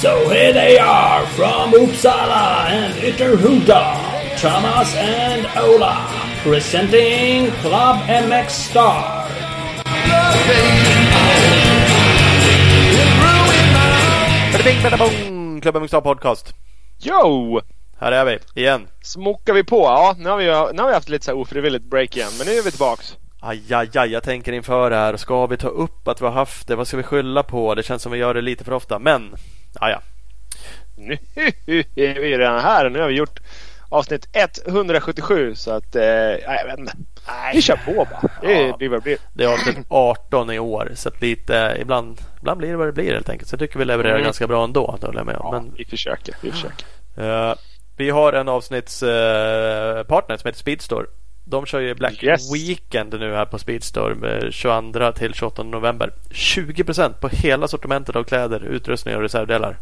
So here they are from Uppsala and Ytterhuda, Thomas and Ola, presenting Club MX Star. Bada bing, bada bong! Klubben Mixstar Podcast. Jo! Här är vi igen. Smockar vi på? Ja, nu har vi, nu har vi haft lite så här ofrivilligt break igen. Men nu är vi tillbaks. Aj, aj, aj, jag tänker inför det här. Ska vi ta upp att vi har haft det? Vad ska vi skylla på? Det känns som vi gör det lite för ofta. Men, ja, ja. Nu är vi redan här. Nu har vi gjort avsnitt 177. Så att, eh, ja, jag vet inte. Vi kör på bara. Det Ja. blir vad det blir. Det är avsnitt 18 i år. Så att lite, ibland, ibland blir det vad det blir helt enkelt. Så jag tycker vi levererar Mm. ganska bra ändå. Håller jag med om. Ja, Men vi försöker. Vi försöker. Eh, vi har en avsnittspartner partner som heter Speedstore. De kör ju Black Yes. Weekend nu här på Speedstore med 22 till 28 november. 20% på hela sortimentet av kläder, utrustning och reservdelar.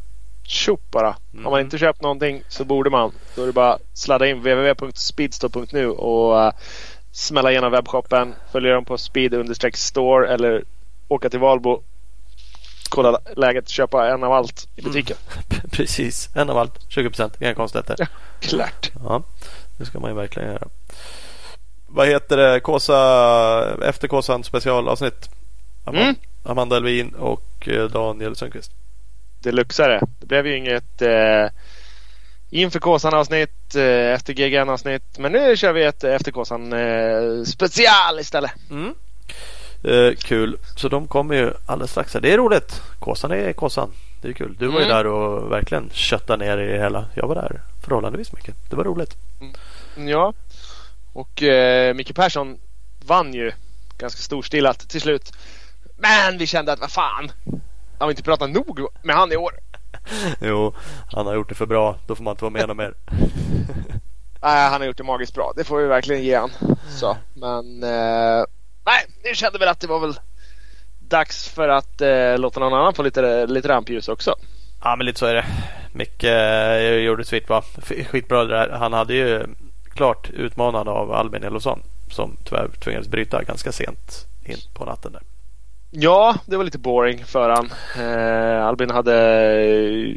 Tjopp bara. Mm. Har man inte köpt någonting så borde man. Då är det bara att sladda in www.speedstore.nu och uh, smälla igenom webbshoppen. Följa dem på speed-store eller åka till Valbo. Kolla läget, köpa en av allt i butiken. Precis, en av allt. 20%, inga konstigheter. Ja. Klart. Ja, det ska man ju verkligen göra. Vad heter det? Kåsa, efter Kåsan specialavsnitt. Amanda, Mm. Amanda Elvin och eh, Daniel Sundqvist. Det luxade. Det blev ju inget eh, inför Kåsan avsnitt, eh, efter GGN avsnitt. Men nu kör vi ett efter Kåsan eh, special istället. Mm. Eh, kul. Så de kommer ju alldeles strax. här. Det är roligt. Kåsan är Kåsan. Det är kul. Du var ju Mm. där och verkligen köttade ner i det hela. Jag var där förhållandevis mycket. Det var roligt. Ja. Och eh, Micke Persson vann ju ganska storstilat till slut. Men vi kände att vad fan. Har vi inte pratat nog med han i år? Jo, han har gjort det för bra. Då får man inte vara med någon mer. Nej, han har gjort det magiskt bra. Det får vi verkligen ge han. Så, men eh, nej, nu kände väl att det var väl dags för att eh, låta någon annan få lite, lite rampljus också. Ja, men lite så är det. Micke eh, gjorde skitbra. F- Skitbra det där. Han hade ju klart utmanande av Albin Elofsson. Som tyvärr tvingades bryta ganska sent in på natten där. Ja, det var lite boring för han. Eh, Albin hade eh,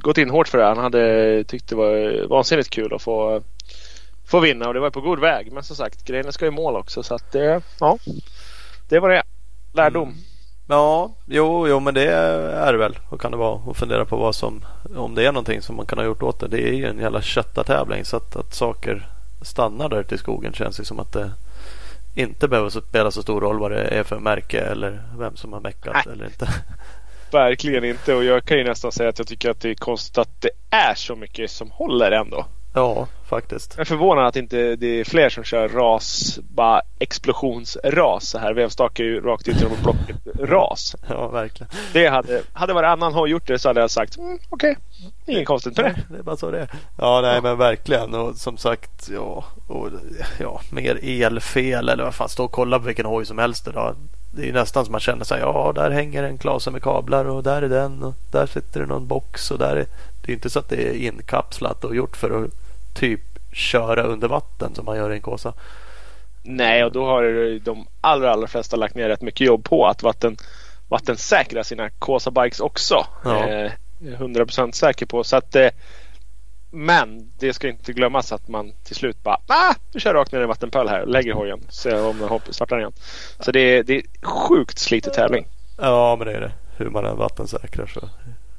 gått in hårt för det. Han hade tyckt det var vansinnigt kul att få, få vinna och det var på god väg. Men som sagt, grejerna ska i mål också så att det, ja, det var det. Lärdom. Mm. Ja, jo, jo, men det är det väl. Och kan det vara. Och fundera på vad som, om det är någonting som man kan ha gjort åt det. Det är ju en jävla köttartävling. Så att, att saker stannar där till skogen känns det som att det inte behöver spela så stor roll vad det är för märke eller vem som har meckat eller inte. Verkligen inte och jag kan ju nästan säga att jag tycker att det är konstigt att det är så mycket som håller ändå. Ja, faktiskt. Jag är förvånad att inte det är fler som kör ras, bara explosionsras så här. Vevstak är ju rakt ut genom blocket ras. Ja, verkligen. Det hade, hade varannan har gjort det så hade jag sagt mm, okej, inget konstigt med det. Det är bara så det är. Ja, nej, men verkligen. Och som sagt, ja, och, ja, mer elfel eller vad fan. Stå och kolla på vilken hoj som helst idag. Det är nästan som man känner sig. Ja, där hänger en klase med kablar och där är den och där sitter det någon box och där är. Det är inte så att det är inkapslat och gjort för att typ köra under vatten som man gör i en Kåsa. Nej, och då har de allra, allra flesta lagt ner rätt mycket jobb på att vatten, vattensäkra sina Kåsa bikes också. Ja. Eh, 100% säker på. Så att, eh, men det ska inte glömmas att man till slut bara ah, vi kör rakt ner i en vattenpöl här. Lägger hojen. Ser om den hopp- startar igen. Så det är, det är sjukt slitig tävling. Ja, men det är det. Hur man än vattensäkrar så.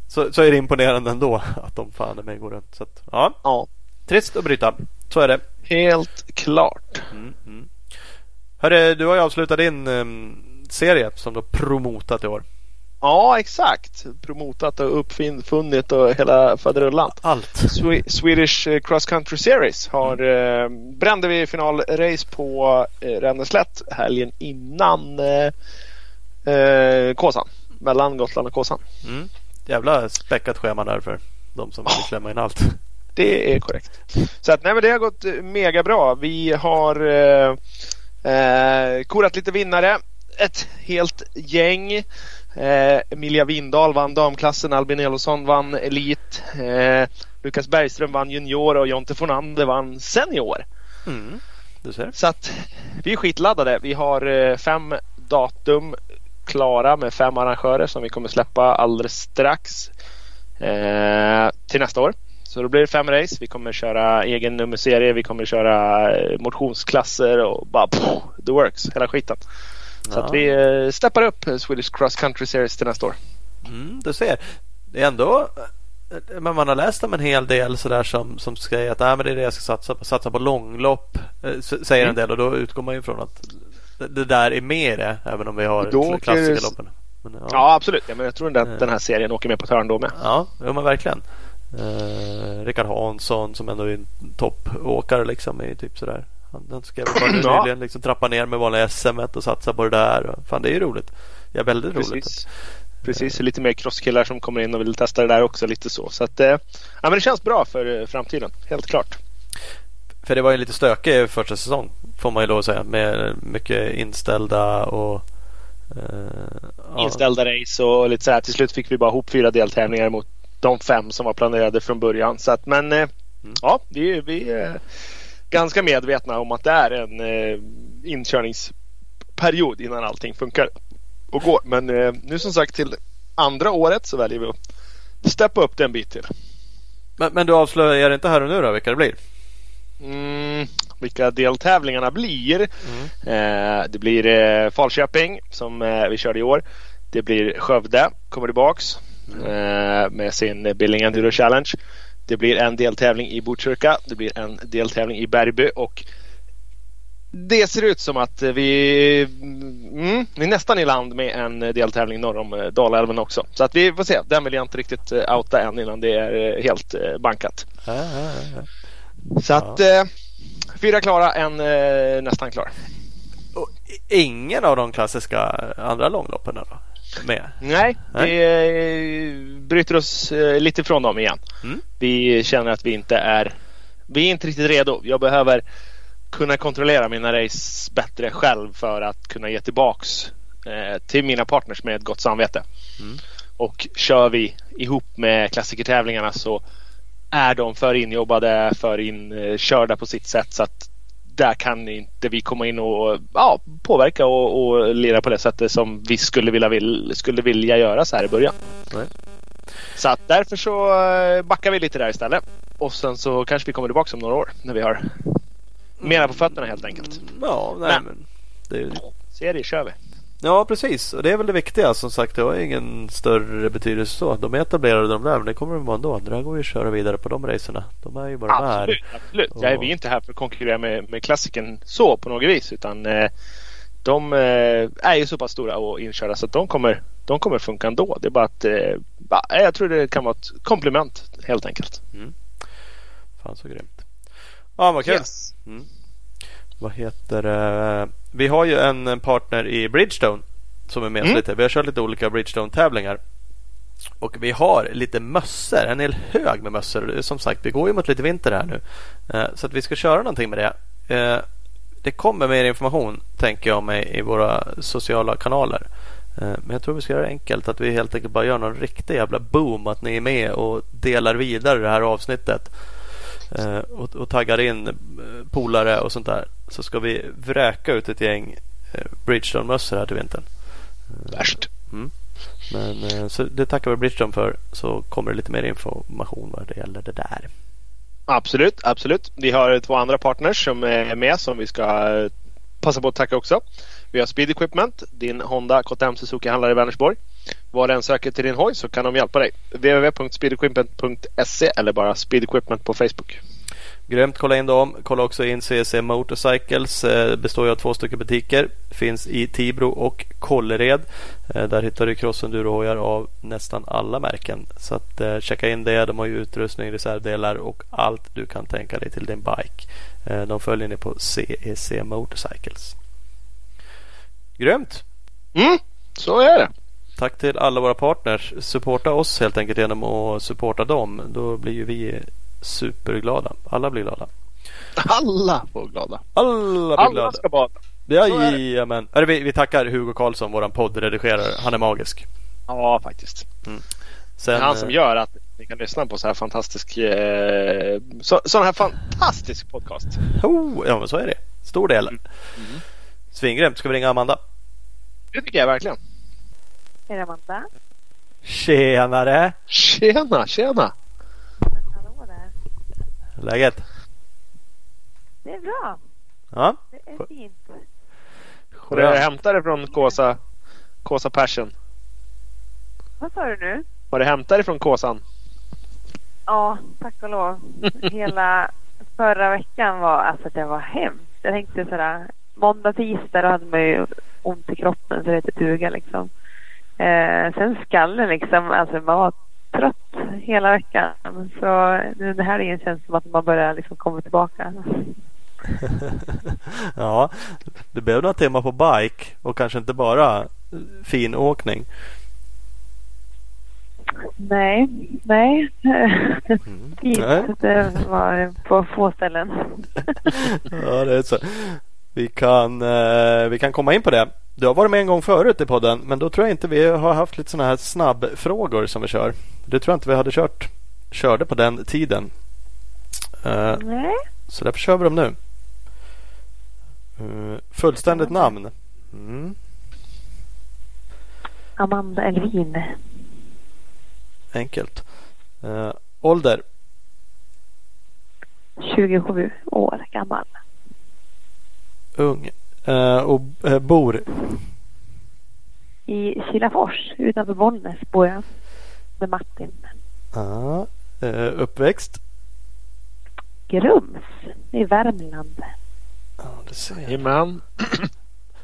Så, så är det imponerande ändå att de fan är med går runt. Så att, ja, Ja, trist att bryta. Så är det. helt klart. Mm, mm. Hörru, du har ju avslutat din um, serie som du har promotat i år. Ja, exakt. Promotat och uppfunnit och hela faderullan. Allt. Swe- Swedish eh, Cross Country Series har eh, brände vi finalrace på eh, Ränneslätt helgen innan eh, eh, Kåsan. Mellan Gotland och Kåsan. Mm. Jävla späckat schema där för de som vill klämma in allt. Det är korrekt. Så att nej men det har gått eh, mega bra. Vi har eh, eh, korat lite vinnare. Ett helt gäng. Eh, Emilia Windahl vann damklassen. Albin Elofsson vann elit. Eh, Lukas Bergström vann junior och Jonte Fornander vann senior. Mm. du ser. Så att vi är skitladdade. Vi har eh, fem datum klara med fem arrangörer som vi kommer släppa alldeles strax eh, till nästa år. Så då blir det fem race. Vi kommer köra egen nummerserie. Vi kommer köra eh, motionsklasser och bara pff, the works, hela skiten. Så Ja. att vi eh, steppar upp Swedish Cross Country Series till nästa år. Mm, du ser. Det är ändå men man har läst om en hel del sådär som, som säger att Nej, men det är det jag ska satsa på. Satsa på långlopp eh, säger en Mm. del och då utgår man ju från att det, där är med det även om vi har Då klassikerloppen. Men, ja. Ja, absolut. Ja, men jag tror Eh. att den här serien åker med på ett hörn då med. Ja, jo, men verkligen. Eh, Rickard Hansson som ändå är en toppåkare liksom är typ sådär. Han, han skrev bara Ja. nyligen liksom trappa ner med vanliga SM och satsa på det där. Fan det är ju roligt. Ja, väldigt roligt. Precis. Precis, lite mer crosskillar som kommer in och vill testa det där också. Lite så. så att, eh, ja, men det känns bra för eh, framtiden. Helt klart. För det var ju lite stökig första säsong får man ju lov att säga. Med mycket inställda och eh, ja. Inställda race och lite så här. Till slut fick vi bara ihop fyra deltävlingar mot de fem som var planerade från början. Så att, men eh, Mm. ja, vi, vi är ganska medvetna om att det är en eh, inkörningsperiod innan allting funkar och går. Men eh, nu som sagt till andra året så väljer vi att steppa upp det en bit till. Men, men du avslöjar inte här och nu då vilka det blir? Mm, vilka deltävlingarna blir. Eh, det blir eh, Falköping som eh, vi körde i år. Det blir Skövde, kommer tillbaks eh, med sin Billing Enduro Challenge. Det blir en deltävling i Botkyrka. Det blir en deltävling i Bergby och det ser ut som att vi, mm, vi är nästan i land med en deltävling norr om eh, Dalälven också. Så att vi får se. Den vill jag inte riktigt eh, outa än innan det är eh, helt eh, bankat. Ja, ja, ja. Så att eh, fyra klara, en eh, nästan klar. Och ingen av de klassiska andra långloppen då? Med? Nej, vi eh, bryter oss eh, lite ifrån dem igen. Mm. Vi känner att vi inte är Vi är inte riktigt redo. Jag behöver kunna kontrollera mina race bättre själv för att kunna ge tillbaks eh, till mina partners med ett gott samvete. Mm. Och kör vi ihop med klassikertävlingarna så är de för injobbade, för inkörda på sitt sätt så att där kan inte vi komma in och ja, påverka och, och lira på det sättet som vi skulle vilja, vill, skulle vilja göra så här i början. Nej. Så att därför så eh, backar vi lite där istället. Och sen så kanske vi kommer tillbaka om några år när vi har mera på fötterna helt enkelt. Ja, nej, Men- men det är ju... Serie kör vi. Ja, precis. Och det är väl det viktiga. Som sagt, det har ingen större betydelse så. De är etablerade de där, men det kommer de vara ändå. Det där går ju att köra vidare på de racerna. De är ju bara Absolut, där. absolut. Ja, Och- vi är inte här för att konkurrera med, med klassiken så på något vis. Utan eh, de eh, är ju så pass stora och inkörda så att de kommer, de kommer funka ändå. Det är bara att eh, va, jag tror det kan vara ett komplement helt enkelt. Fan så grymt. Ja, vad kul. Yes. Vad heter det? Vi har ju en partner i Bridgestone som är med Mm. lite. Vi har kört lite olika Bridgestone-tävlingar. Och vi har lite mössor, en hel hög med mössor. Som sagt, vi går ju mot lite vinter här nu. Eh, Så att vi ska köra någonting med det. Eh, Det kommer mer information, tänker jag mig, i våra sociala kanaler. Eh, Men jag tror vi ska göra det enkelt. Att vi helt enkelt bara gör någon riktig jävla boom. Att ni är med och delar vidare det här avsnittet. Eh, Och, och taggar in eh, polare och sånt där. Så ska vi vräka ut ett gäng eh, Bridgestone-mössor här till vintern. Värst. Men eh, så det tackar vi Bridgestone för. Så kommer det lite mer information vad det gäller det där. Absolut, absolut. Vi har två andra partners som är med som vi ska passa på att tacka också. Vi har Speed Equipment, din Honda KTM Suzuki handlare i Vänersborg. Var du än söker till din hoj så kan de hjälpa dig. www.speedequipment.se eller bara Speed Equipment på Facebook. Grymt, kolla in dem. Kolla också in CC Motorcycles. Eh, består ju av två stycken butiker. Finns i Tibro och Kållered. Eh, där hittar du crossenduro hojar av nästan alla märken. Så att, eh, checka in det. De har ju utrustning, reservdelar och allt du kan tänka dig till din bike. Eh, de följer ni på CEC Motorcycles. Grymt! Mm, så är det. Tack till alla våra partners. Supporta oss helt enkelt genom att supporta dem. Då blir ju vi superglada. Alla blir glada. Alla får glada. Alla blir Alla glada. ska bada. Är det. Jajamän. Hörru, Vi, vi tackar Hugo Karlsson, våran poddredigerare. Han är magisk. Ja, faktiskt. Sen, Det är han som eh, gör att ni kan lyssna på så här fantastisk eh, så, sån här fantastisk podcast. Oh, ja, men så är det. Stor del. Mm. Svingrymt. Ska vi ringa Amanda? Det tycker jag verkligen. Är det Amanda? Tjenare! Tjena, tjena! Hallå där. Läget? Det är bra. Ja. Det är fint. Och det hämtade från Kåsa, Kåsa Passion. Vad sa du nu? Var det hämtade från Kåsan? Ja, tack och lov. Hela förra veckan var alltså det var hemskt. Jag tänkte sådär måndag, tisdag då hade man ju ont i kroppen så det hette tuga liksom. Eh, sen skallen liksom, alltså man var trött hela veckan. Så nu det här är känns som att man börjar liksom komma tillbaka. ja, det blev några timmar på bike och kanske inte bara fin åkning. Nej, nej. Mm. nej. Det var på få ställen. ja, det är så. Vi kan, eh, vi kan komma in på det. Du har varit med en gång förut i podden men då tror jag inte vi har haft lite sådana här snabbfrågor som vi kör. Det tror jag inte vi hade kört körde på den tiden. Uh, Nej. Så därför kör vi dem nu. Uh, fullständigt namn? Mm. Amanda Elvin. Enkelt. Uh, ålder? 27 år gammal. Ung. Uh, och uh, bor? I Kilafors utanför Bollnäs bor jag. Med Martin. Ja. Uh, uppväxt? Grums i Värmland. Ja, det ser jag.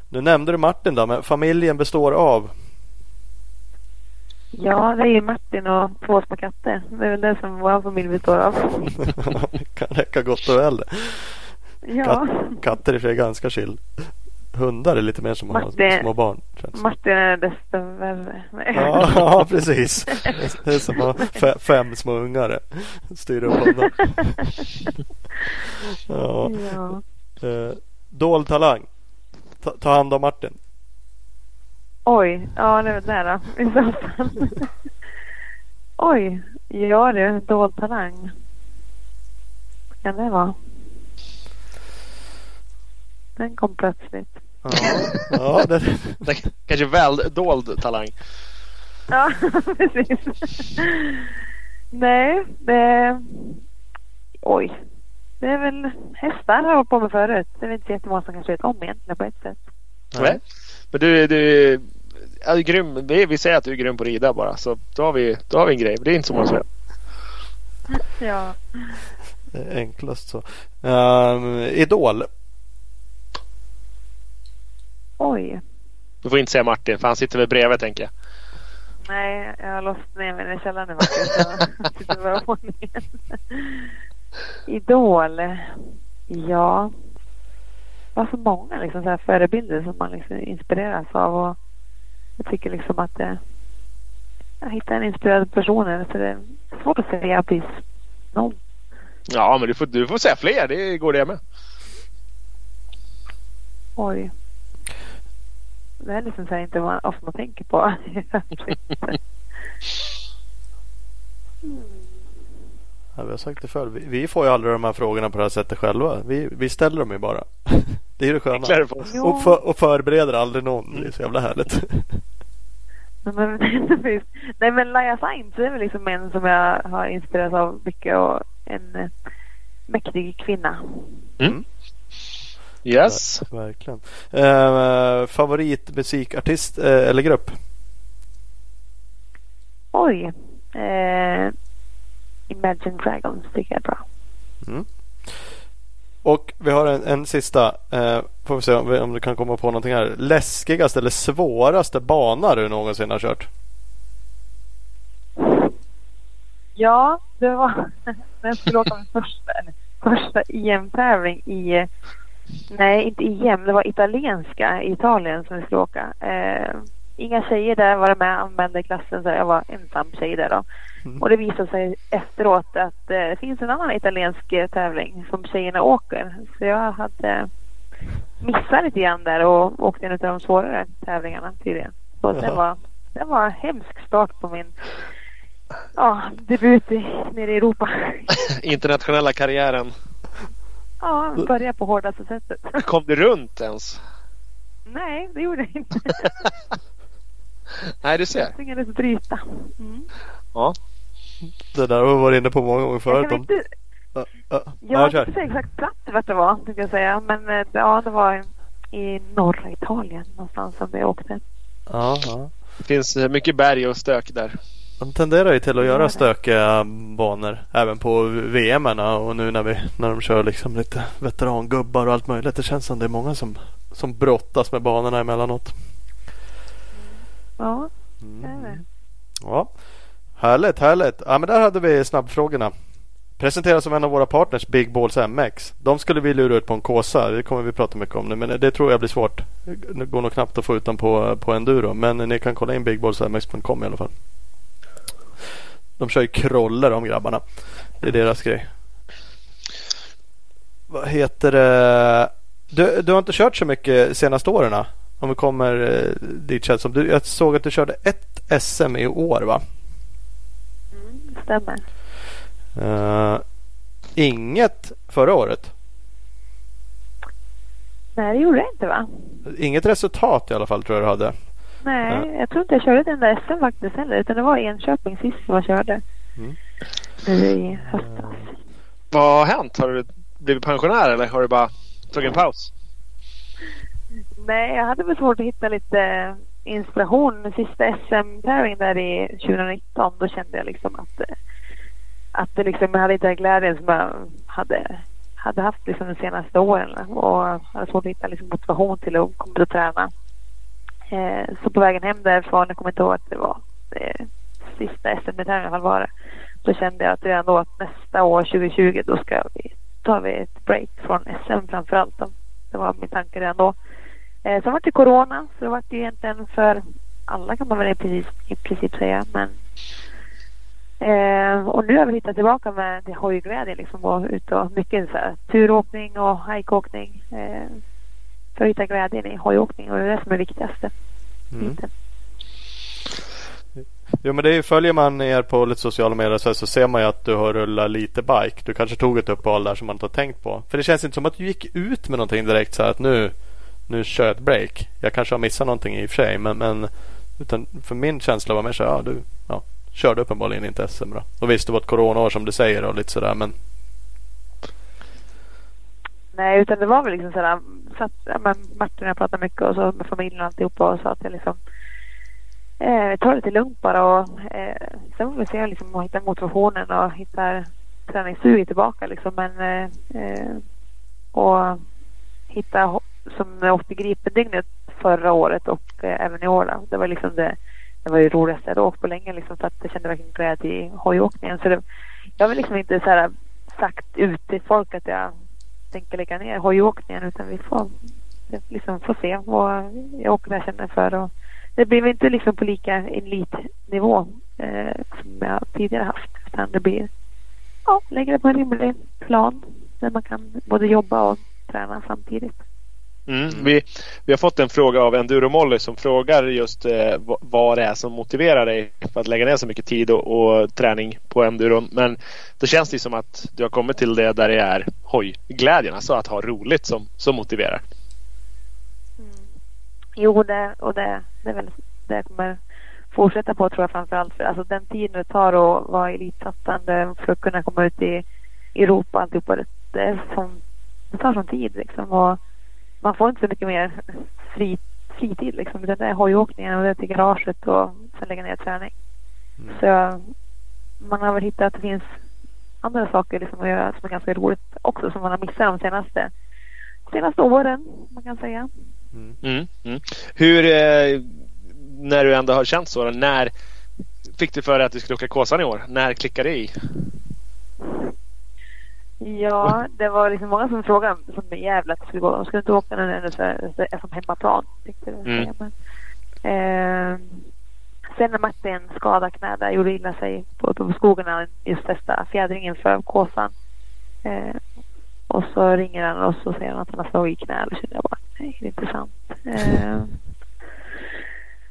Nu nämnde du Martin då, men familjen består av? Ja, det är ju Martin och två små katter. Det är väl det som vår familj består av. kan räcka gott och väl. Ja. Kat, katter är för ganska chill. Hundar är lite mer som att ha små barn. Martin är desto värre. Ja, ja, precis. Det är som att ha fem små ungar. Styr upp honom. Ja. ja. Eh, dold talang. Ta, ta hand om Martin. Oj, ja det det då. I så fall. Oj, ja det är dold talang. Kan det vara? Den kom plötsligt. Ja, ja det... det kanske väl dold talang. Ja, precis. Nej, det... Oj. Det är väl hästar har jag på med förut. Det är väl inte så jättemånga som kanske vet om egentligen på ett sätt. Nej. Men du, du är grym. Vi säger att du är grym på att rida bara. Så då har vi, då har vi en grej. Det är inte så många som vet. Ja. Enklast så. Um, Idol. Oj. Du får inte säga Martin för han sitter väl bredvid tänker jag. Nej, jag har låst ner mig i källaren nu faktiskt. Idol. Ja. Det var så många liksom, så här förebilder som man liksom inspireras av. Och jag tycker liksom att det, jag hittar en inspirerad person. Så det är svårt att säga precis någon. Ja, men du får, du får säga fler. Det går det med. Oj. Det är liksom så här inte vad ofta man tänker på. Ja, vi har sagt det förr. Vi, vi, får ju aldrig de här frågorna på det här sättet själva. Vi, vi ställer dem ju bara. Det är det sköna. Och, för, och förbereder aldrig någon. Det är så jävla härligt. men, nej men Laia Sainz är väl liksom en som jag har inspirerats av mycket och en eh, mäktig kvinna. Mm. Yes. Ver verkligen. Eh, favoritmusikartist eh, eller grupp? Oj. Eh, Imagine Dragons tycker jag är bra. Mm. Och vi har en, en sista. Eh, får vi se om, om, du kan komma på någonting här. Läskigaste eller svåraste bana du någonsin har kört? Ja, det var min första, första EM-tävling i Nej, inte EM. Det var italienska i Italien som vi skulle åka. Eh, inga tjejer där var med anmälda i klassen så jag var ensam tjej där då. Mm. Och det visade sig efteråt att eh, det finns en annan italiensk eh, tävling som tjejerna åker. Så jag hade missat lite grann där och åkte en av de svårare tävlingarna tydligen. Så det var, det var en hemsk start på min ja, debut i, nere i Europa. Internationella karriären. Ja, börja på hårdaste sättet. Kom du runt ens? Nej, det gjorde jag inte. Nej, du ser. Jag tvingades bryta. Mm. Ja. Det där har vi varit inne på många gånger Jag förut. Om... inte, Ja, ja. jag Ja, kan inte säga exakt plats vart det var, tänkte jag säga. Men eh, ja, det var i norra Italien någonstans som vi åkte. Ja, ja. Det finns eh, mycket berg och stök där. De tenderar ju till att göra stökiga banor även på VM och nu när, vi, när de kör liksom lite veterangubbar och allt möjligt. Det känns som det är många som, som brottas med banorna emellanåt. Ja, Mm. det är det. Ja, härligt, härligt. Ja, men där hade vi snabbfrågorna. Presenteras som en av våra partners Big Balls MX. De skulle vi lura ut på en Kåsa. Det kommer vi prata mycket om nu. Men det tror jag blir svårt. Det går nog knappt att få ut dem på, på enduro. Men ni kan kolla in bigballsmx.com i alla fall. De kör ju kroller de grabbarna. Det är deras grej. Vad heter det? Du, du har inte kört så mycket senaste åren? Om vi kommer eh, dit känns som. Du, jag såg att du körde ett SM i år va? Mm, stämmer. Eh, inget förra året? Nej, det gjorde jag inte va? Inget resultat i alla fall tror jag du hade. Nej, jag tror inte jag körde ett enda SM faktiskt heller. Utan det var Enköping sist som jag körde. Mm. Nu i höstas. Vad har hänt? Har du blivit pensionär eller har du bara tagit en paus? Nej, jag hade väl svårt att hitta lite inspiration. Sista SM-tävlingen där i 2019, då kände jag liksom att, eh, att det liksom, jag hade inte den glädjen som jag hade, hade haft liksom de senaste åren. Och hade svårt att hitta liksom motivation till att komma ut och träna. Eh, så på vägen hem därifrån, jag kommer inte ihåg att det var eh, sista SM-tävlingen i alla fall var det. Då kände jag att redan då att nästa år, 2020, då ska vi, tar vi ett break från SM framför allt. Då. Det var min tanke redan då. Eh, sen var det corona, så det var det ju egentligen för alla kan man väl i princip, i princip säga. Men, eh, och nu har vi hittat tillbaka med det hojglädje liksom och ut och mycket så här, turåkning och hajkåkning. Eh, för att hitta glädjen i hojåkning och det är det som är det viktigaste. Mm. Jo men det är följer man er på lite sociala medier så, så ser man ju att du har rullat lite bike. Du kanske tog ett uppehåll där som man inte har tänkt på. För det känns inte som att du gick ut med någonting direkt så här att nu, nu kör jag ett break. Jag kanske har missat någonting i och för sig men, men utan för min känsla var mer så här, ja du ja, körde uppenbarligen inte SM bra. Och visst det var ett coronaår som du säger och lite sådär men Nej, utan det var väl liksom sådär, satt, ja, men Martin och jag pratade mycket och så med familjen och alltihopa och sa att jag liksom eh, tar det lite lugnt bara och eh, sen får vi se liksom och hitta motivationen och hitta träningssuget tillbaka liksom men eh, eh och hitta som jag åkte Gripendygnet förra året och eh, även i år då. Det var liksom det, det var det roligaste jag hade åkt på länge liksom för att jag kände verkligen glädje i hojåkningen så det, jag har väl liksom inte så här sagt ut till folk att jag tänker lägga ner hojåkningen utan vi får liksom får se vad jag åker jag känner för. Och det blir inte liksom på lika elitnivå eh, som jag tidigare haft utan det blir ja, lägga det på en rimlig plan där man kan både jobba och träna samtidigt. Mm. Vi, vi har fått en fråga av Enduro Molly som frågar just eh, vad- det är som motiverar dig för att lägga ner så mycket tid och, och träning på enduron. Men då känns det som att du har kommit till det där det är hojglädjen, alltså att ha roligt som, som motiverar. Jo, det, och det, det är väl det jag kommer fortsätta på tror jag framförallt. För alltså den tiden det tar att vara elitsatsande för att kunna komma ut i Europa och alltihopa. Det, det, är som, det tar sån tid liksom. Och man får inte så mycket mer fri, fritid liksom. Utan det är hojåkningen och det är till garaget och sen lägga ner träning. Så jag, man har väl hittat att det finns andra saker liksom att göra som är ganska roligt också som man har missat de senaste, senaste åren. Man kan säga. Mm. Mm. Hur, eh, när du ändå har känt så, när fick du för dig att du skulle åka Kåsan i år? När klickade det i? Ja, det var liksom många som frågade som är jävla att jag skulle gå. De skulle inte åka nu när det är som hemmaplan. Tänkte jag Mm. Men, eh, sen när Martin skadade knä där, gjorde illa sig på, på skogen när han just testade fjädringen för kåsan. Eh, och så ringer han och så säger han att han har slagit i knä. Då kände jag bara, nej det är inte sant. Eh,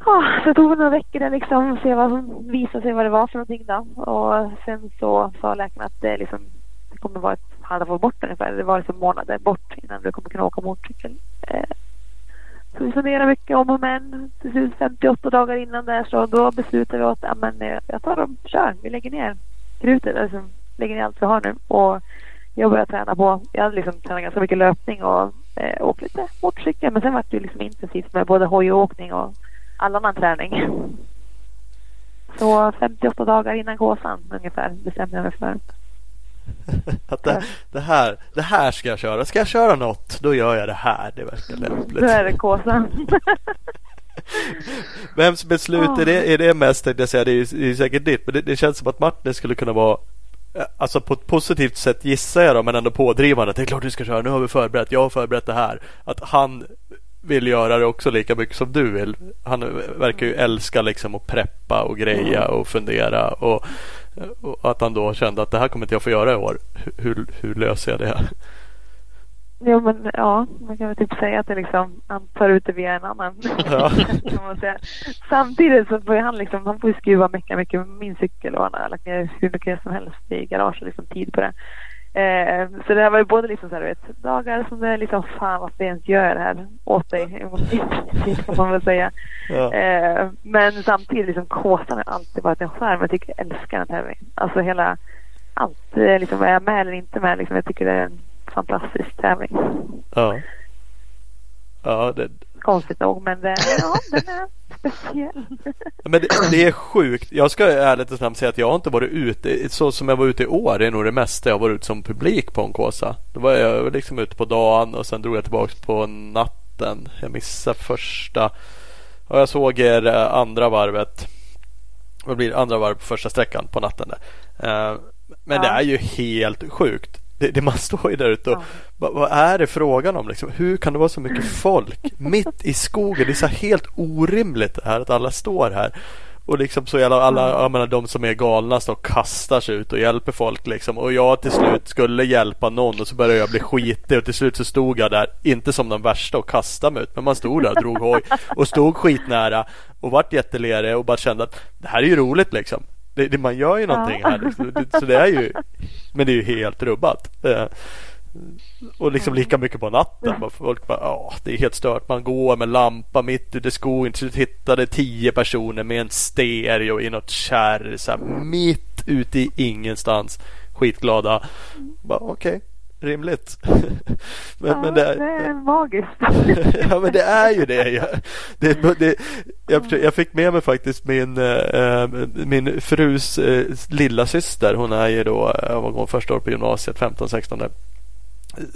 Ja, så det tog några veckor där liksom se vad som visade sig vad det var för någonting då. Och sen så sa läkaren att det, liksom, det kommer vara ett halvår bort ungefär. Det var liksom månader bort innan du kommer kunna åka motorcykel. Eh, så vi funderade mycket om och men. Till slut 58 dagar innan där så då beslutade vi att ja, men, eh, jag tar och kör. Vi lägger ner krutet. Alltså, lägger ner allt vi har nu. Och jag började träna på. Jag hade liksom tränat ganska mycket löpning och eh, åkt lite motorcykel. Men sen var det liksom intensivt med både hojåkning och all annan träning. Så 58 dagar innan Gåsan ungefär bestämde jag mig för. Att det, det, här, det här ska jag köra. Ska jag köra något, då gör jag det här. Det verkar lämpligt. Då är det Kåsan. Vems beslut är det, är det mest? Tänkte jag säga. Det är, det är säkert ditt. Men det, det, känns som att Martin skulle kunna vara eh, Alltså på ett positivt sätt gissar jag då, men ändå pådrivande. Det är klart du ska köra. Nu har vi förberett. Jag har förberett det här. Att han vill göra det också lika mycket som du vill. Han verkar ju älska liksom att preppa och greja och fundera. Och att han då kände att det här kommer inte jag få göra i år. Hur, hur löser jag det? Jo men ja, man kan väl typ säga att det liksom, han tar ut det via en annan. Ja. Samtidigt så får han liksom, han får skruva mycket, mycket min cykel och han har lagt ner hur mycket som helst i garaget liksom tid på det. Eh, så det här var ju både liksom så här, vet, dagar som det är liksom fan varför jag ens gör det här åt dig. kan man väl säga. Ja. Eh, men samtidigt liksom Kåsan har alltid varit en skärm. Jag tycker jag älskar den tävlingen. Alltså hela allt. Liksom, är jag med eller inte med? Liksom, jag tycker det är en fantastisk tävling. Ja. Ja, det, Konstigt nog men det, ja, den är speciell. men det, det är sjukt. Jag ska ärligt och snabbt säga att jag har inte varit ute så som jag var ute i år. Det är nog det mesta jag har varit ute som publik på en Kåsa. Då var jag liksom ute på dagen och sen drog jag tillbaka på natten. Jag missade första. Och jag såg er eh, andra varvet. Vad blir det? Andra varv på första sträckan på natten där. Eh, Men det Ja. är ju helt sjukt. Det, det man står ju där ute och Ja. vad, är det frågan om? Liksom? Hur kan det vara så mycket folk mitt i skogen? Det är så helt orimligt det här att alla står här. Och liksom så jävla alla, jag menar de som är galna står och kastar sig ut och hjälper folk liksom. Och jag till slut skulle hjälpa någon och så började jag bli skitig och till slut så stod jag där, inte som den värsta och kastade mig ut, men man stod där och drog hoj och stod skitnära och vart jättelere och bara kände att det här är ju roligt liksom. Det, det, man gör ju någonting Ja. här. Liksom. Så det är ju, men det är ju helt rubbat. Eh, och liksom lika mycket på natten. Folk bara, ja, det är helt stört. Man går med lampa mitt ute i skogen. Till hittade tio personer med en stereo i något kärr. Så här, mitt ute i ingenstans. Skitglada. Bara, Okej, rimligt. men, ja, men det, det är magiskt. ja men det är ju det. Jag, det, det jag, jag fick med mig faktiskt min, eh, min frus eh, lilla syster. Hon är ju då, jag var första år på gymnasiet, 15-16 där.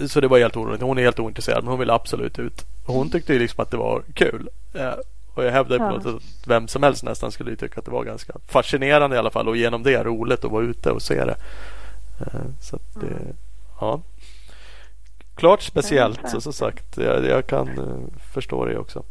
Så det var helt oroligt. Hon är helt ointresserad men hon ville absolut ut. Hon tyckte ju liksom att det var kul. Eh, och jag hävdar på Ja. något sätt att vem som helst nästan skulle ju tycka att det var ganska fascinerande i alla fall. Och genom det roligt att vara ute och se det. Eh, så att det, ja. Klart speciellt så, som sagt. Jag, jag kan eh, förstå det också.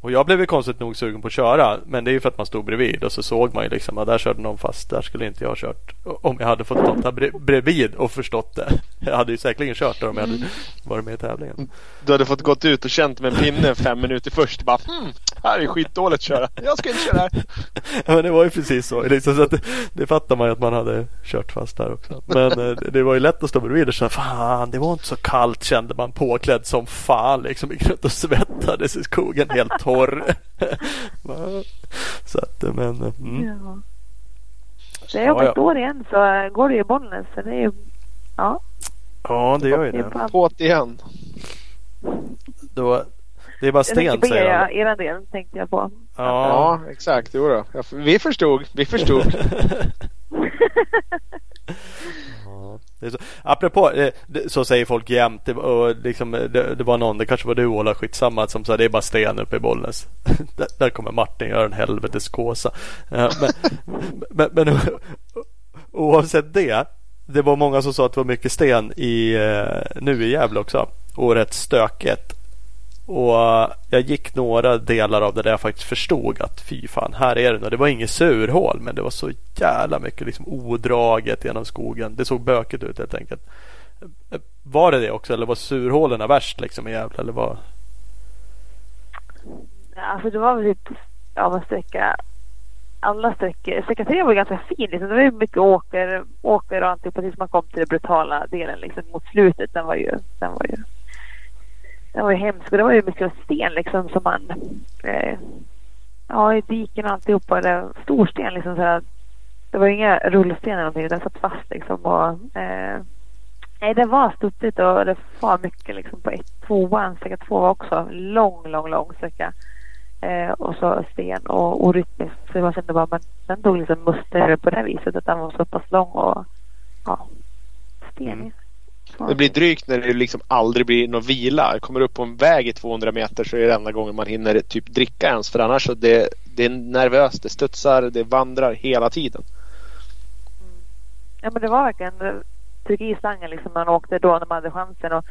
Och jag blev ju konstigt nog sugen på att köra. Men det är ju för att man stod bredvid och så såg man ju liksom att där körde någon fast. Där skulle inte jag ha kört. Om jag hade fått stå där bre- bredvid och förstått det. Jag hade ju säkerligen kört där om jag hade varit med i tävlingen. Du hade fått gått ut och känt med en pinne fem minuter först. Bara, hmm, här är skitdåligt att köra. Jag ska inte köra här. Ja, men det var ju precis så. Liksom, så att det, det fattar man ju att man hade kört fast där också. Men eh, det, det var ju lätt att stå bredvid och känna fan det var inte så kallt kände man påklädd som fan liksom. Gick runt och svettades i skogen helt torr. Va? så att men mm. Ja. Det är om Ja, ja. ett år igen så går det ju i Bollnäs. Så det är ju, ja, Ja det gör ju det På't igen. Då, det är bara Jag sten säger er, han. era del tänkte jag på. Ja. Ja, exakt. Jo då. Ja, Vi förstod. Vi förstod. Det så. Apropå, eh, så säger folk jämt. Det, och liksom, det, det var någon, det kanske var du Ola, skitsamma, som sa det är bara sten uppe i Bollnäs. där, där kommer Martin göra en helvetes kåsa. Eh, men, men, men oavsett det. Det var många som sa att det var mycket sten i, eh, nu i Gävle också. Och rätt stökigt. Och eh, jag gick några delar av det där jag faktiskt förstod att fy fan, här är det. Det var inget surhål men det var så jävla mycket liksom odraget genom skogen. Det såg bökigt ut helt enkelt. Var det det också eller var surhålen värst liksom i Gävle? Eller var... Alltså det var väl typ, ja vad sträcka alla sträckor. Sträcka tre var ganska fin. Liksom. Det var ju mycket åker, åker och alltihopa tills man kom till den brutala delen liksom, mot slutet. Den var ju, den var ju, den var ju hemsk. Och det var ju mycket sten liksom som man... Eh, ja, i diken och alltihopa. Det var stor sten liksom. Så här, det var inga rullstenar eller någonting. Den satt fast liksom. Och, eh, nej, det var studsigt och det var mycket liksom på ett. Tvåan, sträcka två var också lång, lång, lång sträcka. Eh, och så sten och orytmiskt. Så jag kände bara, men den tog liksom muster på det viset att den var så pass lång och ja, stenig. Mm. Det blir drygt när det liksom aldrig blir någon vila. Kommer upp på en väg i 200 meter så är det enda gången man hinner typ dricka ens. För annars så det, det är nervöst, det studsar, det vandrar hela tiden. Mm. Ja men det var verkligen tryck i slangen liksom man åkte då när man hade chansen. Och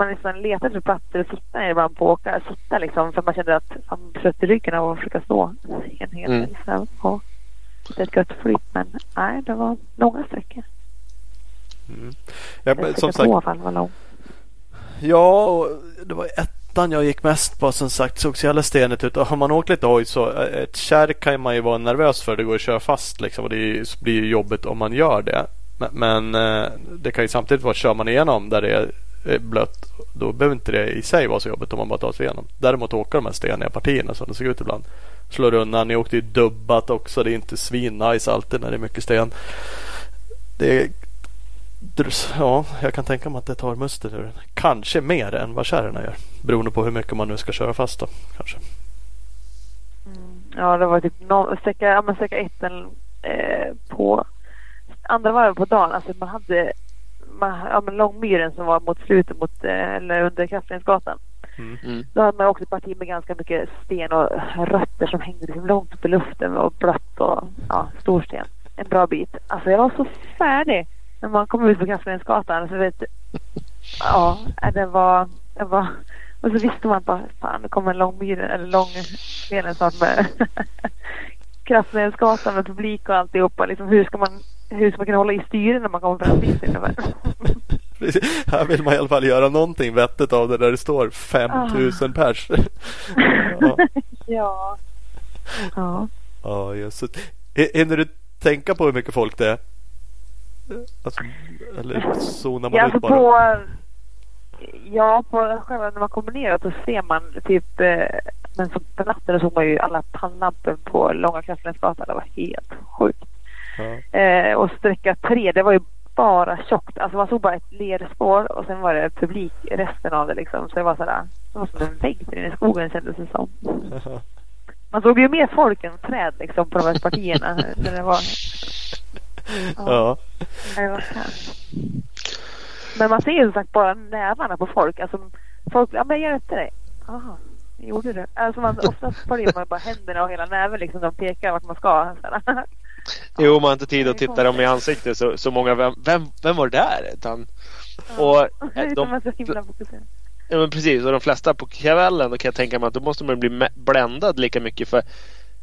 man liksom letade efter platser att sitta ner ibland på åka, sitta liksom för man kände att man trött i ryggen av att försöka stå en hel mm. liksom, och det är ett gött flyt men nej det var långa sträckor. Mm. Ja, men, som sagt. Var lång. Ja, det var ettan jag gick mest på som sagt. Såg så jävla stenigt ut. Och har man åkt lite hoj så eh, ett kärr kan man ju vara nervös för. Det går att köra fast liksom. Och det blir ju jobbigt om man gör det. Men, men eh, det kan ju samtidigt vara, kör man igenom där det är blött. Då behöver inte det i sig vara så jobbigt om man bara tar sig igenom. Däremot åka de här steniga partierna som det ser ut ibland. Slår undan. Ni åkte ju dubbat också. Det är inte svinnice alltid när det är mycket sten. Det Ja, jag kan tänka mig att det tar muster ur den. Kanske mer än vad kärrorna gör. Beroende på hur mycket man nu ska köra fast då. Kanske. Mm. Ja, det var typ no, sträcka, ja, men sträcka ett eh, på andra varvet på dagen. Alltså man hade ja, men Långmyren som var mot slutet mot, eh, eller under Kraftledningsgatan. Mm. mm. Då hade man också ett parti med ganska mycket sten och rötter som hängde liksom långt upp i luften och blött och ja, storsten. En bra bit. Alltså jag var så färdig när man kom ut på Kraftledningsgatan. Så vet, ja, det var, det var och så visste man bara, fan det kommer en långmyren eller långdelen snart med Kraftledningsgatan med publik och alltihopa. Liksom, hur ska man hur ska man kunna hålla i styret när man kommer fram dit? Här vill man i alla fall göra någonting vettigt av det där det står 5000 ah. pers. ja. ja. Ja. Ja, just det. Hinner du tänka på hur mycket folk det är? Alltså, eller zonar man ja, ut alltså bara? På, ja, på själva när man kommer ner så ser man typ eh, men så på natten såg man ju alla pannlampor på Långa Kraftledningsgatan. Det var helt sjukt. Eh, och sträcka tre, det var ju bara tjockt. Alltså man såg bara ett lerspår och sen var det publik resten av det liksom. Så det var sådär, det var som en vägg där inne i skogen kändes det som. Man såg ju mer folk än träd liksom på de här partierna. när det var, ja. ja. Men man ser ju som sagt bara nävarna på folk. Alltså folk, ja men jag vet dig. Aha, gjorde du? Alltså man, oftast följer man bara händerna och hela näven liksom. De pekar vart man ska. Jo, man har inte tid att titta dem i ansiktet så, så många. Vem, vem, vem var det där? Utan, och, eh, de. Ja, men precis. Och de flesta på kvällen då kan jag tänka mig att då måste man bli bländad lika mycket. För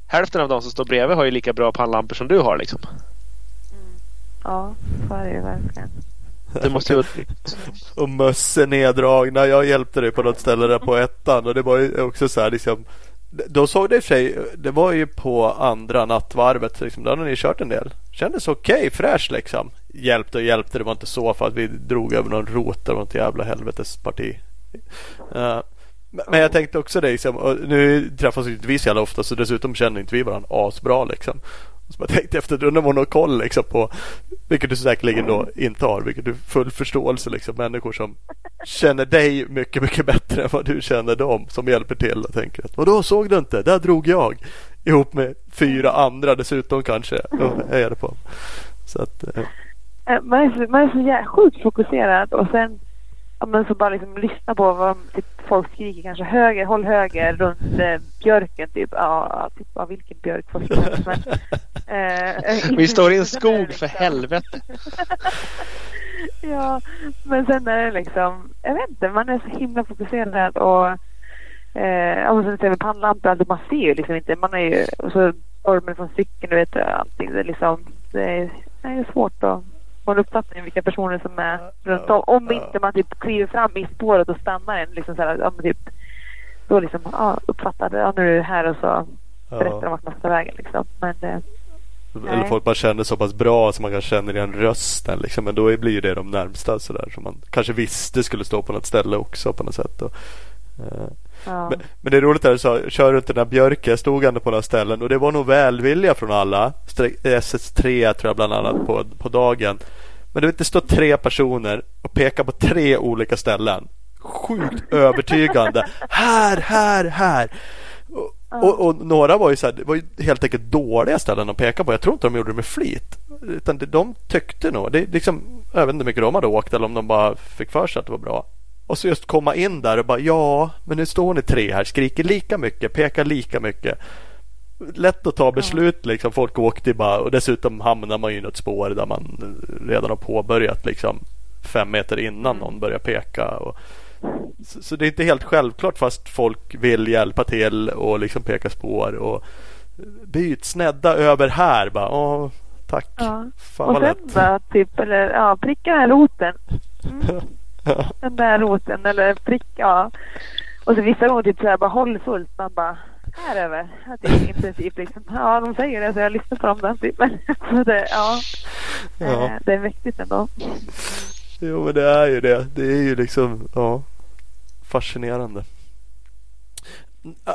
hälften av de som står bredvid har ju lika bra pannlampor som du har liksom. Ja, så är det ju verkligen. Det måste ju... och mössen neddragna. Jag hjälpte dig på något ställe där på ettan och det var ju också så här liksom då såg det i sig, det var ju på andra nattvarvet, liksom, då hade ni kört en del. Kändes okej, okay, fräsch liksom. Hjälpte och hjälpte, det var inte så för att vi drog över någon rot, det var något jävla helvetesparti. Uh, eh, men jag tänkte också det, liksom, nu träffas inte vi så jävla ofta så dessutom känner inte vi varandra asbra liksom. Så jag tänkte efter, undrar om hon har koll liksom, på, vilket du säkerligen då inte har, vilket du full förståelse liksom, människor som känner dig mycket, mycket bättre än vad du känner dem som hjälper till och tänker att vadå såg du inte? Där drog jag ihop med fyra andra dessutom kanske och hejade på. Så att, eh. eh. Man är så, man är så sjukt fokuserad och sen ja, men så bara liksom lyssna på vad typ, folk skriker kanske höger, håll höger runt eh, björken typ. Ja, typ ja, vilken björk först men, eh, Vi står i en skog för helvete. ja, men sen är det liksom, jag vet inte, man är så himla fokuserad och eh, ja, sen ser vi pannlampor, alltså man ser ju liksom inte, man är ju, och så stormen från cykeln, du vet allting, det är liksom, det är, det är svårt att få en uppfattning om vilka personer som är runt om. Om inte man typ kliver fram i spåret och stannar en liksom så här, ja, typ, då liksom, ja, uppfattar ja, nu är du här och så berättar om vart man ska ta vägen. Liksom. Men, eh, Eller folk man känner så pass bra så man kan känna igen rösten. Liksom. Men då blir det de närmsta sådär som man kanske visste skulle stå på något ställe också på något sätt. Och, eh, ja. men, men det är roligt att du sa, kör runt den där Björke. Stod ändå på några ställen och det var nog välvilja från alla. Streck- SS3 tror jag bland annat på, på dagen. Men du vet, det står tre personer och pekar på tre olika ställen. Sjukt övertygande. Här, här, här. Och, och, och några var ju, så här, det var ju helt enkelt dåliga ställen att peka på. Jag tror inte de gjorde det med flit. Utan det, de tyckte nog. Det, liksom, jag vet inte hur mycket de hade åkt eller om de bara fick för sig att det var bra. Och så just komma in där och bara ja, men nu står ni tre här, skriker lika mycket, pekar lika mycket. Lätt att ta beslut liksom. Folk åkte bara och dessutom hamnar man ju i något spår där man redan har påbörjat liksom fem meter innan någon börjar peka. Och, så, så det är inte helt självklart fast folk vill hjälpa till och liksom peka spår och byt snedda över här bara. Åh, tack. Ja. Fan Och vad sen lätt. bara typ, eller ja, pricka den här roten. Mm. Den där roten eller pricka, ja. Och så vissa gånger typ så här bara håll fullt. Man bara här över. Att det är i princip liksom. Ja, de säger det så jag lyssnar på dem den typ. Men så det, ja. Ja. Eh, Det är mäktigt ändå. Jo men det är ju det. Det är ju liksom ja, fascinerande.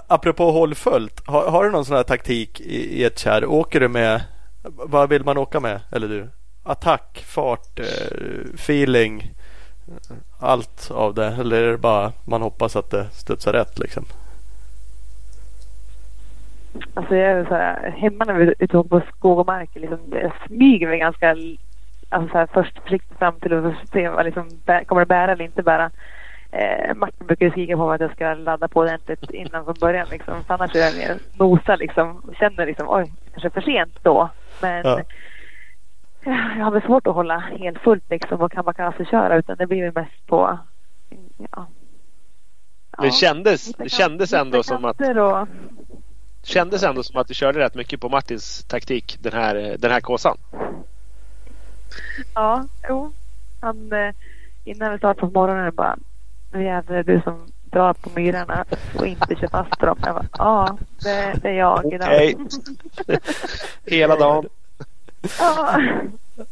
Apropå håll fullt. Har, har du någon sån här taktik i, i ett kärr? Åker du med? Vad vill man åka med? Eller du? Attack, fart, eh, feeling. Allt av det. Eller är det bara man hoppas att det studsar rätt liksom? Alltså jag är så här, hemma när vi är ute på skog och mark liksom, jag smyger vi ganska alltså så här, först försiktigt fram till att se vad liksom, kommer det bära eller inte bära. Eh, Martin brukar skrika på mig att jag ska ladda på ordentligt innan från början liksom. För annars är jag mer nosa liksom. Känner liksom oj, kanske för sent då. Men Ja. Ja. jag har väl svårt att hålla helt fullt liksom och kan kanske köra utan det blir väl mest på ja. Det kändes, det kändes ändå som att Och, kändes ändå som att du körde rätt mycket på Martins taktik den här, den här kåsan. Ja, jo. Han, eh, innan vi startade på morgonen bara, nu jävlar du som drar på myrarna och inte kör fast dem. Jag bara, ja, det, det är jag idag. Okej. Hela dagen. Ja.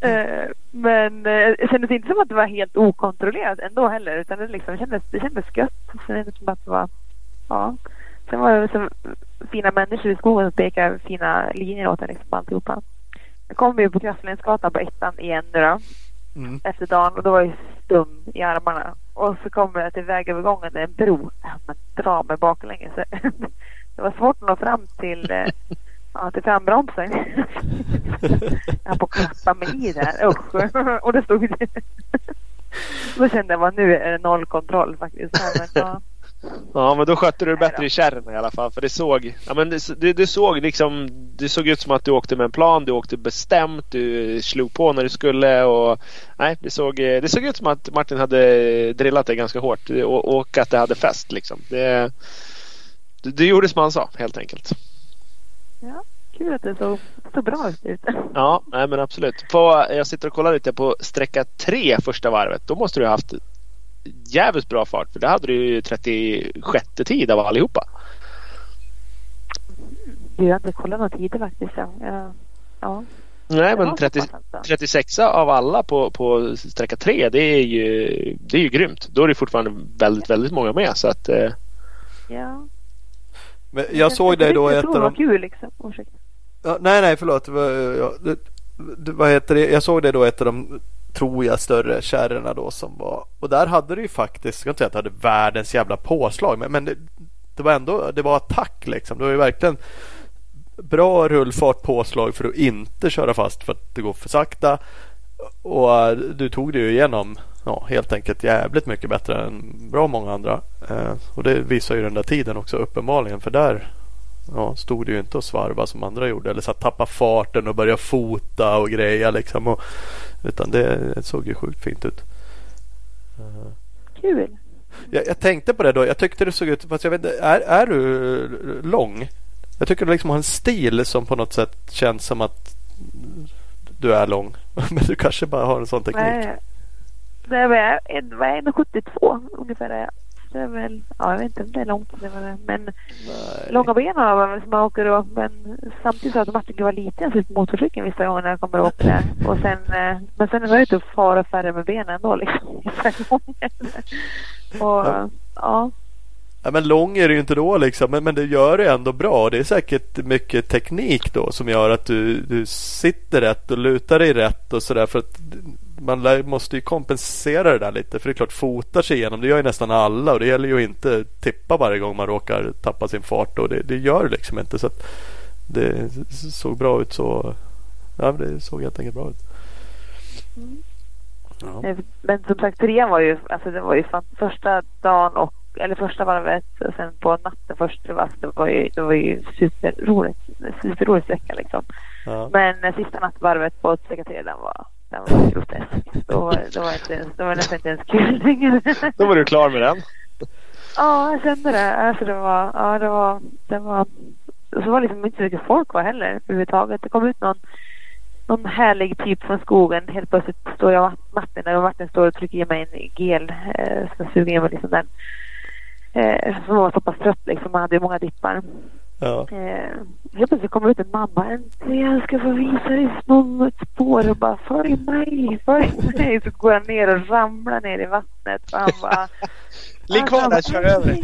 Eh, men eh, det kändes inte som att det var helt okontrollerat ändå heller. Utan det, liksom kändes, det kändes gött. Det kändes som att det var, ja. Sen var det så fina människor i skogen som pekade fina linjer åt en liksom alltihopa. Jag kom ju på Kraftlänsgatan på ettan igen nu då Mm. efter dagen och då var jag stum i armarna. Och så kommer jag till vägövergången, det är en bro. Ja, men dra mig baklänges. Det var svårt att nå fram till, eh, ja, till frambromsen. Jag på att klappa mig i där. Usch. Och det stod Då kände jag bara nu är det noll kontroll faktiskt. Ja, men, ja. Ja men då skötte du det bättre i kärren i alla fall. För det såg, ja, men det, det, det såg liksom, det såg ut som att du åkte med en plan. Du åkte bestämt. Du slog på när du skulle. Och, nej, det, såg, det såg ut som att Martin hade drillat dig ganska hårt. Och, och att det hade fäst liksom. Det, det, det gjorde som han sa helt enkelt. Ja, kul att det såg så bra ut. Ja, nej men absolut. På, jag sitter och kollar lite på sträcka tre första varvet. Då måste du ha haft jävligt bra fart. För där hade du ju 36 tid av allihopa. Jag har inte kollat några tider faktiskt. Ja. Ja. Nej men så 30, pass alltså. 36 av alla på, på sträcka 3 det är ju Det är ju grymt. Då är det fortfarande väldigt väldigt många med så att eh, Ja. Men jag såg dig då i jag ett det av de... kul liksom. Ursäkta. Ja, nej, nej, förlåt. Det ja, det, det, vad heter det? Jag såg det då ett av de, tror jag, större kärrorna då som var. Och där hade du ju faktiskt, jag ska inte säga att du hade världens jävla påslag, men, men det, det var ändå, det var attack liksom. Det var ju verkligen bra rullfart påslag för att inte köra fast för att det går för sakta. Och du tog det ju igenom ja, helt enkelt jävligt mycket bättre än bra många andra. Eh, och det visar ju den där tiden också uppenbarligen. För där ja, stod det ju inte och svarva som andra gjorde. Eller så att tappa farten och börja fota och greja liksom. Och, utan det, det såg ju sjukt fint ut. Kul. jag, jag tänkte på det då. Jag tyckte det såg ut. Fast jag vet är, är du lång? Jag tycker du liksom har en stil som på något sätt känns som att du är lång. Men du kanske bara har en sån teknik. Nej. Det jag, var jag 1,72 ungefär. Är jag. det är väl, ja jag vet inte om det är långt. Det var det. Men Nej. långa ben har man som man åker och, men samtidigt så att Martin var liten så på motorcykeln vissa gånger när jag kommer och åker där. Och sen, eh, men sen var det typ fara färre med benen ändå liksom. Och ja. Ja, men lång är det ju inte då liksom, men, men det gör det ändå bra. Det är säkert mycket teknik då som gör att du, du sitter rätt och lutar dig rätt och sådär. För att man måste ju kompensera det där lite. För det är klart, fotar sig igenom, det gör ju nästan alla. Och det gäller ju att inte tippa varje gång man råkar tappa sin fart. Och det, det gör det liksom inte. Så det såg bra ut så. Ja, det såg helt enkelt bra ut. Ja. Eh, Men som sagt trean var ju, alltså det var ju fan, första dagen och eller första varvet och sen på natten första varvet. Det var ju, det var ju superroligt. Superrolig sträcka liksom. Ja. Men eh, sista nattvarvet på sträcka tre den var den var grotesk. Då var det var inte det var nästan inte ens kul längre. Då var du klar med den. Ja, jag kände det. Alltså det var, ja det var, det var, och så var det liksom inte så mycket folk kvar heller överhuvudtaget. Det kom ut någon, någon härlig typ från skogen. Helt plötsligt står jag och Martin och Martin står och trycker i mig en gel. Eh, ska suga i mig liksom den. Eh, som var så pass trött liksom. Man hade ju många dippar. Ja. Eh, helt plötsligt kommer ut en mamma. Äntligen jag ska få visa dig någon ett spår och bara följ mig, följ mig. Så går han ner och ramlar ner i vattnet. Och han bara Ligg kvar där, kör över.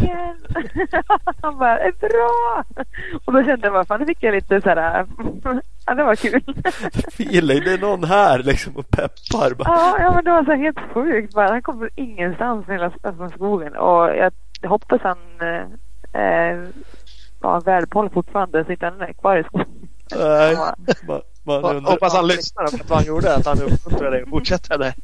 Han bara, är bra! Och då kände jag bara, fan nu fick jag lite så här, ja det var kul. Feeling, det är någon här liksom och peppar. Bara. Ja, ja men det var så här helt sjukt bara. Han kommer ingenstans från hela skogen och jag hoppas han eh, var välbehållen fortfarande så inte han är kvar i skogen. Nej, Ja. man, man undrar. Hoppas han lyssnar vet vad han gjorde. Att han uppmuntrade dig att fortsätta där.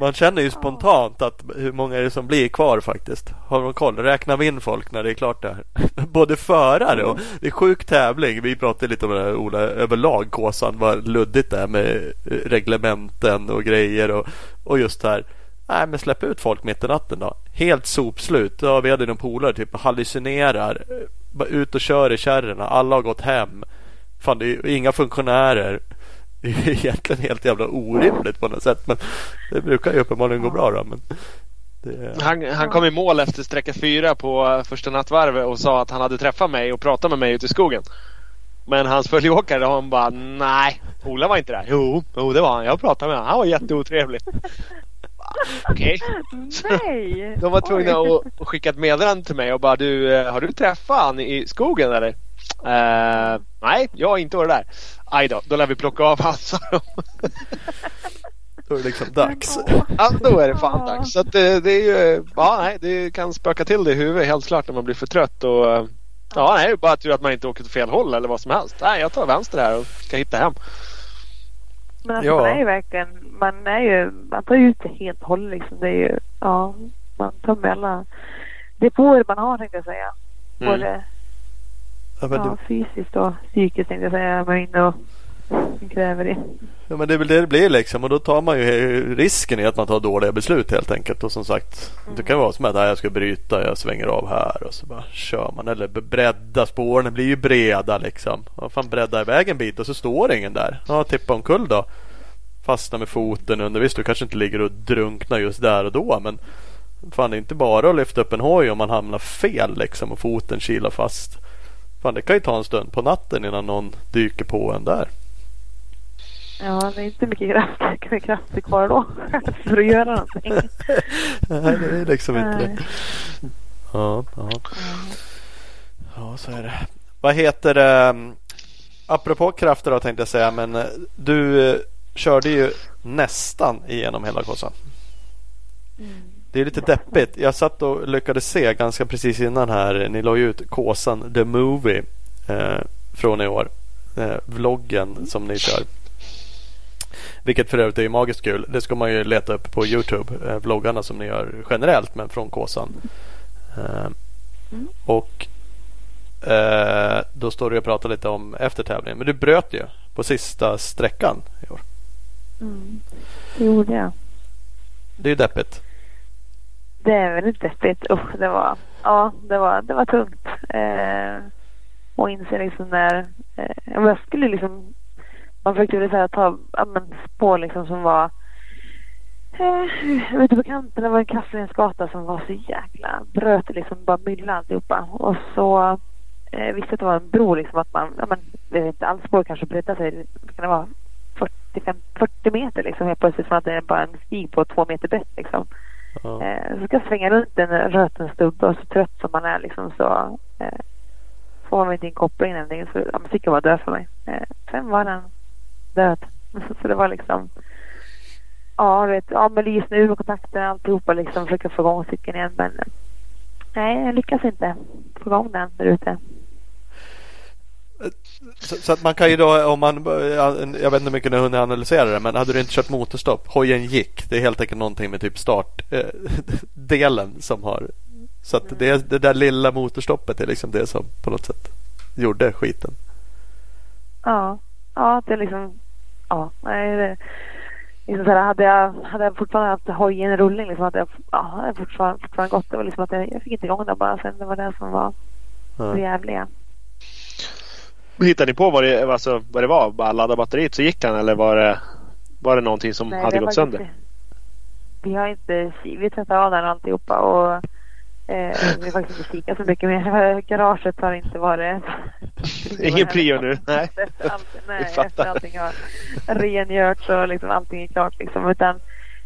Man känner ju spontant att hur många är det som blir kvar faktiskt. Har man koll? Räknar vi in folk när det är klart där? Både förare och det är sjuk tävling. Vi pratade lite om det här Ola överlag. Kåsan vad luddigt det är med reglementen och grejer och, och just här. Nej men släpp ut folk mitt i natten då. Helt sopslut. Ja, vi hade någon polare typ hallucinerar. Bara ut och kör i kärrorna. Alla har gått hem. Fan det är ju inga funktionärer. Det är egentligen helt jävla orimligt på något sätt. Men det brukar ju uppenbarligen gå bra då. Men det, Han, han kom i mål efter sträcka fyra på eh, första nattvarvet och sa att han hade träffat mig och pratat med mig ute i skogen. Men hans följeåkare han bara nej, Ola var inte där. Jo, jo det var han. Jag pratade med honom. Han var jätteotrevlig. Okej. Nej! De var tvungna Oj. att, att skicka ett meddelande till mig och bara du, eh, har du träffat han i skogen eller? Eh, nej, jag har inte varit där. Aj då, då lär vi plocka av han sa de. då är det liksom dags. Ja, då är det fan dags. Så att det, det är ju, ja nej, det kan spöka till det i huvudet helt klart när man blir för trött och eh, Ja, nej, bara tur att man inte åker åt fel håll eller vad som helst. Nej, jag tar vänster här och ska hitta hem. Men alltså Ja. man är ju verkligen, man är ju, man tar ju ut det helt och hållet liksom. Det är ju, ja, man tar med alla depåer man har tänkte jag säga. Mm. Både Ja, ja, fysiskt och psykiskt tänkte jag säga. Man är inne och kräver det. ja, men det är väl det det blir liksom. Och då tar man ju risken i att man tar dåliga beslut helt enkelt. Och som sagt, det kan vara som att "Nej, jag ska bryta, jag svänger av här och så bara kör man. Eller bredda spåren blir ju breda liksom. Ja, fan bredda iväg en bit och så står ingen där. Ja, tippa omkull då. Fastna med foten under. Visst, du kanske inte ligger och drunknar just där och då. Men fan, det är inte bara att lyfta upp en hoj om man hamnar fel liksom och foten kilar fast. Fan, det kan ju ta en stund på natten innan någon dyker på en där. Ja, det är inte mycket kraft, kraft kvar då för att göra någonting. Nej, det är liksom inte det. Ja, ja. ja, så är det. Vad heter det? Apropå krafter då tänkte jag säga. Men eh, du eh, körde ju nästan igenom hela kåsan. Det är lite deppigt. Jag satt och lyckades se ganska precis innan här. Ni la ju ut Kåsan The Movie eh, från i år. Eh, vloggen som ni kör. Vilket för övrigt är magiskt kul. Det ska man ju leta upp på Youtube. Eh, vloggarna som ni gör generellt men från Kåsan. Eh, och eh, då står du och pratar lite om efter tävlingen. Men du bröt ju på sista sträckan i år. Mm. Det gjorde jag. Det är ju deppigt. Det är väldigt deppigt. Usch, det var, ja, det var, det var tungt. Eh, och inse liksom när, eh, jag skulle liksom, man försökte väl så ta, ja men spår liksom som var, Eh, ute på kanten det var en kraftledningsgata som var så jäkla bröt liksom bara mylla alltihopa. Och så eh, visste att det var en bro liksom att man, ja men jag vet inte, allt spår kanske bredde sig, kan det vara 40, 40 meter liksom helt plötsligt som att det är bara en stig på två meter brett liksom. Ja. Eh, så ska jag svänga runt en röten stubbe och så trött som man är liksom så eh, får man inte in kopplingen eller någonting så ja, musiken var död för mig. Eh, sen var den död. så det var liksom Ja, vet, ja med lysning ur kontakten alltihopa liksom försöka få igång cykeln igen men eh, nej, jag lyckas inte få igång den där ute. Så, så, att man kan ju då om man Jag vet inte hur mycket ni hunnit analysera det men hade du inte kört motorstopp Hojen gick Det är helt enkelt någonting med typ startdelen som har Så att det, det där lilla motorstoppet är liksom det som på något sätt Gjorde skiten Ja, ja det är liksom Ja, nej det liksom så här, hade, jag, hade jag fortfarande haft hojen i rullning liksom hade jag ja, hade jag fortfarande, fortfarande gått. Det var liksom att jag, jag fick inte igång den bara sen. Det var det som var det jävliga. Hittade ni på vad det, alltså, vad det var? Bara ladda batteriet så gick den eller var det, var det någonting som Nej, hade gått sönder? inte- Vi har inte vi tvättade av den alltihopa och eh, vi har faktiskt inte kikat så mycket mer. Garaget har inte varit Ingen prio nu? Nej. Efter allt, nej, Jag efter allting har rengjorts och liksom allting är klart liksom. Utan,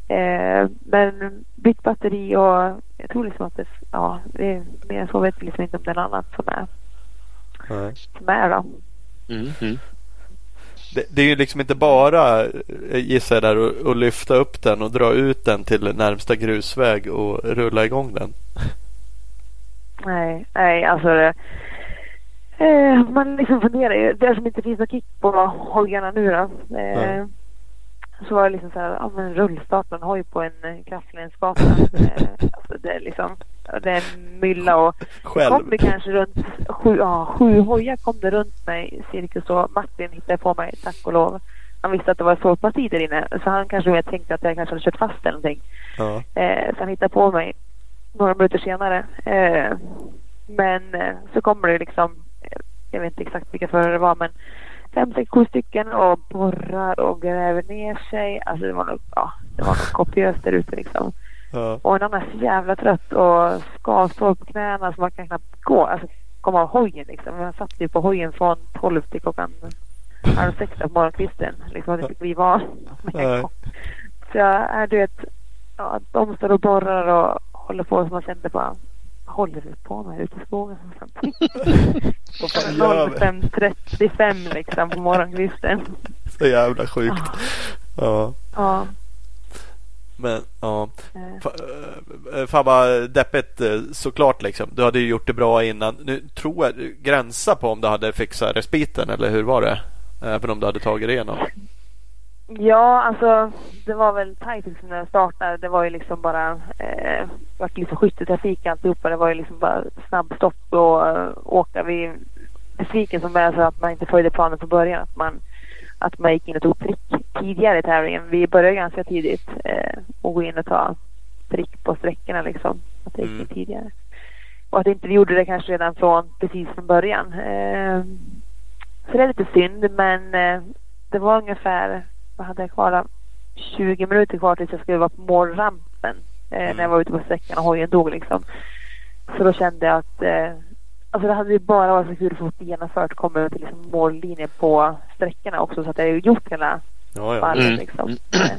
eh, men bytt batteri och jag tror liksom att det, ja, det mer än så vet liksom inte om det är något annat som är, Nej. är då. Mm, mm. det, det är ju liksom inte bara eh, gissar jag där att- lyfta upp den och dra ut den till närmsta grusväg och rulla igång den Nej, nej alltså det, eh, man liksom funderar ju. Det som inte finns någon kick på hojarna nu då. Eh. Så var det liksom så här, ja men rullstarten har ju på en eh, kraftledningsgata. eh, alltså det är liksom, det är mylla och Själv kom det kanske runt sju, ja, sju hojar kom det runt mig cirkus och Martin hittade på mig tack och lov. Han visste att det var ett sovparti där inne så han kanske mer tänkte att jag kanske hade kört fast eller någonting. ja. Eh, så han hittade på mig några minuter senare. Eh, men eh, så kommer det liksom, jag vet inte exakt vilka förare det var men fem, sex, sju stycken och borrar och gräver ner sig. Alltså det var nog, ja, det var nog kopiöst där ute liksom. Ja. Och en annan så jävla trött och skavsår på knäna så man kan knappt gå. Alltså komma av hojen liksom. Jag satt ju på hojen från 12 till klockan halv sex på morgonkvisten. Liksom jag fick kliva av med. Så jag är du vet, ja, de står och borrar och håller på som man kände vad håller du på med ute i skogen? Vi? 05.35 liksom på morgonkvisten. Så jävla sjukt. Ja. Ja. Men ja. eh. Fa- eh, Fan vad deppigt eh, såklart liksom. Du hade ju gjort det bra innan. Nu tror jag gränsa på om du hade fixat respiten eller hur var det? Även om du hade tagit det igenom. Ja, alltså det var väl tajt liksom när jag startade. Det var ju liksom bara eh, vart liksom skytteltrafik alltihopa. Det var ju liksom bara snabbstopp och eh, åka. Vi besviken som är så att man inte följde planen från början. Att man, att man gick in och tog prick tidigare i tävlingen. Vi började ganska tidigt eh, och gå in och ta prick på sträckorna liksom. Att det gick Mm. in tidigare. Och att inte vi gjorde det kanske redan från precis från början. Eh, så det är lite synd men eh, det var ungefär, vad hade jag kvar då? 20 minuter kvar tills jag skulle vara på målrampen. Eh, När jag var ute på sträckan och hojen dog liksom. Så då kände jag att eh, Alltså det hade ju bara varit så kul att få genomfört. Komma ut till liksom mållinjen på sträckorna också så att jag hade gjort hela Ja, ja. Mm. liksom. Eh,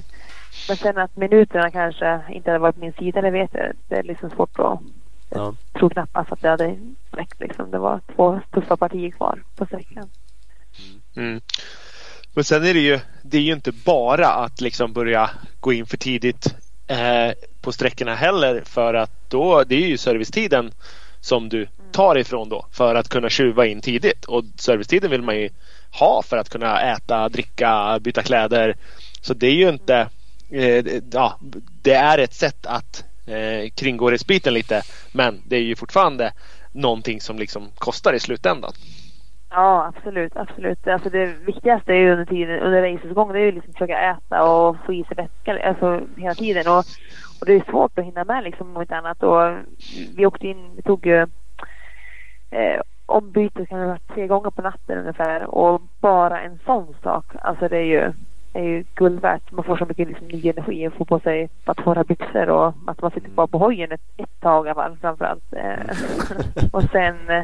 Men sen att minuterna kanske inte hade varit på min sida, det vet jag. Det är liksom svårt att Ja. tror knappast att det hade räckt liksom. Det var två tuffa partier kvar på sträckan. Mm. Men sen är det ju, det är ju inte bara att liksom börja gå in för tidigt eh, på sträckorna heller för att då, det är ju servicetiden som du tar ifrån då för att kunna tjuva in tidigt och servicetiden vill man ju ha för att kunna äta, dricka, byta kläder. Så det är ju inte, eh, ja, det är ett sätt att eh, kringgå respiten lite men det är ju fortfarande någonting som liksom kostar i slutändan. Ja, absolut, absolut. Alltså det viktigaste är ju under tiden, under racets gång, det är ju liksom att försöka äta och få i sig vätska alltså hela tiden. Och, och det är svårt att hinna med liksom om inte annat. Och vi åkte in, vi tog ju eh, ombyte kan det ha varit tre gånger på natten ungefär. Och bara en sån sak, alltså det är ju är ju guld värt. Man får så mycket liksom, ny energi och får på sig bara torra byxor och att man sitter kvar på hojen ett, ett tag i alla fall framförallt. Eh, och sen eh,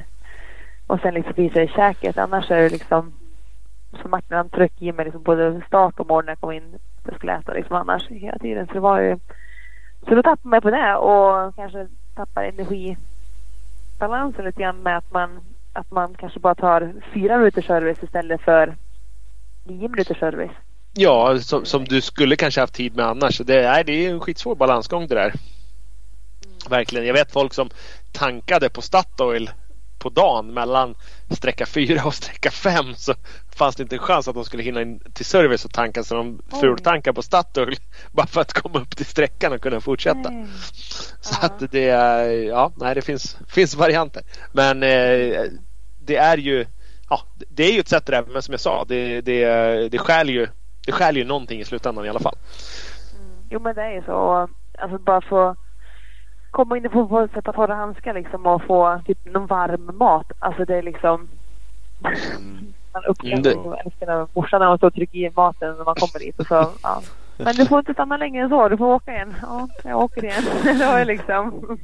och sen liksom visa i käket. Annars är det liksom som Martin han tryckte i mig liksom både start och morgon när jag kom in. Jag skulle äta liksom annars hela tiden. Så det var ju så då tappar man på det och kanske tappar energibalansen lite grann med att man, att man kanske bara tar fyra minuters service istället för nio minuters service. Ja, som, som du skulle kanske haft tid med annars. Det är, det är en skitsvår balansgång det där. Mm. Verkligen. Jag vet folk som tankade på Statoil på dagen mellan sträcka 4 och sträcka 5 så fanns det inte en chans att de skulle hinna in till service och tanka så de fultankade på Statoil bara för att komma upp till sträckan och kunna fortsätta. Nej. Så ja. att det, ja, nej, det finns, finns varianter. Men eh, det är ju ja, det är ju ett sätt där, men som jag sa, det, det, det skär ju det skär ju någonting i slutändan i alla fall. Mm. Jo men det är ju så. Alltså bara få komma in och få, få sätta torra handskar liksom och få typ någon varm mat. Alltså det är liksom... Mm. man uppskattar mm, morsan när hon står och trycker i maten när man kommer dit och så, ja. Men du får inte stanna längre än så. Du får åka igen. Ja, jag åker igen. det var liksom...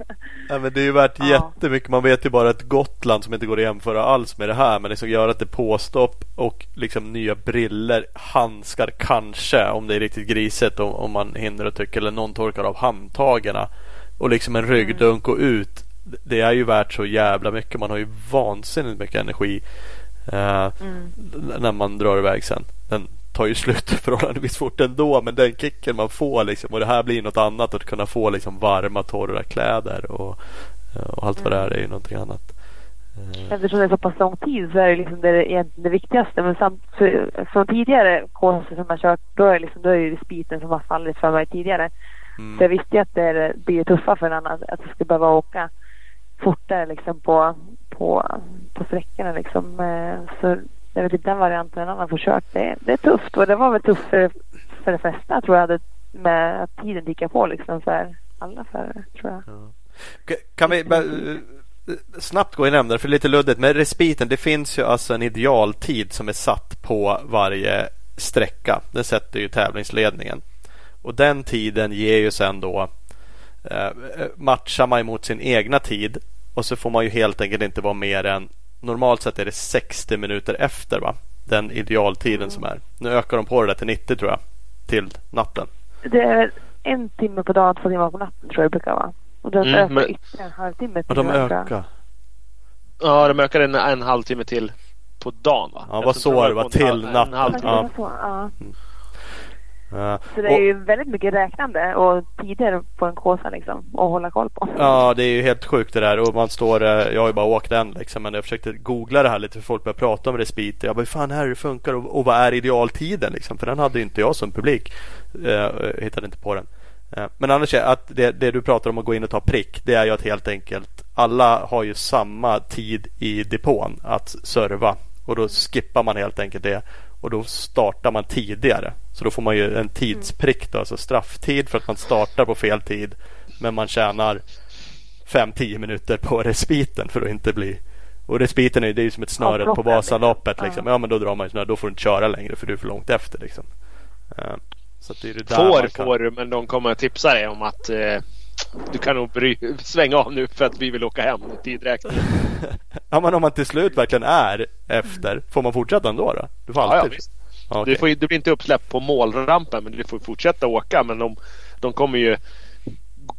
Ja, men det är ju värt ja. jättemycket. Man vet ju bara att Gotland som inte går att jämföra alls med det här. Men liksom gör att det påstopp och liksom nya briller, handskar kanske om det är riktigt griset om, om man hinner och tycker eller någon torkar av handtagarna och liksom en ryggdunk och ut. Det är ju värt så jävla mycket. Man har ju vansinnigt mycket energi uh, mm. när man drar iväg sen. Den tar ju slut förhållandevis fort ändå men den kicken man får liksom och det här blir något annat att kunna få liksom varma torra kläder och, och allt vad det är är ju någonting annat. Eh. Eftersom det är så pass lång tid så är det liksom det, det viktigaste. Men samt, från tidigare kurser som jag kört då är, det liksom, då är det spiten som har fallit för mig tidigare. Mm. Så jag visste ju att det blir tuffa för en annan att jag skulle behöva åka fortare liksom på, på, på sträckorna liksom. Eh, så jag vet inte den varianten en annan får kört. Det, det är tufft och det var väl tufft för, för de flesta tror jag. med att tiden tickar på liksom för alla förare tror jag. Ja. Kan vi eh, snabbt gå in det för lite luddigt. Men respiten, det finns ju alltså en idealtid som är satt på varje sträcka. Den sätter ju tävlingsledningen. Och den tiden ger ju sen då eh, matchar man mot sin egna tid och så får man ju helt enkelt inte vara mer än normalt sett är det 60 minuter efter va? Den idealtiden mm. som är. Nu ökar de på det där till 90 tror jag. Till natten. Det är en timme på dagen, två timmar på natten tror jag det brukar vara. Och de mm, ökar men... ytterligare en halvtimme. Och de ökar? Ja, de ökar en, en halvtimme till på dagen va? Ja, vad så det var till natten. Ja. ja. Så det är och, ju väldigt mycket räknande och tider på en kåsa liksom att hålla koll på. Ja, det är ju helt sjukt det där och man står, eh, jag har ju bara åkt en liksom men jag försökte googla det här lite för folk börjar prata om respit. Jag bara, hur fan är det funkar och, och vad är idealtiden liksom? För den hade ju inte jag som publik. Eh, hittade inte på den. Eh, men annars är att det, det, du pratar om att gå in och ta prick, det är ju att helt enkelt alla har ju samma tid i depån att serva och då skippar man helt enkelt det och då startar man tidigare. Så då får man ju en tidsprick då, alltså strafftid för att man startar på fel tid. Men man tjänar 5-10 minuter på respiten för att inte bli och respiten är, det är ju som ett snöre på Vasaloppet. Liksom. Ja men då drar man ju snöre. Då får du inte köra längre för du är för långt efter. Liksom. Uh, så det är det får kan... får du men de kommer att tipsa dig om att uh, du kan nog bry, svänga av nu för att vi vill åka hem tidräkningen. ja men om man till slut verkligen är efter, får man fortsätta ändå då? Du får alltid... Ja, ja, visst. Okay. Du, får, du blir inte uppsläppt på målrampen men du får fortsätta åka men de, de kommer ju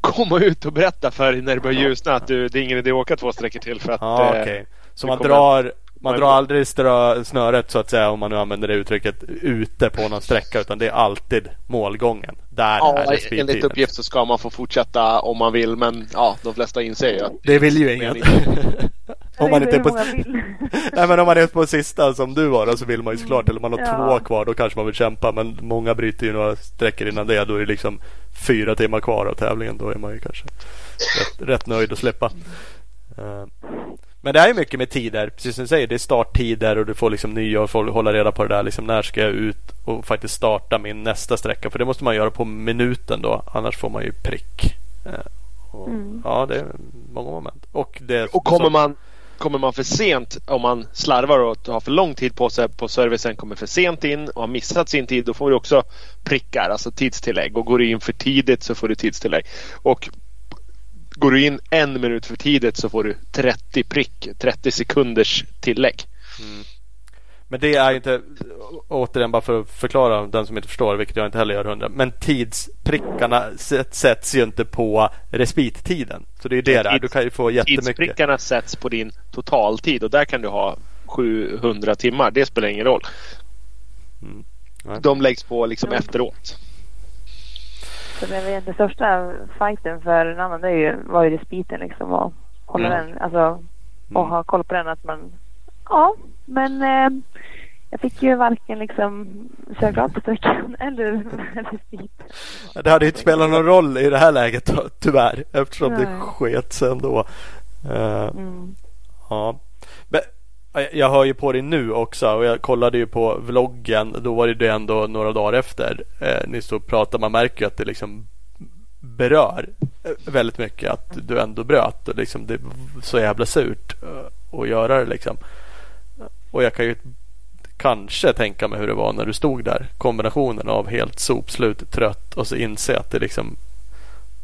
komma ut och berätta för dig när det börjar ljusna att du, det är ingen idé att åka två sträckor till för att... Okay. eh, så man drar, man drar aldrig snöret så att säga om man nu använder det uttrycket ute på någon sträcka utan det är alltid målgången. Där ja, är enligt uppgift så ska man få fortsätta om man vill men ja, de flesta inser ju att det vill ju ingen. om man inte är på... Nej men om man är på sista som du var då, så vill man ju såklart. Eller man har ja. två kvar då kanske man vill kämpa. Men många bryter ju några sträckor innan det. Då är det liksom fyra timmar kvar av tävlingen. Då är man ju kanske rätt, rätt nöjd att släppa. Uh. Men det är ju mycket med tider, precis som du säger. Det är starttider och du får liksom nya och får hålla reda på det där. Liksom, när ska jag ut och faktiskt starta min nästa sträcka? För det måste man göra på minuten då. Annars får man ju prick. Eh, och, mm. Ja, det är många moment. Och, det, och kommer man kommer man för sent om man slarvar och har för lång tid på sig på servicen, kommer för sent in och har missat sin tid, då får du också prickar, alltså tidstillägg. Och går du in för tidigt så får du tidstillägg. Och går du in en minut för tidigt så får du 30 prick, 30 sekunders tillägg. Mm. Men det är ju inte, återigen bara för att förklara den som inte förstår, vilket jag inte heller gör hundra. Men tidsprickarna sätts ju inte på respittiden. Så det är det där. Du kan ju få jättemycket. Tidsprickarna sätts på din totaltid och där kan du ha 700 timmar. Det spelar ingen roll. Mm. De läggs på liksom mm. efteråt. Så det, den största fighten för en annan det är ju, var ju respiten liksom. Och hålla mm. den, alltså, och ha koll på den att man Ja, men eh, jag fick ju varken liksom köra på sträckan eller respit. Det hade inte spelat någon roll i det här läget tyvärr eftersom Nej. det sket sig ändå. Uh, mm. Ja. Men, jag hör ju på dig nu också och jag kollade ju på vloggen. Då var det ändå några dagar efter eh, ni stod och pratade. Man märker ju att det liksom berör eh, väldigt mycket att du ändå bröt. Och liksom det är så jävla surt att göra det liksom. Och jag kan ju kanske tänka mig hur det var när du stod där. Kombinationen av helt sopslut, trött och så inse att det liksom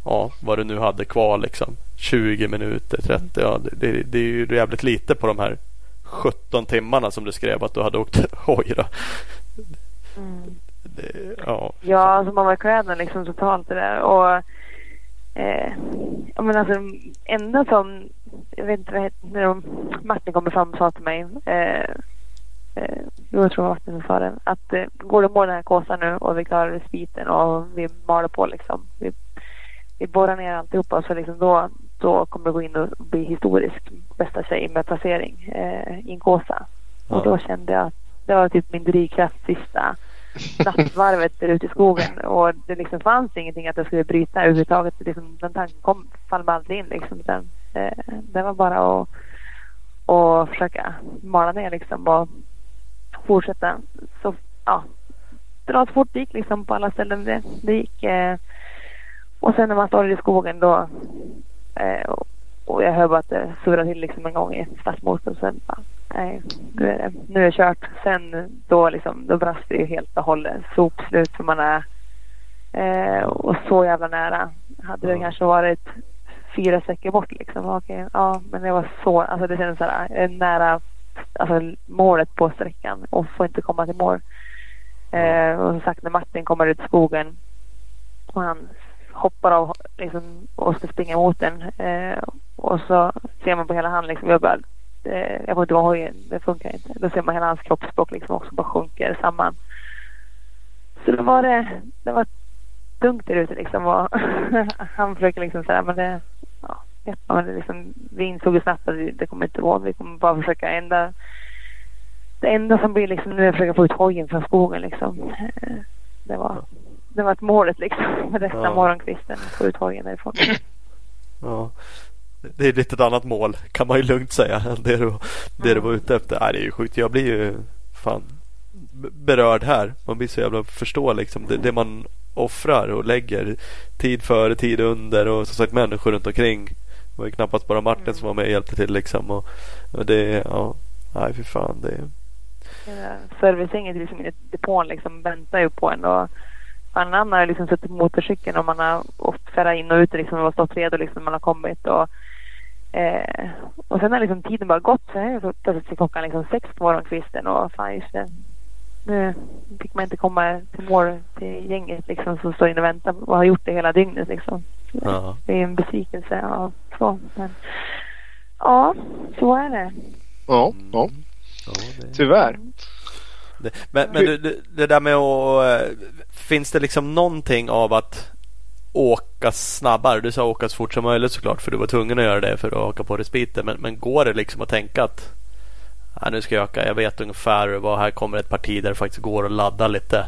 Ja, vad du nu hade kvar liksom 20 minuter, 30. Ja, det, det är ju jävligt lite på de här 17 timmarna som du skrev att du hade åkt hoj. Mm. Ja, ja alltså man var kläderna liksom totalt det där. Och eh, men alltså enda som vet inte vad heter, när Martin kommer fram och sa till mig. Eh, eh, jag tror Martin sa det. Att eh, går det mål den här kåsan nu och vi klarar respiten och vi maler på liksom. Vi, vi borrar ner alltihopa så liksom då, då kommer det gå in och bli historisk bästa tjej med placering eh, i en kåsa. Ja. Och då kände jag att det var typ min drivkraft sista nattvarvet där ute i skogen och det liksom fanns ingenting att jag skulle bryta överhuvudtaget. Liksom, den tanken kom, fall aldrig in liksom. Den, Eh, det var bara att, att försöka mala ner liksom och fortsätta. Så, ja, dra så fort det gick liksom på alla ställen det, det gick. Eh, och sen när man står i skogen då eh, och jag hör bara att det surrar till liksom en gång i stadsmotorn. Sen bara, nej, nu är det, nu är det kört. Sen då liksom, då brast det ju helt och hållet. Sopslut för man är eh, och så jävla nära. Hade det kanske varit fyra säckar bort liksom. Okej, ja, men det var så, alltså det kändes så här, eh, nära alltså, målet på sträckan och får inte komma till mål. Eh, och som sagt när Martin kommer ut i skogen och han hoppar av liksom, och ska springa mot den eh, och så ser man på hela han liksom, jag bara, eh, jag får inte vara hojen, det funkar inte. Då ser man hela hans kroppsspråk liksom också bara sjunker samman. Så då var det, det var tungt där ute liksom och han försöker liksom säga men det, ja, liksom, vi insåg ju snabbt att det kommer inte gå. Vi kommer bara försöka enda det enda som blir liksom nu är att försöka få ut hojen från skogen liksom. Eh, det var, det var ett målet liksom. Resten ja. av morgonkvisten. Få ut hojen därifrån. Ja. Det är lite ett annat mål kan man ju lugnt säga än det du, det du var ute efter. Nej, det är ju sjukt. Jag blir ju fan berörd här. Man blir så jävla förstå liksom det, det man offrar och lägger tid före, tid under och som sagt människor runt omkring det var ju knappast bara Martin som var med och hjälpte till liksom. Och, och det, ja, nej fy fan. Det... Eh, ja, liksom i depån liksom väntar ju på en. Och en annan har liksom suttit på motorcykeln och man har åkt färra in och ut liksom och stått redo liksom när man har kommit. Och, eh, och sen har liksom tiden bara gått. Så är plötsligt klockan liksom sex på morgonkvisten och fan just det. Nu fick man inte komma till mål till gänget liksom som står inne och väntar och har gjort det hela dygnet liksom. Ja. Det är en besvikelse. Ja, så. Men, ja, så är det. Ja, ja. det... Tyvärr. Det, men men det, det där med att... Eh, finns det liksom någonting av att åka snabbare? Du sa åka så fort som möjligt såklart för du var tvungen att göra det för att åka på respiten. Men, men går det liksom att tänka att ja, nu ska jag öka. Jag vet ungefär vad här kommer ett parti där det faktiskt går att ladda lite.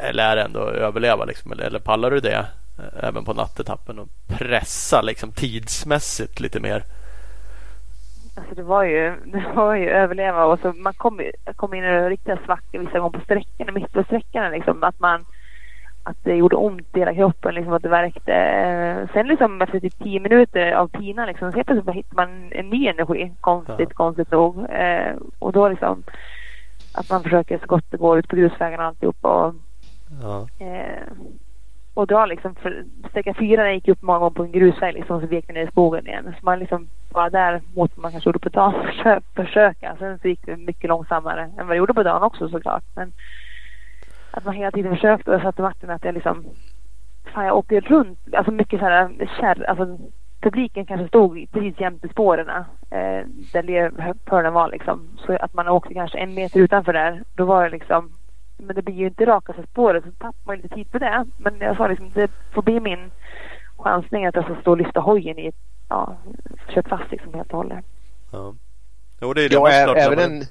Eller är det ändå att överleva liksom? Eller, eller pallar du det? Eh, även på nattetappen och pressa liksom tidsmässigt lite mer? Alltså det var ju, det var ju överleva och så man kom, kom in i riktiga svackor vissa gånger på sträckorna, mitt på sträckorna liksom. Att man, att det gjorde ont i hela kroppen, liksom att det värkte. Eh, sen liksom efter typ tio minuter av pina liksom, så plötsligt hittar man en ny energi. Konstigt, Ja. konstigt nog. Eh, och då liksom att man försöker så gott det går ut på grusvägarna och alltihopa. Och, Ja. eh, och dra liksom, för sträcka fyra jag gick upp många gånger på en grusväg liksom, så vek vi ner i skogen igen. Så man liksom bara där mot vad man kanske gjorde på dagen försö- försöka. Sen så gick det mycket långsammare än vad det gjorde på dagen också såklart. Men att man hela tiden försökte och jag sa till Martin att jag liksom Fan jag åker runt, alltså mycket så här kärr, alltså publiken kanske stod precis jämte spåren eh, där lerpölen var liksom. Så att man åkte kanske en meter utanför där. Då var det liksom men det blir ju inte rakaste spåret så tappar man lite tid på det. Men jag sa liksom det får bli min chansning att jag ska stå och lyfta hojen i ja, kört fast liksom helt och hållet. ja. Jo, det är det Ja, man ä- såklart även, en,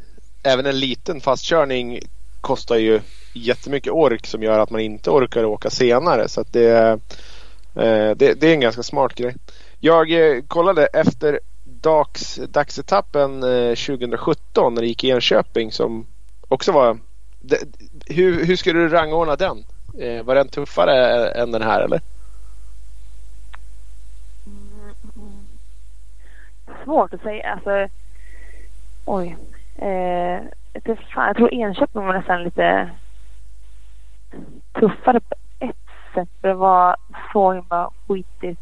även en liten fastkörning kostar ju jättemycket ork som gör att man inte orkar åka senare. Så att det, eh, det, det är en ganska smart grej. Jag eh, kollade efter dags, dagsetappen eh, 2017 när det gick i Enköping som också var... Det, hur, hur skulle du rangordna den? Eh, var den tuffare än den här eller? Svårt att säga. Alltså, oj. Eh, det, fan, jag tror Enköping var nästan lite tuffare på ett sätt. För det var så himla skitigt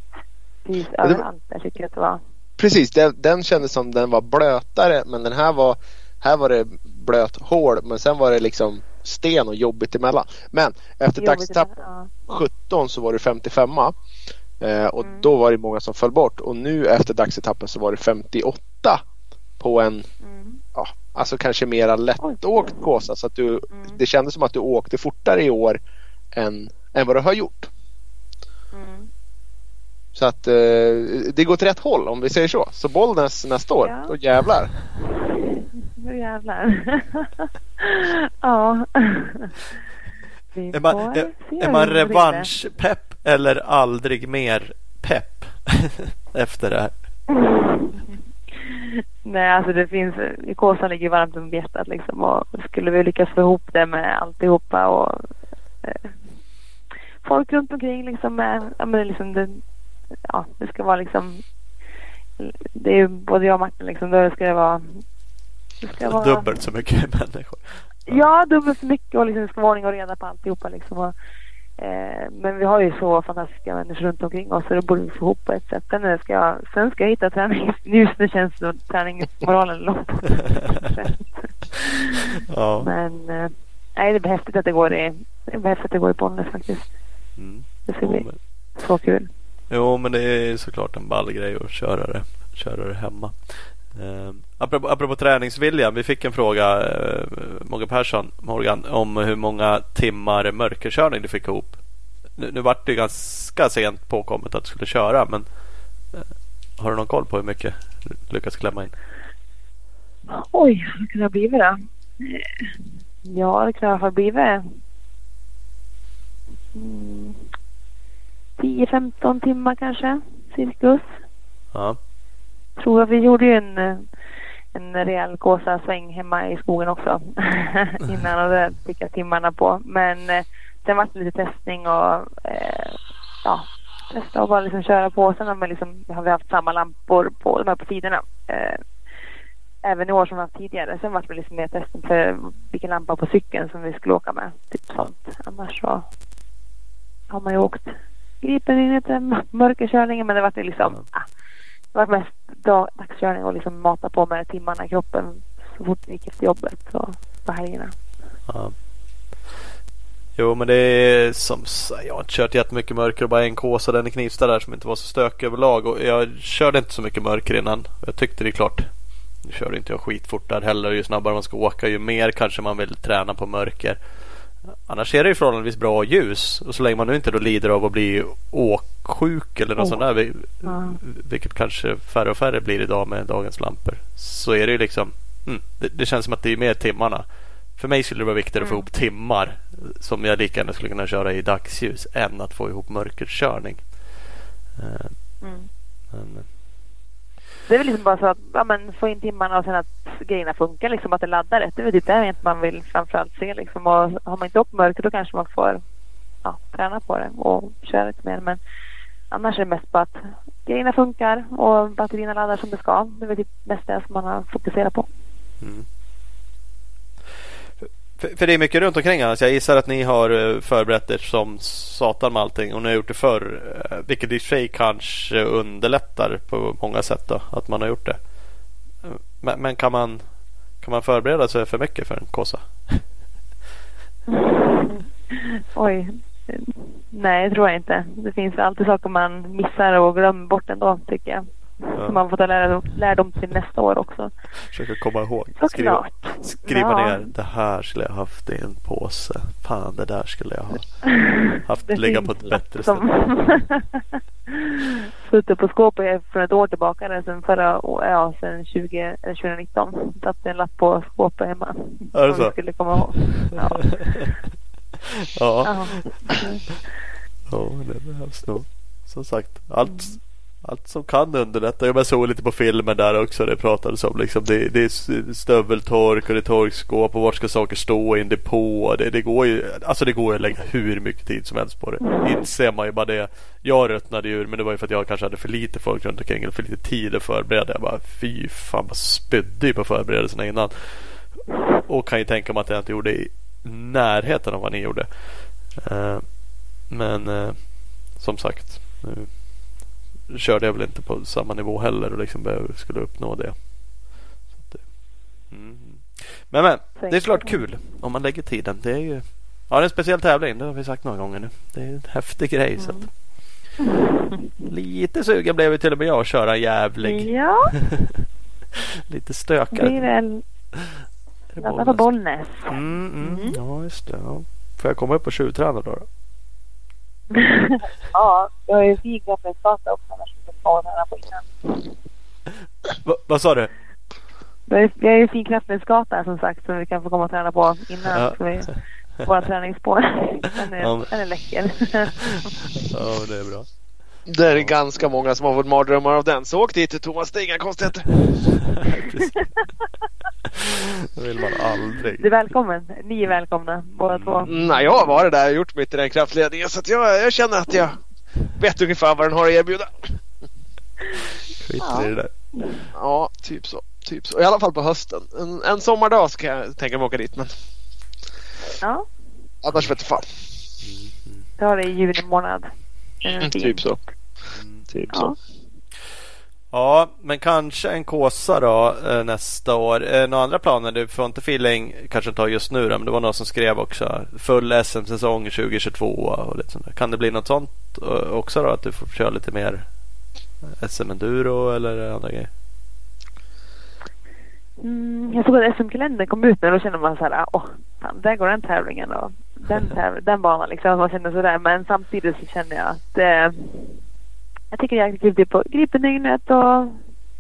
precis Ja, överallt. Jag tycker att det var. Precis, den, den kändes som den var blötare men den här var Här var det blöt hål men sen var det liksom sten och jobbigt emellan. Men efter Ja. 17 så var det 55 eh, och Mm. då var det många som föll bort och nu efter dagsetappen så var det 58 på en Mm. ja, alltså kanske mera lättåkt Kåsa så att du Mm. det kändes som att du åkte fortare i år än, än vad du har gjort. Mm. Så att eh, det går åt rätt håll om vi säger så. Så Bollnäs nästa år, Ja. då jävlar. Nu jävlar. ja. Är man, är, är man revanschpepp eller aldrig mer pepp efter det här? Nej, alltså det finns, Kåsan ligger varmt om hjärtat liksom och skulle vi lyckas få ihop det med alltihopa och eh, folk runt omkring liksom med, ja men liksom det, ja det ska vara liksom det är ju både jag och Martin liksom, då ska det vara det ska vara Dubbelt så mycket människor. Ja, dubbelt så mycket och liksom det ska vara ordning och reda på alltihopa liksom. Och, eh, men vi har ju så fantastiska människor runt omkring oss så det borde vi få ihop på ett sätt. Sen ska jag, sen ska jag hitta träning. Just nu känns det träningsmoralen långt bort. Ja. Men eh, nej, det är häftigt att det går i, det är att det går i Bollnäs faktiskt. Mm. Det ska bli men, så kul. jo men det är såklart en ball grej att köra det, köra det hemma. Eh, apropå, apropå träningsvilja. Vi fick en fråga eh, Morgan Persson Morgan, om hur många timmar mörkerkörning du fick ihop. Nu, nu vart det ju ganska sent påkommet att du skulle köra men eh, har du någon koll på hur mycket du lyckas klämma in? Oj, vad kan det ha blivit då? Ja, det kan fall blivit mm, 10-15 timmar kanske, cirkus. Ja. Tror jag vi gjorde ju en, eh, en rejäl gåsasväng hemma i skogen också innan och det fick jag timmarna på. Men eh, sen var det lite testning och eh, ja, testa och bara liksom köra på. Sen har, man liksom, har vi haft samma lampor på de här på sidorna. Eh, även i år som vi haft tidigare. Sen var det liksom mer testen för vilken lampa på cykeln som vi skulle åka med. Typ sånt. Annars så har man ju åkt gripen in i eh, mörkerkörningen men det var ju liksom ah, det var mest dag, dagskörning och liksom mata på med timmarna i kroppen så fort vi gick efter jobbet och på helgerna. Ja. Jo men det är som jag har inte kört jättemycket mörker och bara en kåsa den i Knivsta där som inte var så stökig överlag. Och jag körde inte så mycket mörker innan. Jag tyckte det är klart. Nu körde inte jag skitfort där heller. Ju snabbare man ska åka ju mer kanske man vill träna på mörker. Annars är det ju förhållandevis bra ljus. Och så länge man nu inte då lider av att bli åksjuk eller något Åh. sånt där. Vilket kanske färre och färre blir idag med dagens lampor. Så är det ju liksom. Mm, det, det känns som att det är mer timmarna. För mig skulle det vara viktigare att få Mm. ihop timmar som jag lika gärna skulle kunna köra i dagsljus än att få ihop mörkerkörning. Eh, Mm. Men, Det är väl liksom bara så att ja, men få in timmarna och sen att grejerna funkar liksom att det laddar rätt. Det är väl typ det man vill framförallt se liksom. Och har man inte upp mörker då kanske man får ja, träna på det och köra lite mer. Men annars är det mest bara att grejerna funkar och batterierna laddar som det ska. Det är väl typ mest det som man har fokuserat på. Mm. För, för, det är mycket runt omkring annars. Jag gissar att ni har eh, förberett er som satan med allting och ni har gjort det förr. Eh, vilket i sig kanske underlättar på många sätt då, att man har gjort det. Men, men, kan, man, kan man förbereda sig för mycket för en kåsa? Oj. Nej, det tror jag inte. Det finns alltid saker man missar och glömmer bort ändå tycker jag. Ja. man får ta lärdom, lärdom till nästa år också. Försöka komma ihåg. Skriva, skriva ja. ner. Det här skulle jag haft i en påse. Fan det där skulle jag ha haft det ligga på ett bättre som... ställe. Suttit på skåpet från ett år tillbaka. Eller sen förra ja, sen 20, eller 2019. Satt en lapp på skåpet hemma. Är det så? skulle komma ihåg. Ja. ja. ja. det behövs nog. Som sagt. Allt allt som kan underlätta. Jag såg lite på filmen där också. Det pratades om liksom det, det är stöveltork och det är torkskåp och vart ska saker stå i en depå. Det, det går ju alltså det går att lägga hur mycket tid som helst på det. Inser man ju bara det. Jag röttnade ur men det var ju för att jag kanske hade för lite folk runt omkring eller för lite tid att förbereda. Jag bara fy fan vad spydde på förberedelserna innan. Och kan ju tänka mig att jag inte gjorde närheten av vad ni gjorde. Uh, men uh, som sagt. Uh, körde jag väl inte på samma nivå heller och liksom skulle uppnå det. det mm. Men men, det är såklart kul om man lägger tiden. Det är ju ja, det är en speciell tävling. Det har vi sagt några gånger nu. Det är en häftig grej. Mm. Så att, lite sugen blev till och med jag att köra jävlig. Ja. lite stökad. Det är väl ladda på Bollnäs. Mm, mm. mm. Ja, just det. Ja. Får jag komma upp och tjuvträna då? då? ja, jag har ju fin Gapelsgata också annars inte kvar här på innan. Va, vad sa du? Vi har ju fin Kraftnäsgata som sagt som vi kan få komma och träna på innan. Ja. Vi, våra träningsspår. Den är, ja. den är läcker. ja, det är bra. Det är ganska många som har fått mardrömmar av den. Så åk dit Thomas, det är inga konstigheter. det vill man aldrig. Du är välkommen. Ni är välkomna båda två. Mm, nej, jag har varit där och gjort mitt i den kraftledningen så jag, jag känner att jag vet ungefär vad den har att erbjuda. Skit i det där. Ja, typ så. Typ så. I alla fall på hösten. En, en sommardag så kan jag tänka mig åka dit. Men... Ja. Annars vet jag fan. Har det i juni månad. Mm, typ så. Typ ja. så. Ja, men kanske en Kåsa då eh, nästa år. Eh, några andra planer? Du får inte feeling, kanske inte just nu då, men det var någon som skrev också. Full SM-säsong 2022 och lite sånt där. Kan det bli något sånt eh, också då? Att du får köra lite mer SM-enduro eller andra grejer? Mm, jag såg att SM-kalendern kom ut nu och då kände man så här, åh, fan, där går den tävlingen och den, den banan liksom. Man känner sådär. Men samtidigt så känner jag att eh, jag tycker det är på Gripendygnet och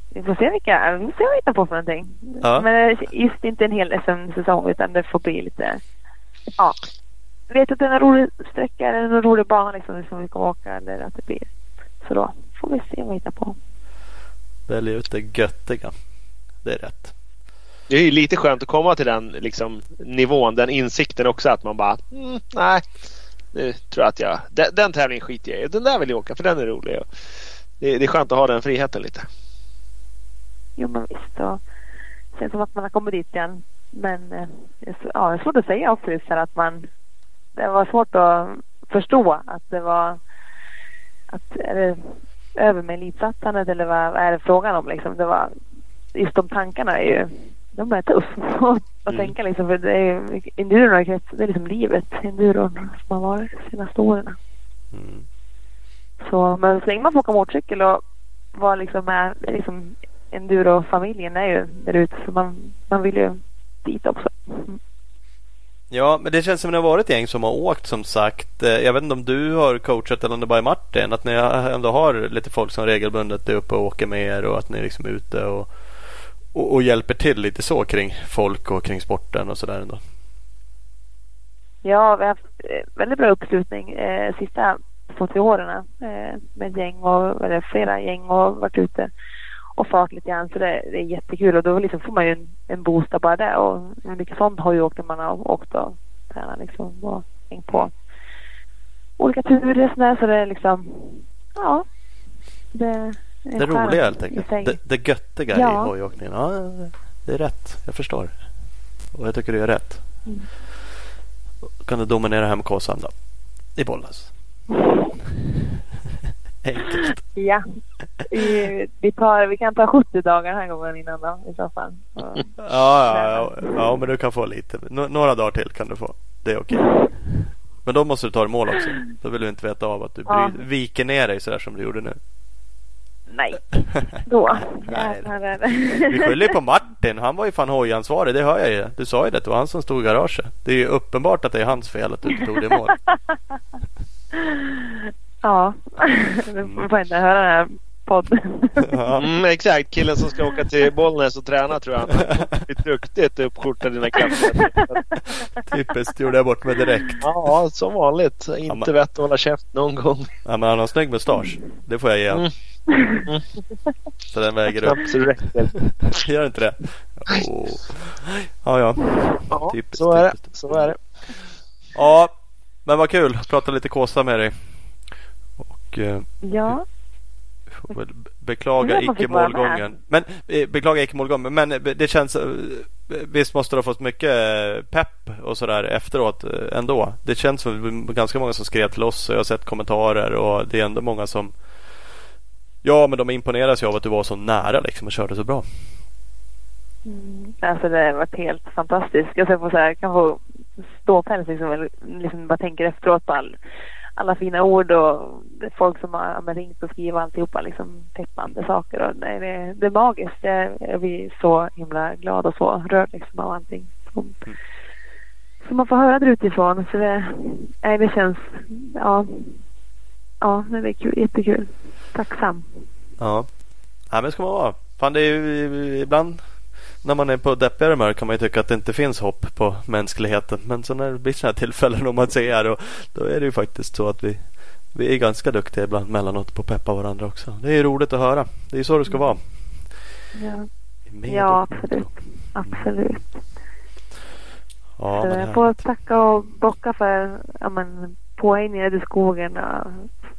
vi får se vilka, vi får se vad vi hittar på för någonting. Ja. Men just inte en hel SM-säsong utan det får bli lite, ja. Vet att det är en rolig sträcka eller en rolig bana liksom som vi kommer åka eller att det blir. Så då får vi se vad vi hittar på. Välj ut det göttiga. Det är rätt. Det är ju lite skönt att komma till den liksom, nivån, den insikten också att man bara mm, nej, nu tror jag att jag, den, den tävlingen skiter jag i. Den där vill jag åka för den är rolig. Det, det är skönt att ha den friheten lite. Jo men visst. Och det känns som att man har kommit dit igen. Men eh, ja, det är svårt att säga också just att man det var svårt att förstå att det var att är det över med elitsatsandet eller vad är det frågan om liksom? Det var just de tankarna är ju de är tuff att mm. tänka liksom. För det är enduron det är liksom livet. Enduron som har varit de senaste åren. Mm. Så, men så länge man får åka motorcykel och vara liksom med liksom enduro-familjen är ju där ute. Så man, man vill ju dit också. Mm. Ja, men det känns som att det har varit gäng som har åkt som sagt. Eh, jag vet inte om du har coachat eller om det bara är Martin. Att ni ändå har lite folk som regelbundet är uppe och åker med er och att ni liksom är ute och och, och, hjälper till lite så kring folk och kring sporten och sådär ändå? Ja, vi har haft eh, väldigt bra uppslutning eh, sista två, tre åren eh, med gäng och eller flera gäng och varit ute och fart lite grann så det, det är jättekul och då liksom får man ju en, en boost av bara det och mycket sånt har ju åkt när man har åkt och tränat liksom och hängt på. olika turer sådär så det är liksom ja. Det, det roliga helt enkelt. Det, det göttiga Ja. i hojåkningen. Ja, det är rätt. Jag förstår. Och jag tycker du är rätt. Mm. Kan du dominera hem Kåsan då. I Bollnäs. Enkelt. Ja. Vi, tar, vi kan ta 70 dagar den här gången innan då i så fall. Så, Ja, ja, ja, ja, men du kan få lite. Nå- några dagar till kan du få. Det är okej. Men då måste du ta i mål också. Då vill du inte veta av att du Ja. bry, viker ner dig sådär som du gjorde nu. Nej, då. Nej. Är. Vi skyller på Martin. Han var ju fan hojansvarig. Det hör jag ju. Du sa ju det. Det var han som stod i garaget. Det är ju uppenbart att det är hans fel att du inte tog det i mål. Ja, du får inte höra den här podden. Ja. Mm, exakt, killen som ska åka till Bollnäs och träna tror jag. Han blivit duktigt uppskjortad dina krafter. Typiskt. Gjorde jag bort mig direkt. Ja, som vanligt. men- Inte vett att hålla käft någon gång. Ja, men han har snygg mustasch. Det får jag ge honom. Mm. Så den väger upp. Så räcker. Gör inte det? Åh. Ja, ja. Ja, Typiskt, så är det. Så är det. Ja, men vad kul. Prata lite Kåsa med dig. Och eh, Ja, får väl beklaga fick vara icke-målgången. Men eh, beklaga icke-målgången. Men eh, det känns. eh, Visst måste du ha fått mycket eh, pepp och sådär efteråt eh, ändå. Det känns som ganska många som skrev till oss. och Jag har sett kommentarer och det är ändå många som Ja men de imponeras ju av att du var så nära liksom och körde så bra. alltså det har varit helt fantastiskt. Jag ska få så här, kan få ståpäls liksom, eller liksom bara tänker efteråt på all, alla fina ord och folk som har ringt och skrivit alltihopa liksom peppande saker och nej, det, det är magiskt. Jag, jag blir så himla glad och så rörd liksom av allting. Som, som man får höra där utifrån. Så det, nej, det känns, ja, ja det är kul, jättekul. Tacksam. Ja. ja men det ska man vara. Fan det är ju ibland när man är på deppigare humör kan man ju tycka att det inte finns hopp på mänskligheten. Men så när det blir sådana här tillfällen och man ser och då är det ju faktiskt så att vi, vi är ganska duktiga ibland mellanåt på att peppa varandra också. Det är ju roligt att höra. Det är ju så det ska vara. Ja, ja absolut. Absolut. Ja, Så jag får tacka och bocka för ja, men, påhängningar i skogen. Och,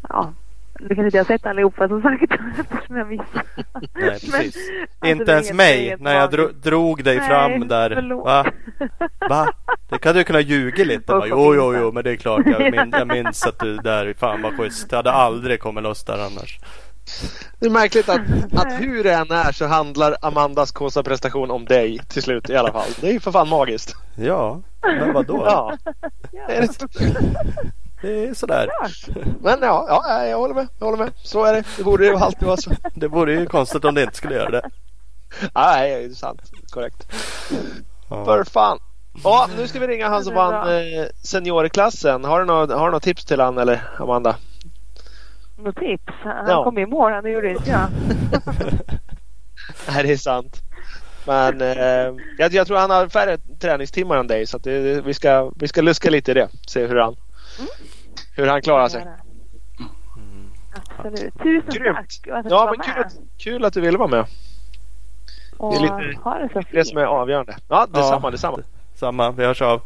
ja, du kan inte ha sett allihopa som sagt eftersom jag missade. Nej, Men, precis. alltså, det inte ens mig när jag dro, magiskt. drog dig Nej, fram där. förlåt. Va? Va? Det kan du kunna ljuga lite. Bara, jo, jo, jo, men det är klart. Jag, min, jag minns att du där, fan vad schysst. Jag hade aldrig kommit loss där annars. Det är märkligt att, att hur det än är så handlar Amandas Kåsa-prestation om dig till slut i alla fall. Det är ju för fan magiskt. Ja, men vadå? Ja, Ja, det är sådär. Men ja, ja, jag håller med. Jag håller med. Så är det. Det borde ju alltid vara så. Det vore ju konstigt om det inte skulle göra det. Ja, nej, det är sant. Korrekt. Ja. För fan. Ja, nu ska vi ringa han som vann eh, seniorklassen. Har du något, har du något tips till han eller Amanda? Något tips? Han Ja. kom i mål, han gjorde inte jag. Nej, det är sant. Men eh, jag, jag tror han har färre träningstimmar än dig så att det, vi, ska, vi ska luska lite i det. Se hur han, hur han klarar sig. Mm. Absolut. Tusen Grymt. tack Ja, men kul att, kul att du ville vara med. Och det är lite- ha det så Det som är fint. avgörande. Ja, detsamma, detsamma. Samma, vi hörs av.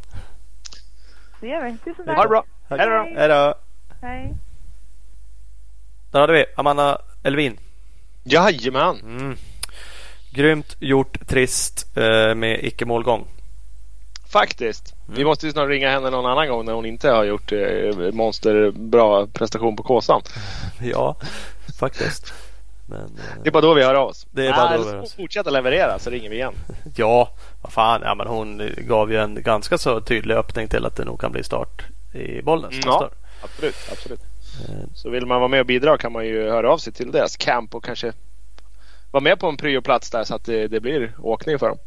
Det gör vi. Tusen tack. Ha det bra. Hej då. Hej. Hej då. Hej. Där hade vi Amanda Elvin. Jajamän. Mm. Grymt gjort, trist eh, med icke-målgång. Faktiskt. Mm. Vi måste ju snart ringa henne någon annan gång när hon inte har gjort eh, monsterbra prestation på Kåsan. Ja, faktiskt. Men eh, Det är bara då vi hör av oss. Det är bara då Nej, vi så hör oss. fortsätter leverera så ringer vi igen. ja, vad fan. Ja, men hon gav ju en ganska så tydlig öppning till att det nog kan bli start i Bollnäs Mm, ja. Absolut, absolut. Eh, Så vill man vara med och bidra kan man ju höra av sig till deras camp och kanske vara med på en pryoplats där så att det, det blir åkning för dem.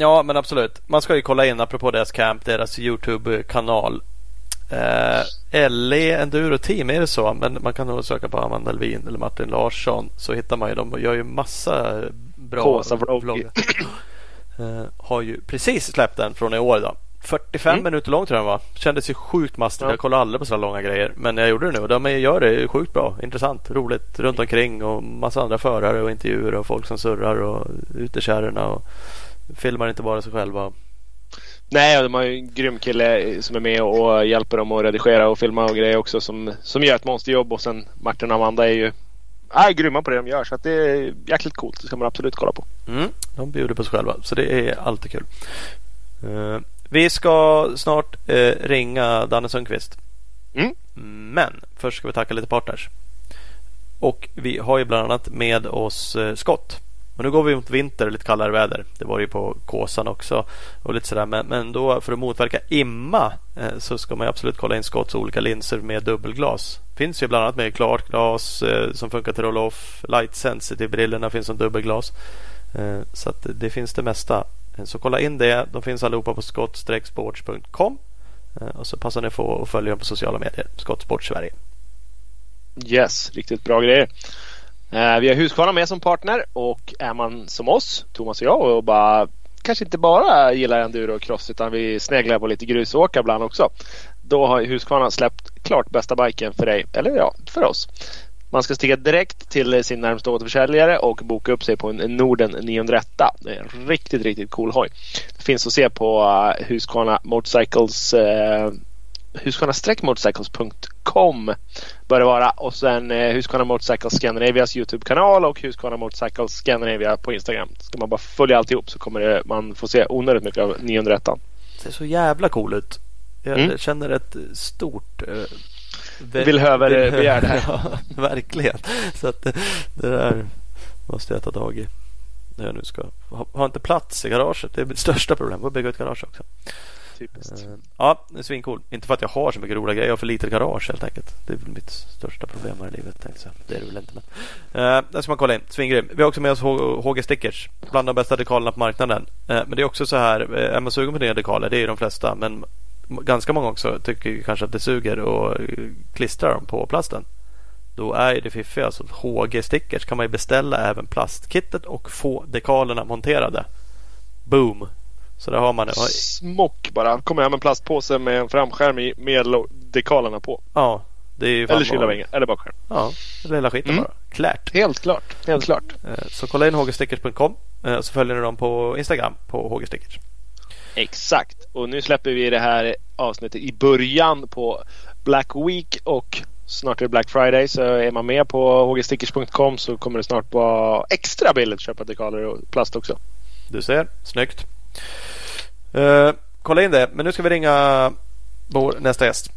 Ja, men absolut. Man ska ju kolla in apropå deras camp, deras Youtube-kanal. Eh, LE Enduro Team, är det så? Men man kan nog söka på Amanda Elvin eller Martin Larsson så hittar man ju dem. De gör ju massa bra Kåsa-vlogg. vloggar. eh, har ju precis släppt en från i år då. 45 Mm. minuter lång tror jag den var. Kändes ju sjukt mastigt. Ja. Jag kollar aldrig på så långa grejer. Men jag gjorde det nu och de gör det sjukt bra. Intressant, roligt runt omkring och massa andra förare och intervjuer och folk som surrar och ut i kärrorna och filmar inte bara sig själva. Nej, de har ju en grym kille som är med och hjälper dem att redigera och filma och grejer också som, som gör ett monsterjobb. Och sen Martin och Amanda är ju är grymma på det de gör. Så att det är jäkligt coolt. Det ska man absolut kolla på. Mm, de bjuder på sig själva så det är alltid kul. Uh, vi ska snart uh, ringa Danne Sundqvist. Mm. Men först ska vi tacka lite partners. Och vi har ju bland annat med oss uh, Skott. Men nu går vi mot vinter och lite kallare väder. Det var ju på Kåsan också. Och lite sådär. Men, men då för att motverka imma eh, så ska man absolut kolla in Scotts olika linser med dubbelglas. Finns ju bland annat med klart glas eh, som funkar till roll-off. Light sensitive brillorna finns som dubbelglas. Eh, så att det finns det mesta. Eh, så kolla in det. De finns allihopa på skott-sports.com. Eh, och så passar ni på att följa dem på sociala medier. Skottsport Sverige. Yes, riktigt bra grejer. Eh, vi har Husqvarna med som partner och är man som oss, Thomas och jag och bara kanske inte bara gillar enduro och cross utan vi sneglar på lite grusåkar ibland också. Då har Husqvarna släppt klart bästa biken för dig, eller ja, för oss. Man ska stiga direkt till sin närmsta återförsäljare och boka upp sig på en Norden 901. Det är en riktigt, riktigt cool hoj. Det finns att se på eh, Husqvarna Motorcycles eh, Husqvarna-motorcycles.com bör det vara. Och sen eh, Husqvarna Motorcycles Scandinavias Youtube-kanal och Husqvarna Motorcycles Scandinavia på Instagram. Ska man bara följa alltihop så kommer det, man få se onödigt mycket av 901. Det ser så jävla cool ut. Jag mm. känner ett stort eh, vill höver begär det här. ja, verkligen. Så att det, där måste jag ta tag i. När jag nu ska ha, ha inte plats i garaget. Det är mitt största problem. Att bygga ett garage också. Typiskt. Eh, ja, det är svincool. Inte för att jag har så mycket roliga grejer. Jag har för litet garage helt enkelt. Det är väl mitt största problem här i livet. Tänkte Det är det väl inte. Men. Uh, den ska man kolla in. Svingrym. Vi har också med oss HG Stickers. Bland de bästa dekalerna på marknaden. Uh, men det är också så här. Är man sugen på nya dekaler. Det är ju de flesta. Men ganska många också tycker kanske att det suger och klistrar dem på plasten. Då är det fiffiga. Alltså HG Stickers kan man ju beställa även plastkittet och få dekalerna monterade. Boom! Så där har man det. Smock bara. Kommer hem en plastpåse med en framskärm i med dekalerna på. Ja. Det är eller kylarvängen. Eller bakskärm. Ja, hela skiten mm. bara. Klart. Helt klart. Helt klart. Eh, så kolla in hgstickers.com eh, så följer ni dem på Instagram på hgstickers. Exakt. Och nu släpper vi det här avsnittet i början på Black Week och snart är det Black Friday. Så är man med på hgstickers.com så kommer det snart vara extra billigt att köpa dekaler och plast också. Du ser, snyggt. Uh, kolla in det. Men nu ska vi ringa vår nästa gäst.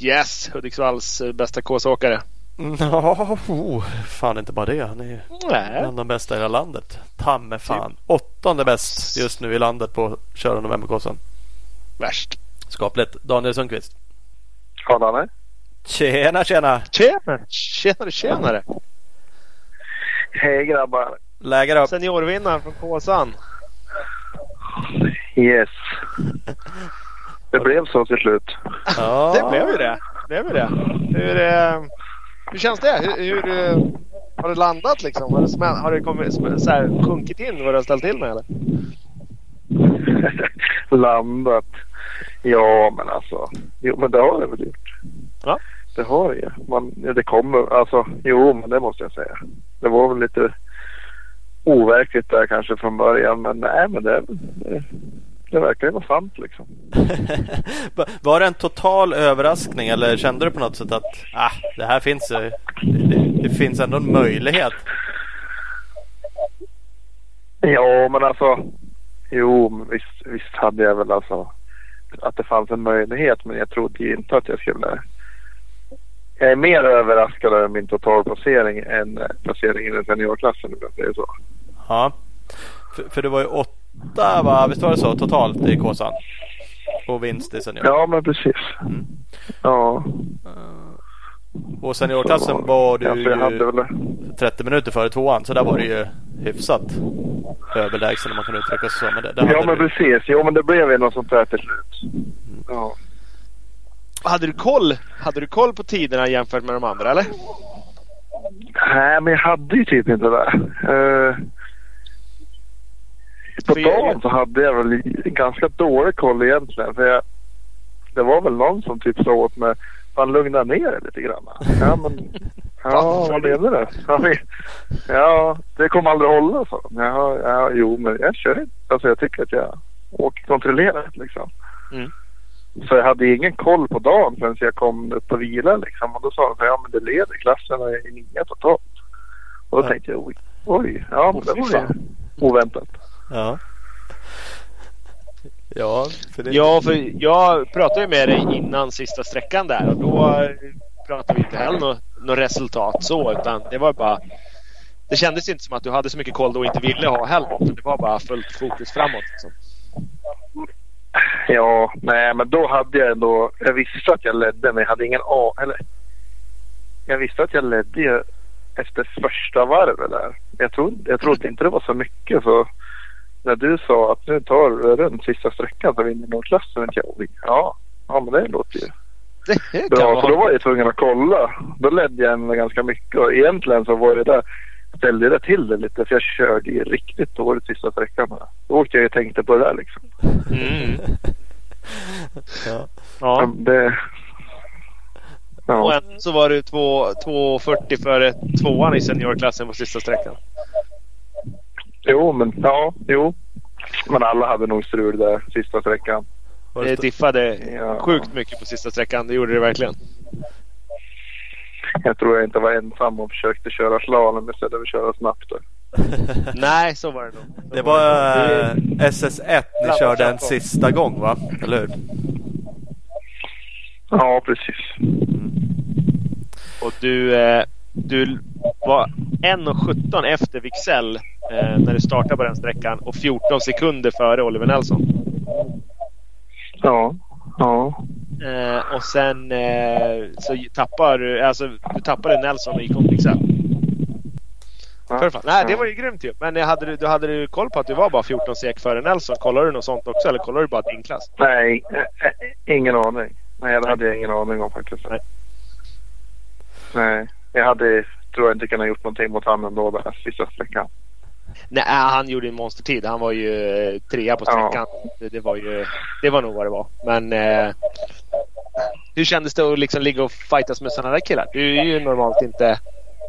Yes, Hudiksvalls eh, bästa kåsåkare. Ja, oh, fan inte bara det. Han är Nej. en av de bästa i hela landet. Tamme fan. Typ. Åttonde bäst just nu i landet på köra novemberkåsan. Värst. Skapligt. Daniel Sundqvist. Ja, Danne. Tjena, tjena. Tjena, tjenare, tjenare. Hej grabbar. Läger upp. Seniorvinnaren från Kåsan. Yes. Det blev så till slut. Ja. Det blev ju det. det, blev det. Hur, eh, hur känns det? Hur, hur eh, har det landat liksom? Har det, har det kommit, så här, sjunkit in vad du har ställt till med eller? landat? Ja men alltså. Jo men det har det väl gjort. Ja. Det har det ju. Man, det kommer. Alltså jo men det måste jag säga. Det var väl lite overkligt där kanske från början. Men nej, men det, det, det verkar ju vara sant liksom. var det en total överraskning eller kände du på något sätt att ah, det här finns det, det, det finns ändå en möjlighet? Ja, men alltså. Jo, visst, visst hade jag väl alltså att det fanns en möjlighet. Men jag trodde inte att jag skulle. Jag är mer överraskad över min totalplacering än placeringen i seniorklassen om jag säger så. Ja, för, för det var ju åtta va? Visst var det så totalt i Kåsan? Och vinst i senior. Ja men precis. Mm. Ja. Uh, och seniorklassen var du ju 30 minuter före tvåan. Så där var det ju hyfsat överlägsen om man kan uttrycka sig så. Men det, det ja men du... precis. Jo men det blev ju något sånt där till slut. Ja. Hade du koll? Hade du koll på tiderna jämfört med de andra eller? Nej men jag hade ju typ inte det. Uh, på dagen så hade jag väl ganska dålig koll egentligen. För jag, det var väl någon som typ sa åt mig Fan lugna ner dig lite grann. Ja men Ja vad menar du? Ja, det kommer aldrig hålla så. Ja, ja jo men jag kör inte. Alltså jag tycker att jag åkkontrollerat liksom. Mm. Så jag hade ingen koll på dagen förrän jag kom upp och vila liksom. Och då sa de här, ja men det leder klasserna i nio totalt. Och då Ja. tänkte jag oj, oj, ja men det var ju oväntat. Ja. Ja, för det... Ja, för jag pratade ju med dig innan sista sträckan där och då pratade vi inte heller något, något resultat så utan det var bara det kändes inte som att du hade så mycket koll då och inte ville ha heller. Det var bara fullt fokus framåt. Liksom. Ja, nej men då hade jag ändå, jag visste att jag ledde men jag hade ingen A, eller jag visste att jag ledde efter första varvet där. Jag trodde, jag trodde inte det var så mycket så när du sa att nu tar du runt sista sträckan så vinner någon klass så tänkte jag ja, ja men det låter ju Det bra. Så då var jag tvungen att kolla. Då ledde jag ändå ganska mycket och egentligen så var det där ställde det till det lite för jag körde ju riktigt dåligt sista sträckan. Då åkte jag och tänkte på det där liksom. Mm. Ja. Ja. Det, Och ja. ändå så var du två- 2.40 före tvåan i seniorklassen på sista sträckan. Jo, men ja, jo. Men alla hade nog strul där sista sträckan. Var Det det diffade Ja. sjukt mycket på sista sträckan. Det gjorde det verkligen. Jag tror jag inte var ensam och försökte köra slalom istället för att köra snabbt. Nej, så var det nog. det var eh, SS1 ni körde en sista gång va? Eller hur? Ja, precis. Och du, eh, du var 1.17 efter Wixell eh, när du startade på den sträckan och 14 sekunder före Oliver Nelson. Ja, ja. Eh, och sen eh, så tappar du, alltså du tappade Nelson och gick om Wixell. ja. Nej, det var ju grymt ju. Men hade du, du hade du koll på att du var bara 14 sek före Nelson? Kollade du något sånt också eller kollade du bara din klass? Nej, eh, eh, ingen aning. Nej, det hade jag ingen aning om faktiskt. Nej. Nej, jag hade, tror jag inte kunnat gjort någonting mot honom då den sista sträckan. Nej, äh, han gjorde en monstertid. Han var ju eh, trea på sträckan. Det, det, var ju, det var nog vad det var. Men eh, hur kändes det att liksom ligga och fightas med sådana där killar? Du är ju normalt inte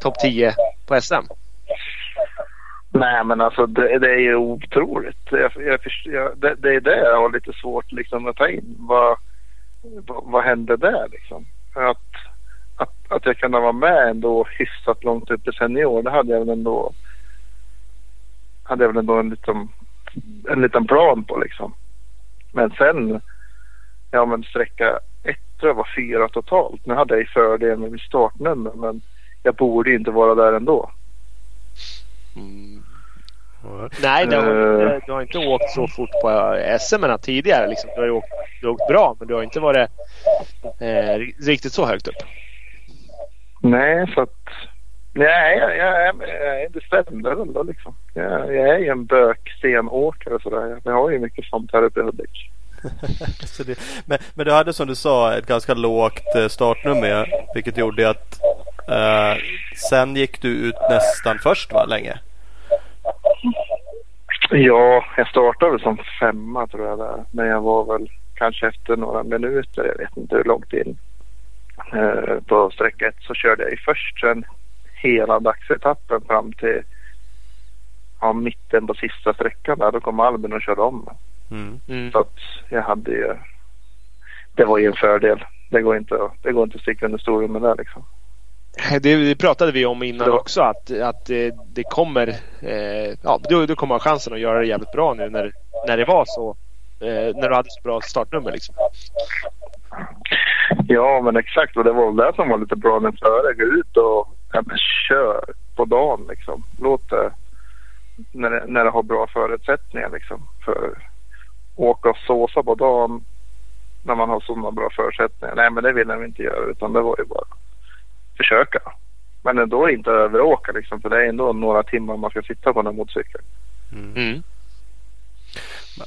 topp 10 på SM. Nej, men alltså det, det är ju otroligt. Jag, jag, jag, det, det är det jag har lite svårt liksom att ta in. Vad, vad, vad hände där liksom? Att, att, att jag kunde vara med ändå hyfsat långt upp i senior, det hade jag väl ändå hade jag väl ändå en liten, en liten plan på liksom. Men sen, ja men sträcka ett tror jag var fyra totalt. Nu hade jag ju fördel med mitt startnummer men jag borde inte vara där ändå. Nej, det har, Eh. du har inte åkt så fort på SM tidigare. Liksom. Du har ju åkt, du har åkt bra, men du har inte varit eh, riktigt så högt upp. Nej, så att... Nej, jag, jag, jag, det stämde väl då liksom. Jag, jag är ju en bökstenåkare sådär. Jag har ju mycket sånt här uppe i Hudik. Det, men, men du hade som du sa ett ganska lågt eh, startnummer vilket gjorde att eh, sen gick du ut nästan först va, länge? Ja, jag startade väl som femma tror jag där. Men jag var väl kanske efter några minuter, jag vet inte hur långt in. Eh, på sträcka ett så körde jag ju först sen hela dagsetappen fram till ja, mitten på sista sträckan där. Då kom Albin och körde om. Mm. Mm. Så att jag hade ju... Det var ju en fördel. Det går inte, att- det går inte att sticka under stolen med det liksom. Det, det pratade vi om innan också att, att det kommer eh, ja, du, du kommer ha chansen att göra det jävligt bra nu när, när det var så. Eh, när du hade så bra startnummer liksom. Ja, men exakt. Och det var väl det som var lite bra när före. Gå ut och ja, men kör på dagen liksom. Låt det, när det, när det har bra förutsättningar liksom. För åka och såsa på dagen när man har sådana bra förutsättningar. Nej, men det ville vi inte göra utan det var ju bara försöka. Men ändå inte överåka liksom. För det är ändå några timmar man ska sitta på den här motorcykeln. Mm.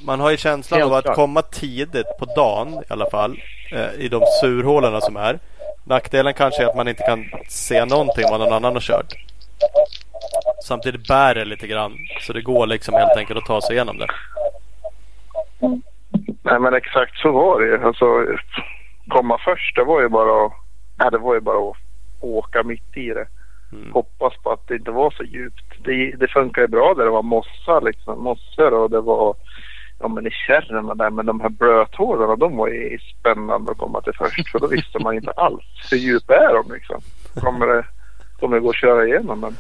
Man har ju känslan Helt av att klart. komma tidigt på dagen i alla fall eh, i de surhålorna som är. Nackdelen kanske är att man inte kan se någonting vad någon annan har kört. Samtidigt bär det lite grann så det går liksom helt enkelt att ta sig igenom det. Nej men exakt så var det ju. Alltså, komma först det var ju bara att, nej, det var ju bara att åka mitt i det. Mm. Hoppas på att det inte var så djupt. Det, det funkar ju bra där det var mossa liksom. Mossor och det var ja, men i kärrorna där. Men de här blöthålarna de var ju spännande att komma till först. För då visste man inte alls hur djupa är de liksom. Kommer det, kommer det gå att köra igenom? Men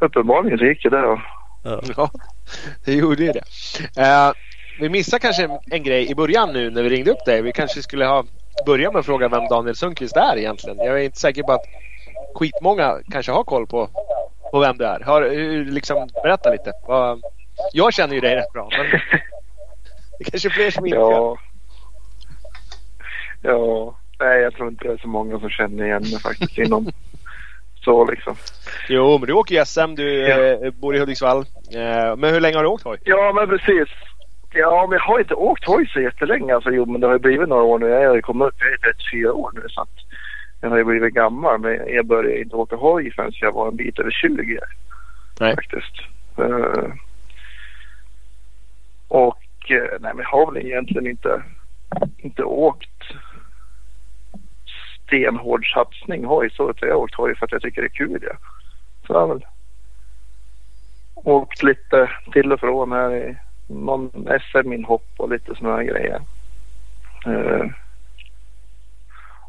uppenbarligen så gick det där. Och, Ja. Det gjorde ju det. Eh, vi missade kanske en, en grej i början nu när vi ringde upp dig. Vi kanske skulle ha börjat med att fråga vem Daniel Sundqvist är egentligen. Jag är inte säker på att skitmånga kanske har koll på, på vem du är. Har, hur- liksom, berätta lite. Jag känner ju dig rätt bra men det är kanske är fler som inte ja. Ja. Nej, jag tror inte det är så många som känner igen mig faktiskt inom så liksom. Jo, men du åker ju SM. Du Ja. eh, bor i Hudiksvall. Eh, men hur länge har du åkt hoj? Ja, men precis. Ja, men jag har inte åkt hoj så jättelänge. Alltså, jo, men det har ju blivit några år nu. Jag har ju kommit upp, jag är 34 år nu så att jag har ju blivit gammal. Men jag började inte åka hoj förrän jag var en bit över 20 Nej. faktiskt. Eh, och eh, nej, men jag har väl egentligen inte, inte åkt stenhård satsning hoj så. Utan jag har åkt hoj för att jag tycker det är kul. Ja. Så jag har väl åkt lite till och från här i någon SM-inhopp och lite sådana grejer. Eh,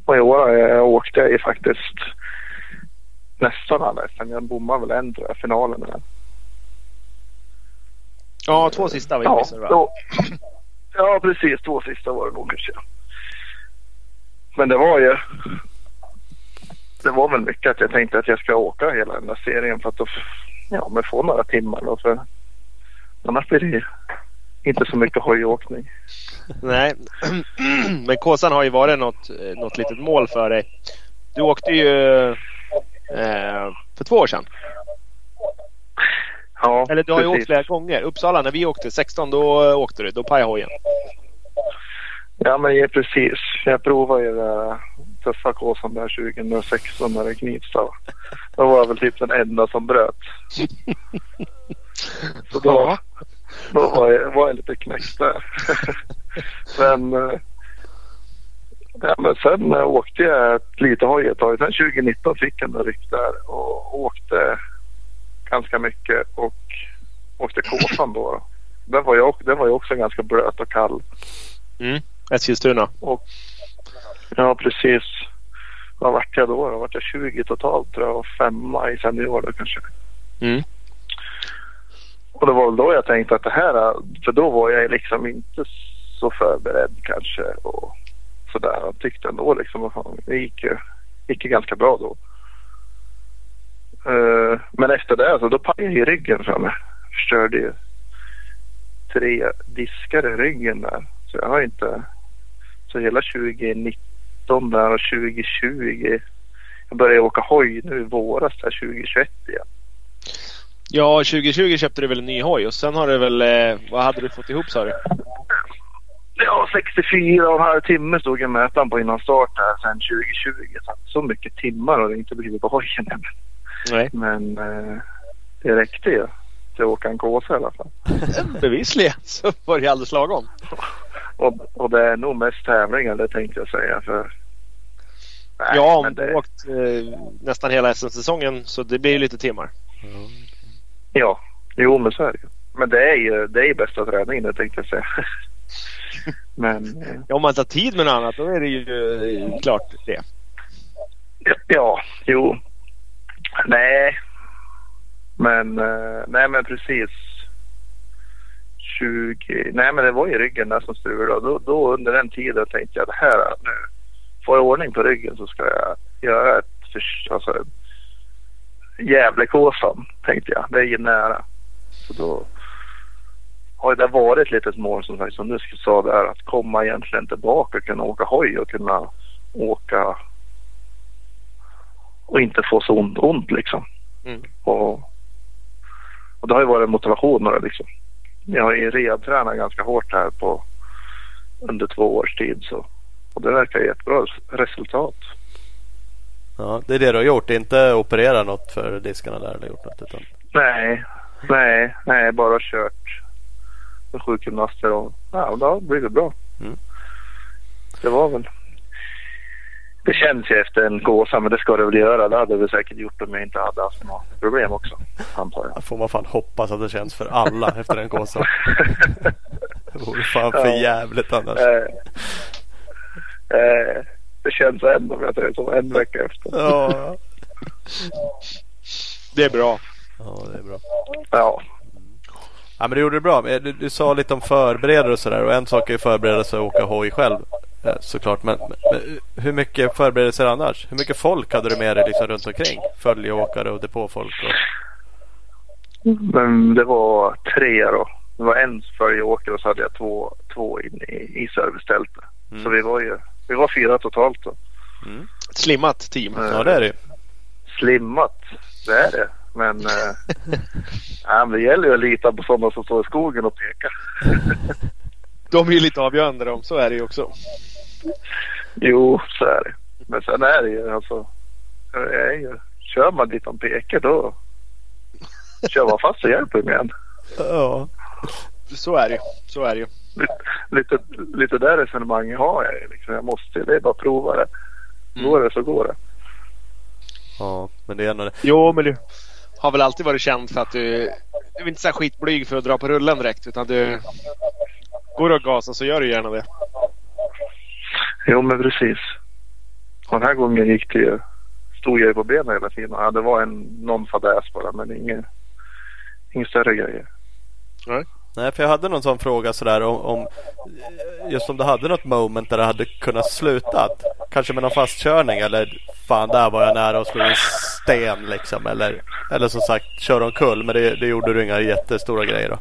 och i år eh, åkte jag ju faktiskt nästan alla SM. Jag bommade väl en tror jag, finalen. Ja, två sista var Ja, missade va? då, ja, precis. Två sista var det nog kanske. Men det var ju... Det var väl mycket att jag tänkte att jag ska åka hela den där serien för att då, ja, men få några timmar. Då, för annars blir det inte så mycket hojåkning. Nej, men Kåsan har ju varit något, eh, något litet mål för dig. Du åkte ju eh, för två år sedan. Ja, Eller du har ju precis. åkt flera gånger. Uppsala när vi åkte 16 då eh, åkte du. Då pajade hojen. Ja, men ja, precis. Jag provade ju där tuffa kåsan där 2016 när det Knivsta. Då var jag väl typ den enda som bröt. Så då, då var, jag, var jag lite knäckt där. men, eh, ja, men sen eh, åkte jag lite hoj ett tag. Sen 2019 fick jag en ryck där och åkte ganska mycket och åkte kåsan då. Den var, också- den var ju också ganska blöt och kall. Mm. Eskilstuna. Och, ja, precis. Vad vart jag då? Då vart jag 20 totalt tror jag och femma i senior då kanske. Mm. Och det var väl då jag tänkte att det här, för då var jag liksom inte så förberedd kanske och sådär. Han tyckte ändå liksom att det gick ju, gick ganska bra då. Uh, men efter det så då pajade ju ryggen för mig. Förstörde ju tre diskar i ryggen där. Så jag har inte, så hela 2019 där och 2020. Jag började åka hoj nu i våras där 2021 igen. Ja, 2020 köpte du väl en ny hoj och sen har du väl... Eh, vad hade du fått ihop sa du? Ja, 64 och en halv timme stod jag mätaren på innan start här sen 2020. Så, så mycket timmar har det inte blivit på hojen än. Nej. Men eh, det räckte ju till att åka en kåsa i alla fall. Bevisligen så var det alldeles lagom. Och, och det är nog mest tävlingar det tänkte jag säga. För, Nej, ja, om men du har det, åkt eh, nästan hela SM-säsongen så det blir ju lite timmar. Ja, jo men så är det ju. Men det är ju, det är ju bästa träningen det tänkte jag säga. men eh, Ja, om man tar tid med något annat då är det ju eh, klart det. Ja, jo. Nej. Men, eh, nej men precis. 20, nej men det var ju ryggen där som strulade. Då, då under den tiden tänkte jag det här nu. Får jag ordning på ryggen så ska jag göra ett alltså, Gävlekåsan tänkte jag. Det är ju nära. Så då har det varit ett litet mål som sagt som du sa där att komma egentligen tillbaka och kunna åka hoj och kunna åka och inte få så ont, ont liksom. Mm. Och, och det har ju varit motivationen liksom. Jag har ju rehabtränat ganska hårt här på under två års tid så och det verkar ge ett bra resultat. Ja, det är det du har gjort. Inte operera något för diskarna där eller gjort något. Utan... Nej, nej, nej, bara kört med sjukgymnaster och ja, det har blivit bra. Mm. Det var väl. Det känns ju efter en gåsa men det ska det väl göra. Det hade det väl säkert gjort om jag inte hade haft några problem också antar jag. Får man fan hoppas att det känns för alla efter en kåsa. Det vore fan för jävligt annars. Eh, eh, det känns ändå om jag säger så en vecka efter. Ja. Det är bra. ja, det är bra. Ja. Ja men du gjorde det bra. Men Du, du sa lite om förberedare och sådär och en sak är ju förbereda sig att åka hoj själv eh, såklart. Men, men hur mycket förberedelser annars? Hur mycket folk hade du med dig liksom runt omkring? Följeåkare och depåfolk? Och... Men det var tre då. Det var en följeåkare och så hade jag två, två inne i, i servicetältet. Mm. Så vi var ju vi var fyra totalt då. Mm. Ett slimmat team. Ja det är det. Slimmat, det är det. Men men det gäller ju att lita på sådana som står i skogen och pekar. De är ju lite avgörande de. Så är det ju också. Jo, så är det. Men sen är det ju alltså. Det är ju, kör man dit de pekar då kör man fast så hjälper de igen. Ja. Så är det ju. Så är det ju. Lite, lite där resonemanget har jag liksom. Jag måste, det är bara att prova det. Går det så går det. ja men det är ändå det. Jo, men du har väl alltid varit känd för att du, du är inte så skitblyg för att dra på rullen direkt. Utan du går och gasar så gör du gärna det. Jo, men precis. Och den här gången gick det ju, stod jag ju på benen hela tiden. Ja, det var en, någon fadäs bara, men ingen, ingen större grejer. Nej för jag hade någon sån fråga sådär om, om just om du hade något moment där det hade kunnat sluta. Kanske med någon fastkörning eller fan där var jag nära att slå i sten liksom. Eller, eller som sagt köra omkull men det, det gjorde du inga jättestora grejer då.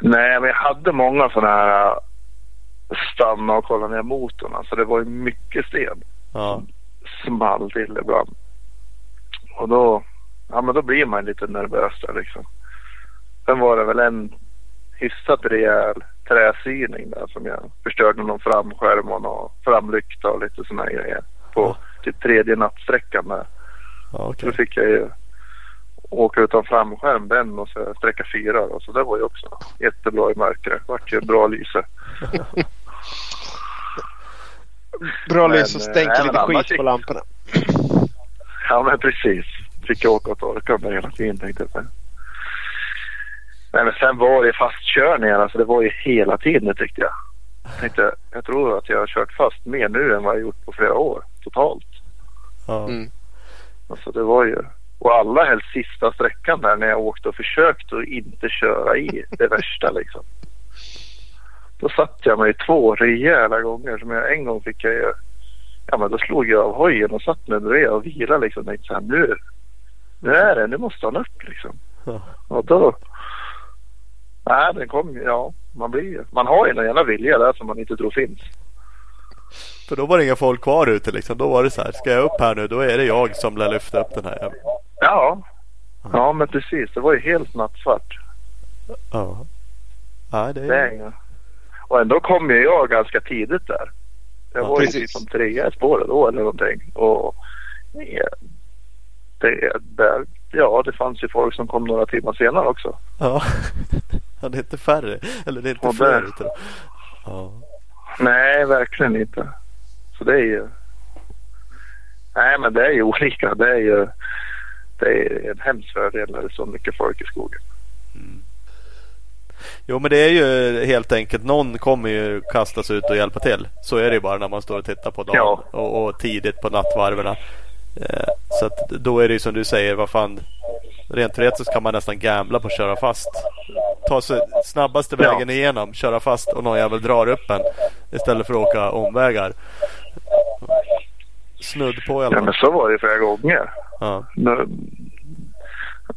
Nej, men jag hade många sådana här äh, stanna och kolla ner motorn. Alltså det var ju mycket sten. Ja. Small till ibland. Och då, ja men då blir man lite nervös där liksom. Sen var det väl en hyfsat rejäl träsyning där som jag förstörde någon framskärm och någon framlykta och lite sådana grejer. På typ tredje nattsträckan där. Ja, Så okej. då fick jag ju åka utan framskärm den och så sträcka fyra då. Så det var ju också jättebra i mörkret. Vart ju bra lyse. Bra Men, lys och stänker lite skit gick- på lamporna. Ja men precis. Fick jag åka och torka mig hela tiden tänkte jag. Nej men sen var det fastkörningar. Alltså det var ju hela tiden tyckte jag. Jag, tänkte, jag tror att jag har kört fast mer nu än vad jag gjort på flera år totalt. Ja. Mm. Alltså det var ju... Och alla helst sista sträckan där när jag åkte och försökte att inte köra i det värsta liksom. Då satt jag mig två rejäla gånger. Som jag, en gång fick jag ju... Ja men då slog jag av hojen och satt mig bredvid och vilade liksom. Och tänkte så här, nu, nu är det, nu måste han upp liksom. Ja. Och då... Nej den kom ju, ja. Man blir. Man har ju en jävla vilja där som man inte tror finns. För då var det inga folk kvar ute liksom. Då var det så här. Ska jag upp här nu då är det jag som lär lyfta upp den här jäveln. Ja. Ja men precis. Det var ju helt nattsvart. Ja. Nej det Det är inga. Och ändå kom ju jag ganska tidigt där. Jag Ja, var ju precis. liksom trea i spåret då eller någonting. Och det, det, det, ja, det fanns ju folk som kom några timmar senare också. Ja. ja. Det är inte färre. Eller det är inte Och fler där-. Ja. Nej, verkligen inte. Så det är ju... Nej, men det är ju olika. Det är ju det är en hemsk fördel när det är så mycket folk i skogen. Jo men det är ju helt enkelt någon kommer ju kastas ut och hjälpa till. Så är det ju bara när man står och tittar på dagen Ja. och, och tidigt på nattvarven. Eh, så att då är det ju som du säger, vad fan. Rent teoretiskt kan man nästan gambla på att köra fast. Ta sig snabbaste Ja. vägen igenom, köra fast och någon jävel drar upp en. Istället för att åka omvägar. Snudd på i alla Ja, men fall. så var det flera gånger. Ja. Nu-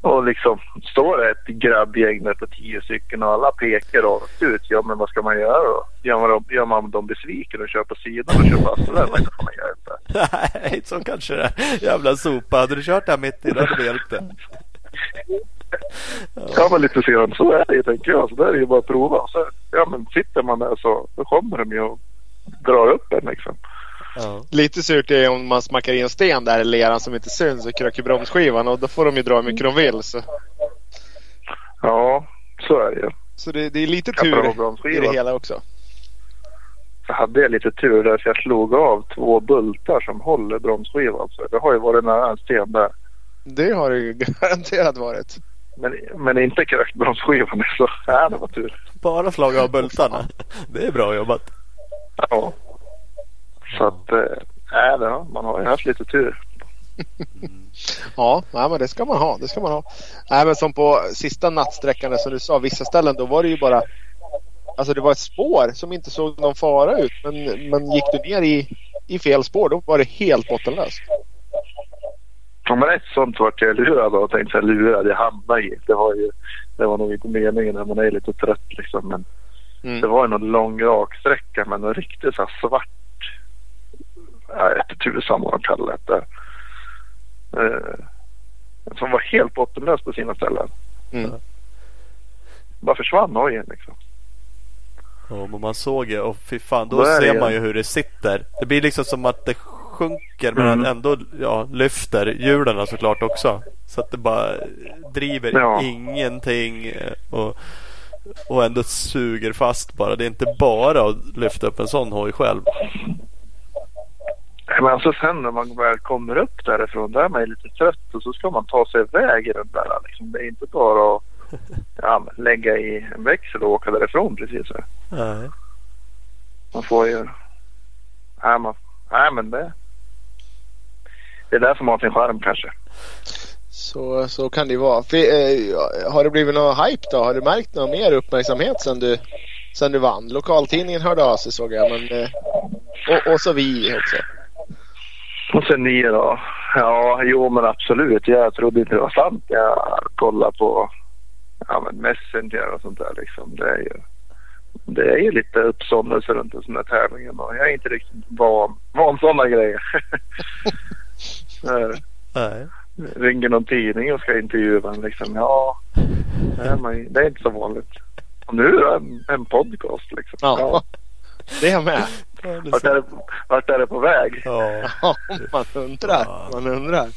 Och liksom står det ett grabbgäng där på tio stycken och alla pekar rakt ut. Ja men vad ska man göra då? Gör man, dem- gör man dem besviken och kör på sidan och kör fast? Det där men det får man göra inte. Nej, så kanske det. Jävla sopa. Hade du kört där mitt i, då hade vi hjälpt det. Ja men lite senare så är det tänker jag. Så där är det ju bara att prova. Så, ja men sitter man där så då kommer de ju och drar upp en liksom. Ja. Lite surt är om man smackar in en sten där i leran som inte syns och kröker bromsskivan och då får de ju dra hur mycket de vill. Så, Ja så är det ju. så det, det är lite tur i det hela också. Så hade jag lite tur där för jag slog av två bultar som håller bromsskivan. Så det har ju varit nära en sten där. Det har det ju garanterat varit. Men, men inte krökt bromsskivan så ja, det var tur. Bara slagit av bultarna. Det är bra jobbat. Ja. Så att, ja, det har, man har ju haft lite tur. Ja, nej, men det ska man ha. Det ska man ha. Nej, men som på sista nattsträckan som du sa, vissa ställen då var det ju bara Alltså det var ett spår som inte såg någon fara ut. Men, men gick du ner i, i fel spår då var det helt bottenlöst. Ja, men ett sånt vart jag lurad och tänkte så här, lurad jag hamnade i. Det var ju det var nog inte meningen när man är lite trött liksom. Men Mm. det var ju någon lång raksträcka med någon riktigt så här svart. Jag vet inte tusan vad de kallar det. Eh, som var helt bottenlös på sina ställen. Mm. Bara försvann hojen liksom. Ja, men man såg ju och fy fan, då ser man ju hur det sitter. Det blir liksom som att det sjunker men Mm. ändå ja, lyfter hjulen såklart också. Så att det bara driver Ja. ingenting eh, och, och ändå suger fast bara. Det är inte bara att lyfta upp en sån hoj själv. Men alltså sen när man väl kommer upp därifrån, där är man lite trött och så ska man ta sig iväg i den där. Liksom. Det är inte bara att ja, lägga i en växel och åka därifrån precis. Nej. Man får ju... Nej, man... Nej men det... Det är det som har sin charm kanske. Så, så kan det ju vara. För, eh, har det blivit någon hype då? Har du märkt någon mer uppmärksamhet sen du, sen du vann? Lokaltidningen hörde av sig såg jag. Men, eh, och, och så vi också. Och sen ni då? Ja, jo men absolut. Jag trodde inte det var sant. Jag kollade på ja, men Messenger och sånt där liksom. Det är ju, det är ju lite uppståndelse runt en sån här tävling och jag är inte riktigt van, van sådana grejer. Nej. Ringer någon tidning och ska intervjua en liksom. Ja, det är, man, det är inte så vanligt. Och nu är det en, en podcast liksom. Ja. Det är jag med. Ja, Vart, är det, vart är det på väg? ja. Ja, man undrar. Man undrar.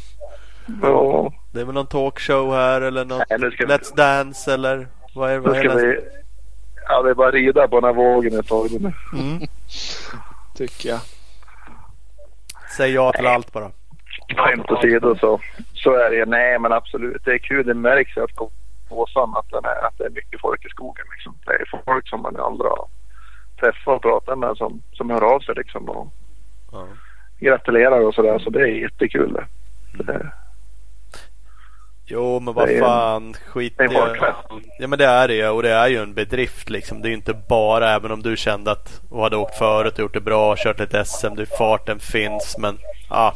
Ja, Det är väl någon talkshow här eller något Nej, vi- Let's Dance eller vad är, vad är ska det? vi... Ja, det är bara att rida på den här vågen ett tag nu. Mm. Tycker jag. Säg ja till allt bara. Skämt åsido så, så är det Nej men absolut. Det är kul. Det märks att på Åsan att, den är, att det är mycket folk i skogen. Liksom. Det är folk som man aldrig har träffat och pratat med som, som hör av sig liksom och Ja. gratulerar och sådär. Så det är jättekul det. det Jo men vad fan skit det är. Ja men det är det och det är ju en bedrift liksom. Det är ju inte bara även om du kände att och hade åkt förut och gjort det bra, kört lite SM, det, farten finns men ja.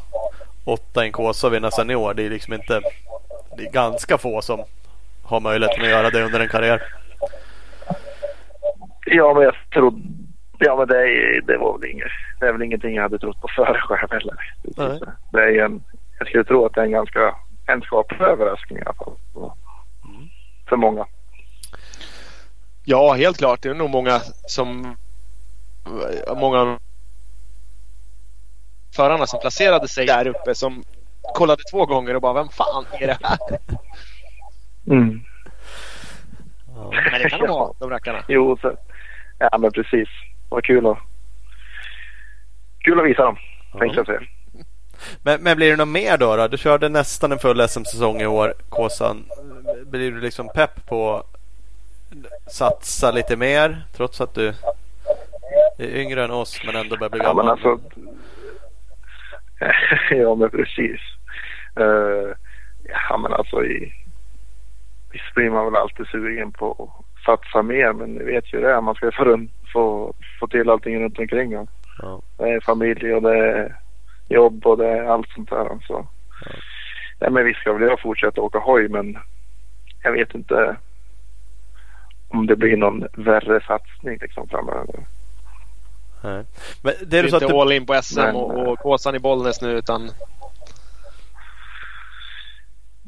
Åtta i en Kåsa och vinna senior det är liksom inte. Det är ganska få som har möjligheten att göra det under en karriär. Ja men jag trodde... Ja men det, är, det var väl inget, det är väl ingenting jag hade trott på förr själv heller. Nej. Det är en, jag skulle tro att det är en ganska en skaplig överraskning i alla fall. För många. Ja, helt klart. Det är nog många som... Många förarna som placerade sig där uppe som kollade två gånger och bara vem fan är det här? Mm. Ja. Men det kan de ha, de rackarna. Jo, så, ja men precis. Vad kul att, kul att visa dem, tänkte jag säga. Men, men blir det något mer då, då? Du körde nästan en full SM-säsong i år, Kåsan. Blir du liksom pepp på att satsa lite mer trots att du är yngre än oss men ändå börjar bli Ja, gammal? men alltså. ja, men precis. Uh, ja, men alltså i... Visst blir man väl alltid sugen på att satsa mer, men ni vet ju det. Man ska få, runt, få, få till allting runt omkring. Ja. Ja. Det är familj och det är jobb och det är allt sånt där. Så. Ja. men visst ska väl jag fortsätta åka hoj, men jag vet inte om det blir någon värre satsning liksom framöver. Nej. Men det Det är är så att inte du, all in på SM Men- och, och Kåsan i Bollnäs nu utan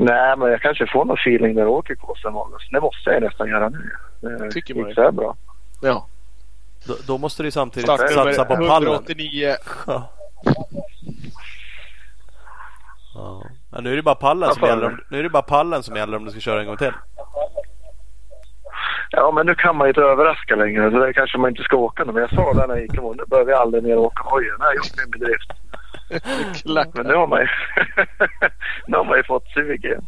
Nej, men jag kanske får någon feeling när jag åker Kåsen Det måste jag nästan göra nu. Det Tycker man ju. bra. ja. då, då måste du ju samtidigt Startnummer satsa på pallen. 189. Ja. Ja. Men nu är det bara pallen som Vad sa gäller. du? Om, nu är det bara pallen som gäller om du ska köra en gång till. Ja, men nu kan man ju inte överraska längre. Så det kanske man inte ska åka nu. Men jag sa det när jag gick imorgon. Nu behöver jag aldrig mer åka hoj. Nu har jag gjort min bedrift. Men nu har man ju, nu har man ju fått sug igen.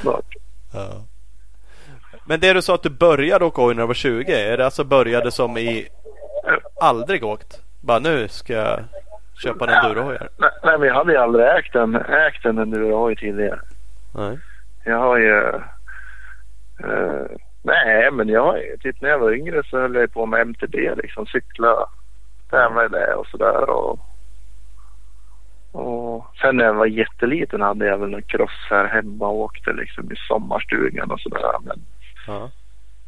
Snart. Ja. Men det du sa att du började åka hoj när du var 20. Är det alltså började som i aldrig åkt? Bara nu ska jag köpa en endurohoj här. Nej, nej, men jag hade ju aldrig ägt en, ägt en endurohoj tidigare. Nej. Jag har ju... eh, nej, men jag. Typ när jag var yngre så höll jag på med MTB liksom. Cykla, tävla i det och sådär. Och, och sen när jag var jätteliten hade jag väl en cross här hemma och åkte liksom i sommarstugan och sådär. Men Ja.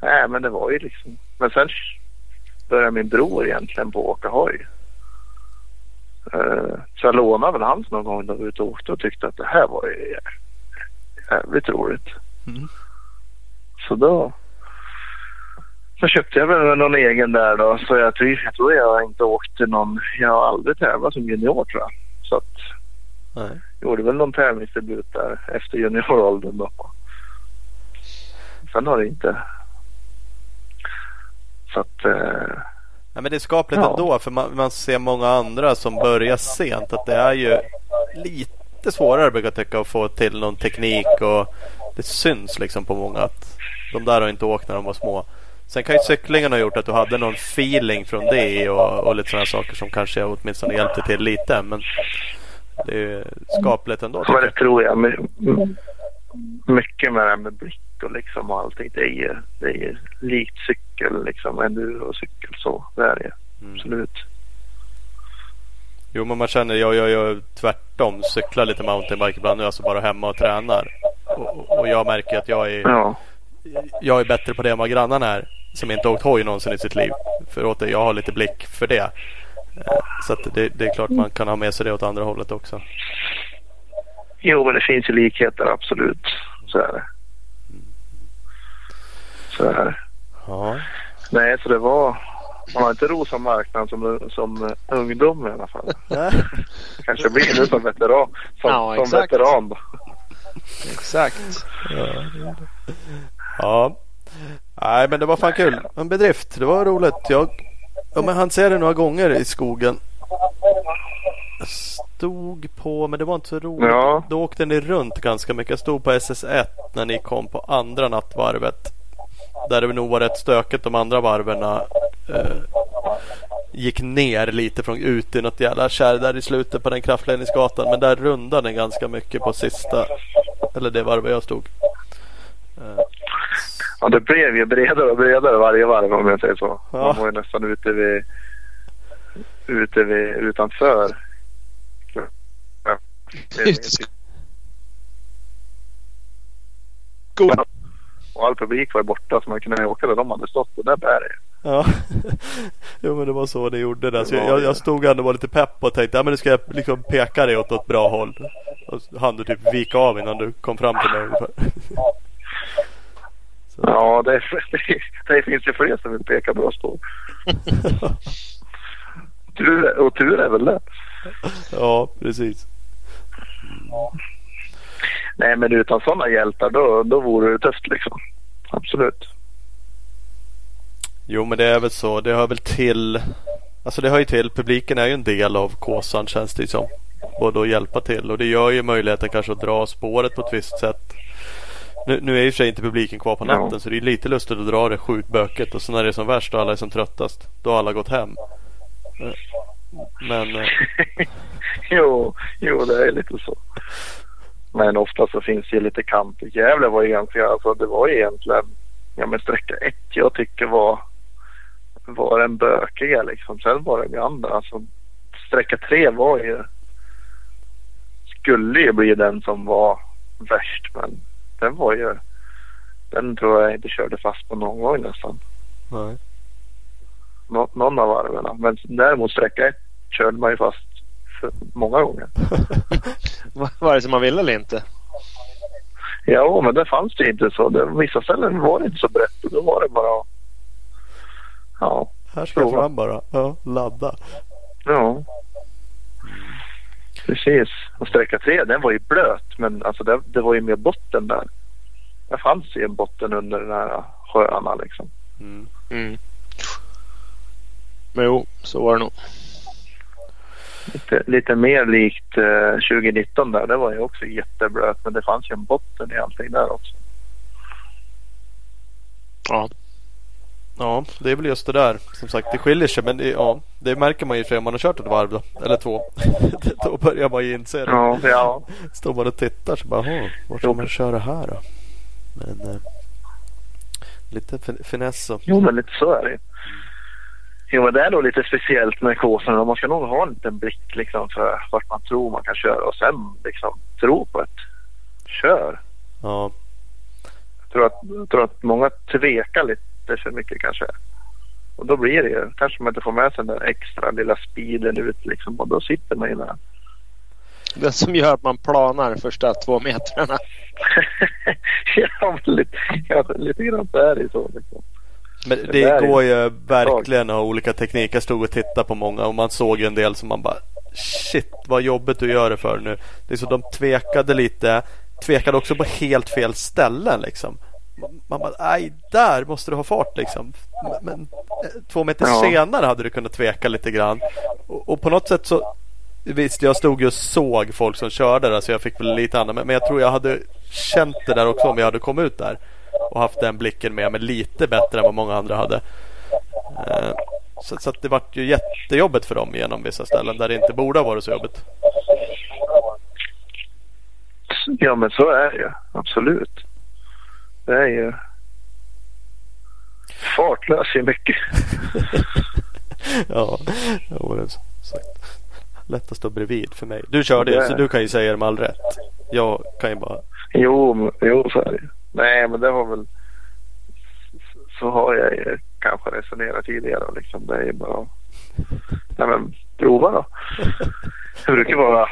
Nej, men det var ju liksom... Men sen började min bror egentligen på att åka hoj. Eh, Så jag lånade väl hans någon gång när vi var ute och åkte och tyckte att det här var ju jävligt roligt. Mm. Så då... Så köpte jag väl någon egen där då. Så jag tror jag, tror jag inte åkte någon... Jag har aldrig tävlat som junior tror jag. Så att Nej. gjorde väl någon tävlingsdebut där efter junioråldern då. Sen har det inte... Så att... Eh, Ja, men det är skapligt Ja. ändå för man, man ser många andra som börjar sent att det är ju lite svårare brukar jag tycka att få till någon teknik och det syns liksom på många att de där har inte åkt när de var små. Sen kan ju cyklingen ha gjort att du hade någon feeling från det och, och lite sådana saker som kanske åtminstone hjälpte till lite. Men det är ju skapligt ändå tycker det tror jag. My- Mycket med det här med blick och liksom och allting. Det är ju, det är ju likt cykel liksom. Enduro-cykel så. Det är det Mm. absolut. Jo men man känner, jag gör ju tvärtom. Cyklar lite mountainbike ibland. Nu alltså bara hemma och tränar. Och, och jag märker att jag är Ja. Jag är bättre på det än vad grannarna är. Som inte åkt hoj någonsin i sitt liv. För åt det, jag har lite blick för det. Eh, Så att det, det är klart man kan ha med sig det åt andra hållet också. Jo, men det finns ju likheter absolut. Så är det. Så är det. Ja. Nej, så det var... Man har inte rosa marknaden som, som ungdom i alla fall. Kanske blir nu som veteran. Som, Ja, som exakt. veteran. Exakt. Ja. Nej men det var fan kul. En bedrift. Det var roligt. Jag ja, men han ser det några gånger i skogen. Jag stod på, men det var inte så roligt. Ja. Då åkte ni runt ganska mycket. Jag stod på SS1 när ni kom på andra nattvarvet. Där det nog var rätt stökigt de andra varven. Eh, gick ner lite från ut i något jävla kärr där i slutet på den kraftledningsgatan. Men där rundade den ganska mycket på sista. Eller det varvet jag stod. Ja, det blev ju bredare och bredare varje varv om jag säger så. Ja. Man var ju nästan ute vid, ute vid utanför. Ja. Skolan. Och all publik var borta så man kunde åka där de hade stått på det berget. Ja, jo men det var så det gjorde det. Så jag, jag, stod ändå och var lite pepp och tänkte ja men nu ska jag liksom peka dig åt ett bra håll. Och hann du typ vika av innan du kom fram till mig ungefär. Ja, det, det, det finns ju fler som vill peka bröst på. Tur, och tur är väl det. ja, precis. Nej, men utan sådana hjältar då, då vore det tufft liksom. Absolut. Jo men det är väl så. Det hör väl till. Alltså det hör ju till. Publiken är ju en del av kåsan känns det ju som. Både att hjälpa till och det gör ju möjligheten kanske att dra spåret på ett visst sätt. Nu, nu är ju för sig inte publiken kvar på natten Ja. så det är lite lustigt att dra det sjukt böket och sen när det är som värst och alla är som tröttast. Då har alla gått hem. Men eh, jo, jo, det är lite så. Men ofta så finns det ju lite kamp. Gävle var egentligen, alltså det var egentligen, ja men sträcka ett jag tycker var, var den bökiga liksom. Sen var det ju andra. Alltså sträcka tre var ju, skulle ju bli den som var värst men den var ju, den tror jag inte körde fast på någon gång nästan. nej. Nå, någon av varven. Men däremot sträcka ett körde man ju fast för många gånger. Var det som man ville eller inte? Ja, men det fanns det inte så. Det, vissa ställen var det inte så brett och då var det bara Ja, Här ska jag fram bara. Ja, ladda. ja. Precis. Och sträcka tre, den var ju blöt men alltså det, det var ju mer botten där. Det fanns ju en botten under den här sjöarna liksom. Mm. Mm. Men jo, så var det nog. Lite, lite mer likt eh, 2019 där. Det var ju också jätteblöt men det fanns ju en botten i allting där också. Ja. Ja, det är väl just det där. Som sagt, det skiljer sig. Men det, ja, det märker man ju för om man har kört ett varv då. Eller två. då börjar man ju inse det. Ja, ja. Står man och tittar så bara, jaha, var ska man köra här då? Men eh, lite fin- finess och... Jo, men lite så är det Jo, men det är nog lite speciellt med Kåsan. Man ska nog ha en liten blick liksom för vart man tror man kan köra och sen liksom tro på ett kör. Ja, Jag tror att, jag tror att många tvekar lite för mycket kanske. Och då blir det ju, kanske man inte får med sig den där extra lilla speeden ut liksom och då sitter man ju där. Det som gör att man planar första två metrarna. ja, lite, ja, lite grann så är det så. Liksom. men Det det går ju verkligen att ha olika tekniker. Jag stod och tittade på många och man såg ju en del som man bara Shit vad jobbigt du gör det för nu. Det är så de tvekade lite. Tvekade också på helt fel ställen liksom. Man bara, nej där måste du ha fart liksom. Men, två meter Ja. senare hade du kunnat tveka lite grann. Och, och på något sätt så Visst, jag stod och såg folk som körde där så jag fick väl lite annat. Men, men jag tror jag hade känt det där också om jag hade kommit ut där. Och haft den blicken med mig lite bättre än vad många andra hade. Eh, så, så det vart ju jättejobbigt för dem genom vissa ställen där det inte borde ha varit så jobbigt. Ja, men så är det ju. Absolut. Det är ju... Fart löser ju mycket. ja, jo, det är sagt. Lätt att stå bredvid för mig. Du körde ju så du kan ju säga det med all rätt. Jag kan ju bara Jo, jo så är det. Nej, men det har väl... Så har jag ju kanske resonerat tidigare. Liksom. Det är ju bara... Nej, men prova då. Det brukar vara...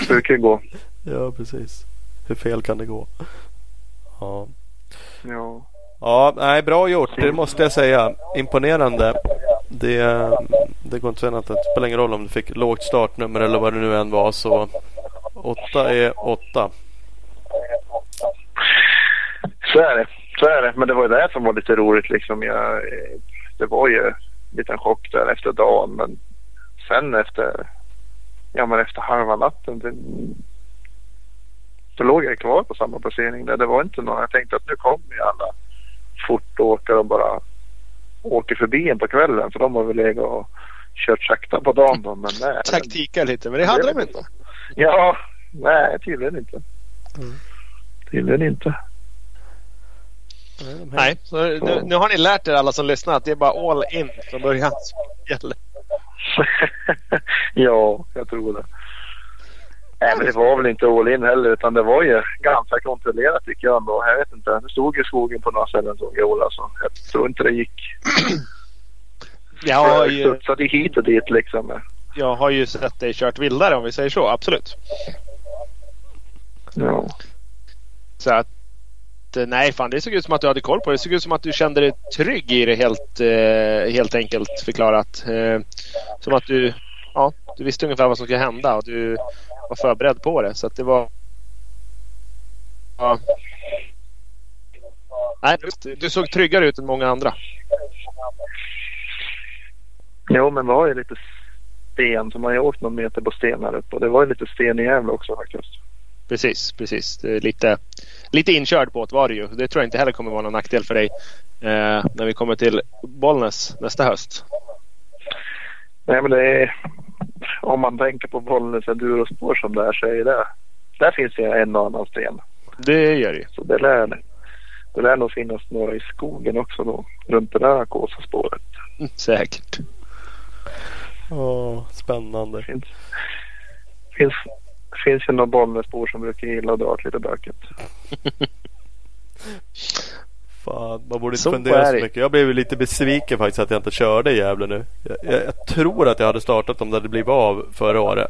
Det brukar gå. Ja precis. Hur fel kan det gå? Ja. Ja. Ja, nej, bra gjort. Det måste jag säga. Imponerande. Det, det går inte att säga annat. Det spelar ingen roll om du fick lågt startnummer eller vad det nu än var. Så åtta är åtta. Så är det. Så är det. Men det var ju det som var lite roligt liksom. Jag, det var ju en liten chock där efter dagen. Men sen efter, ja, men efter halva natten. Det, så låg jag kvar på samma placering där. Det var inte någon, jag tänkte att nu kommer ju alla fortåkare och bara åker förbi en på kvällen. För de har väl legat och kört sakta på dagen då. Men nej. Taktika lite, men det hade de inte. Ja, nej tydligen inte. Mm. Tydligen inte. Nej, så nu, nu har ni lärt er alla som lyssnar att det är bara all in från början som gäller. ja, jag tror det. Nej, men det var väl inte all in heller utan det var ju ganska kontrollerat tycker jag ändå. Jag vet inte. Det stod ju skogen på några ställen såg jag Ola så jag tror inte det gick. Jag har ju, studsade hit och dit liksom. jag har ju sett dig kört vildare om vi säger så, absolut. Ja. Så att eh, nej, fan det såg ut som att du hade koll på det. Det såg ut som att du kände dig trygg i det helt, eh, helt enkelt förklarat. Eh, som att du, ja, du visste ungefär vad som skulle hända och du var förberedd på det. Så det var... Ja. Nej, du, du såg tryggare ut än många andra. Jo, men det var ju lite sten. Så man har ju åkt någon meter på sten här uppe. Och det var ju lite sten i Gävle också faktiskt. Precis, precis. Lite, lite inkörd båt var det ju. Det tror jag inte heller kommer vara någon nackdel för dig eh, när vi kommer till Bollnäs nästa höst. Nej, men det är... Om man tänker på Bollnäs endurospår som det är så är det... Där finns det en och annan sten. Det gör det ju. Så det lär, det lär nog finnas några i skogen också då. Runt det där Kåsaspåret. Säkert. Åh, spännande. Finns, finns, finns ju några Bollnäsbor som brukar gilla att dra åt lite böket. Fan, man borde inte Så fundera så mycket. Jag blev lite besviken faktiskt att jag inte körde i Gävle nu. Jag, jag, jag tror att jag hade startat om det hade blivit av förra året.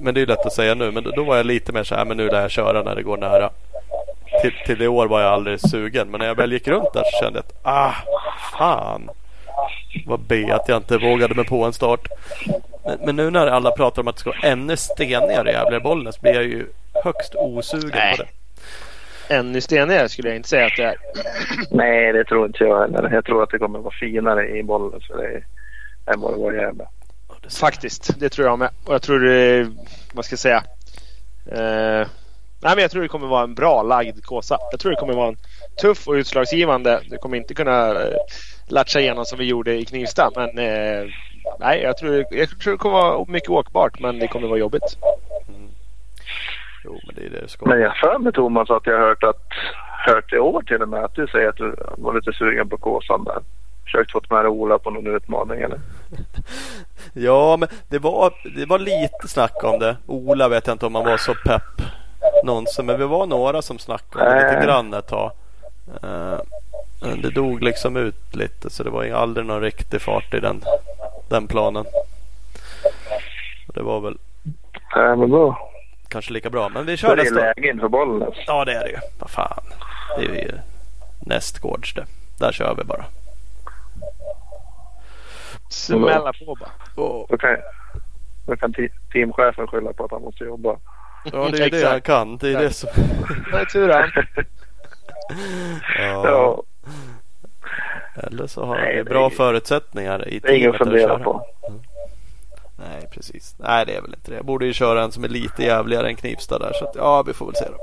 Men, det är lätt att säga nu. Men då, var jag lite mer så här, men nu lär jag köra när det går nära. Till, till det år var jag aldrig sugen. Men när jag väl gick runt där så kände jag att, ah, fan. Vad be att jag inte vågade mig på en start. Men, men nu när alla pratar om att det ska vara ännu stenigare i Gävle Bollnäs blir jag ju högst osugen Nej. på det. Ännu stenigare skulle jag inte säga att det är. Nej, det tror inte jag heller. Jag tror att det kommer vara finare i Bollnäs för det är, än vad det var i Gävle. Faktiskt, det tror jag med. Och jag tror det, vad ska jag säga? Eh, nej men jag tror det kommer vara en bra lagd Kåsa. Jag tror det kommer vara en tuff och utslagsgivande. Du kommer inte kunna eh, latcha igenom som vi gjorde i Knivsta. Men eh, nej, jag tror, jag tror det kommer vara mycket åkbart men det kommer vara jobbigt. Jo, men det är det det ska Men jag för mig Thomas att jag har hört, att, hört i år till och med att du säger att du var lite sugen på Kåsan där. Försökt få med dig Ola på någon utmaning eller? Ja, men det var, det var lite snack om det. Ola vet jag inte om han var så pepp någonsin. Men vi var några som snackade om det lite grann ett tag. Eh, Men det dog liksom ut lite så det var aldrig någon riktig fart i den, den planen. Det var väl Nej men då, kanske lika bra. Men vi kör är det nästa. läge inför Bollnäs. Ja det är det ju. Vad fan. Det är ju nästgårds det. Där kör vi bara. Smälla på bara. Och, Då kan, då kan te- teamchefen skylla på att han måste jobba. ja det är ju det han kan. Det är det som... Det är tur han. Ja. Ja, Eller så har det bra är- förutsättningar i det är ingen att teamet fundera på. Nej precis. Nej det är väl inte det. Jag borde ju köra en som är lite jävligare än Knivsta där. Så att, ja vi får väl se då.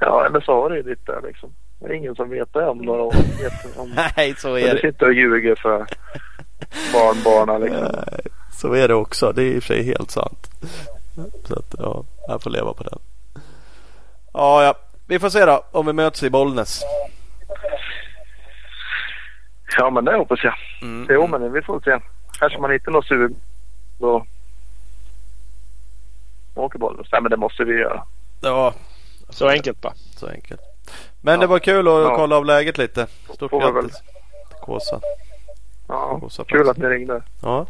Ja, eller så har du ju ditt där liksom. Det är ingen som vet det om några år. Vet om, Nej så du är det. sitter och ljuger för barnbarnen liksom. Nej, Så är det också. Det är i och för sig helt sant. Så att ja, jag får leva på den. Ja, ja. Vi får se då om vi möts i Bollnäs. Ja, men det hoppas jag. Mm. Jo, men vi får se. Kanske man hittar något sug då åker Bollnäs. Nej, men det måste vi göra. Ja, Så enkelt bara. så enkelt. Men Ja. det var kul att Ja. kolla av läget lite. Stort grattis. Kåsa. Ja, Kåsa kul att ni ringde. Ja.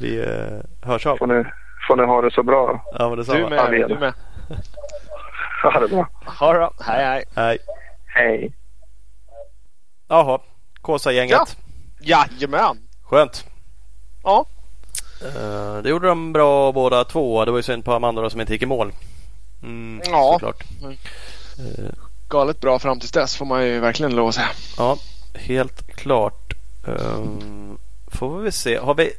Vi eh, hörs av. Får ni, får ni ha det så bra. Ja men Du detsamma. Ja, med. Du med. Ha det bra. Ha det bra. Hej hej. Hej. Hej. Jaha. Kåsa-gänget. Jajamän. Skönt. Ja. Eh, det gjorde de bra båda två. Det var ju synd på Amanda som inte gick i mål. Mm, Ja. Såklart. Mm. Eh, Galet bra fram tills dess får man ju verkligen lov att säga. ja, helt klart. Um, får vi se. Har, vi,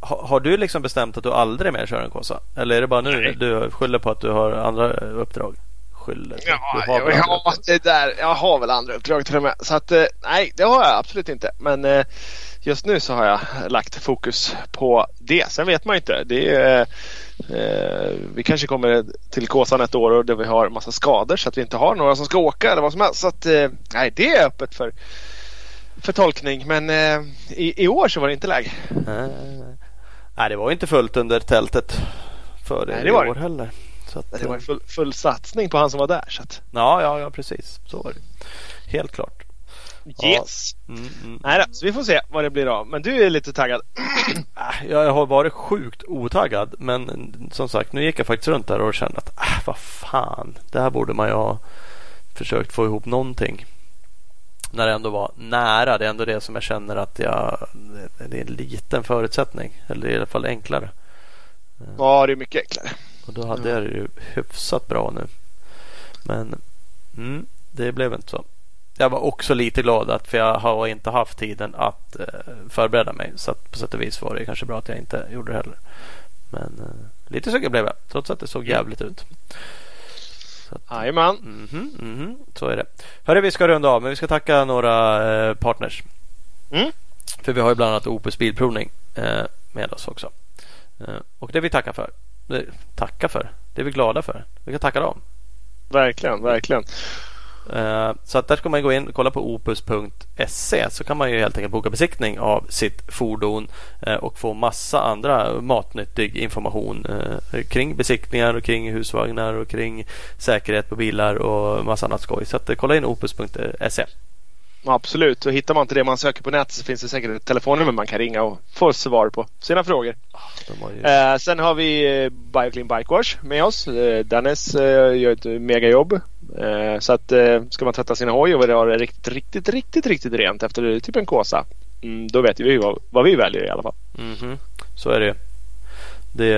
ha, har du liksom bestämt att du aldrig mer kör en Kåsa? Eller är det bara nu Nej. du skyller på att du har andra uppdrag? Skyller? Ja, du har jag, väl andra ja, uppdrag? det där. Jag har väl andra uppdrag till och med. Så att eh, nej, det har jag absolut inte. Men eh, just nu så har jag lagt fokus på det. Sen vet man ju inte. Det är, eh, vi kanske kommer till Kåsan ett år och där vi har massa skador så att vi inte har några som ska åka eller vad som helst. Så att eh, nej, det är öppet för, för tolkning. Men eh, i, i år så var det inte läge. Nej, nej, det var inte fullt under tältet för Nej, i det det. år heller. Så att, Det var eh, full, full satsning på han som var där. Så att, ja, ja, ja, precis. Så var det. Helt klart. Ja. yes. Mm, mm. Nej då, så vi får se vad det blir av. Men du är lite taggad. Äh, Jag har varit sjukt otaggad men som sagt nu gick jag faktiskt runt där och kände att äh, vad fan, det här borde man ju ha försökt få ihop någonting. När det ändå var nära. Det är ändå det som jag känner att jag, det är en liten förutsättning. Eller i alla fall enklare. Ja, det är mycket enklare. Och då hade jag det ju hyfsat bra nu. Men mm, det blev inte så. Jag var också lite glad att för jag har inte haft tiden att eh, förbereda mig. Så att på sätt och vis var det kanske bra att jag inte gjorde det heller. Men eh, lite sugen blev jag trots att det såg jävligt ut. Så att, Jajamän. mhm, mhm, så är det. Hörru, vi ska runda av men vi ska tacka några eh, partners. Mm. För vi har ju bland annat Opus Bilprovning med oss också. Och det vi tackar för. Det, tacka för. Det är vi glada för. Vi kan tacka dem. Verkligen, verkligen. Eh, Så att där ska man gå in och kolla på opus.se så kan man ju helt enkelt boka besiktning av sitt fordon eh, och få massa andra matnyttig information eh, kring besiktningar och kring husvagnar och kring säkerhet på bilar och massa annat skoj. Så att kolla in opus.se. Absolut. Och hittar man inte det man söker på nätet så finns det säkert ett telefonnummer man kan ringa och få svar på sina frågor. Har ju... Eh, sen har vi Bioclean Bike Wash med oss. Eh, Dennis eh, gör ett megajobb. Eh, så att eh, ska man tvätta sin hoj och vill ha det riktigt, riktigt, riktigt, riktigt rent efter typ en kåsa. Mm, då vet vi vad, vad vi väljer i alla fall. Mhm. Så är det ju. Det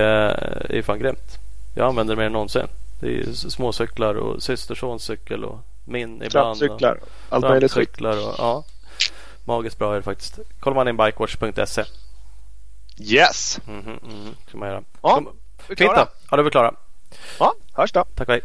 är fan grymt. Jag använder det mer än någonsin. Det är småcyklar och systersons cykel och min ibland. och- Trappcyklar. Allt möjligt. Trampcyklar och ja. Magiskt bra är det faktiskt. Kollar man in bikewatch.se. Yes! Mhm, mhm. Ska man göra. Ja, klara. då. Ja, då är vi klara. Ja, hörs då. Tack och hej.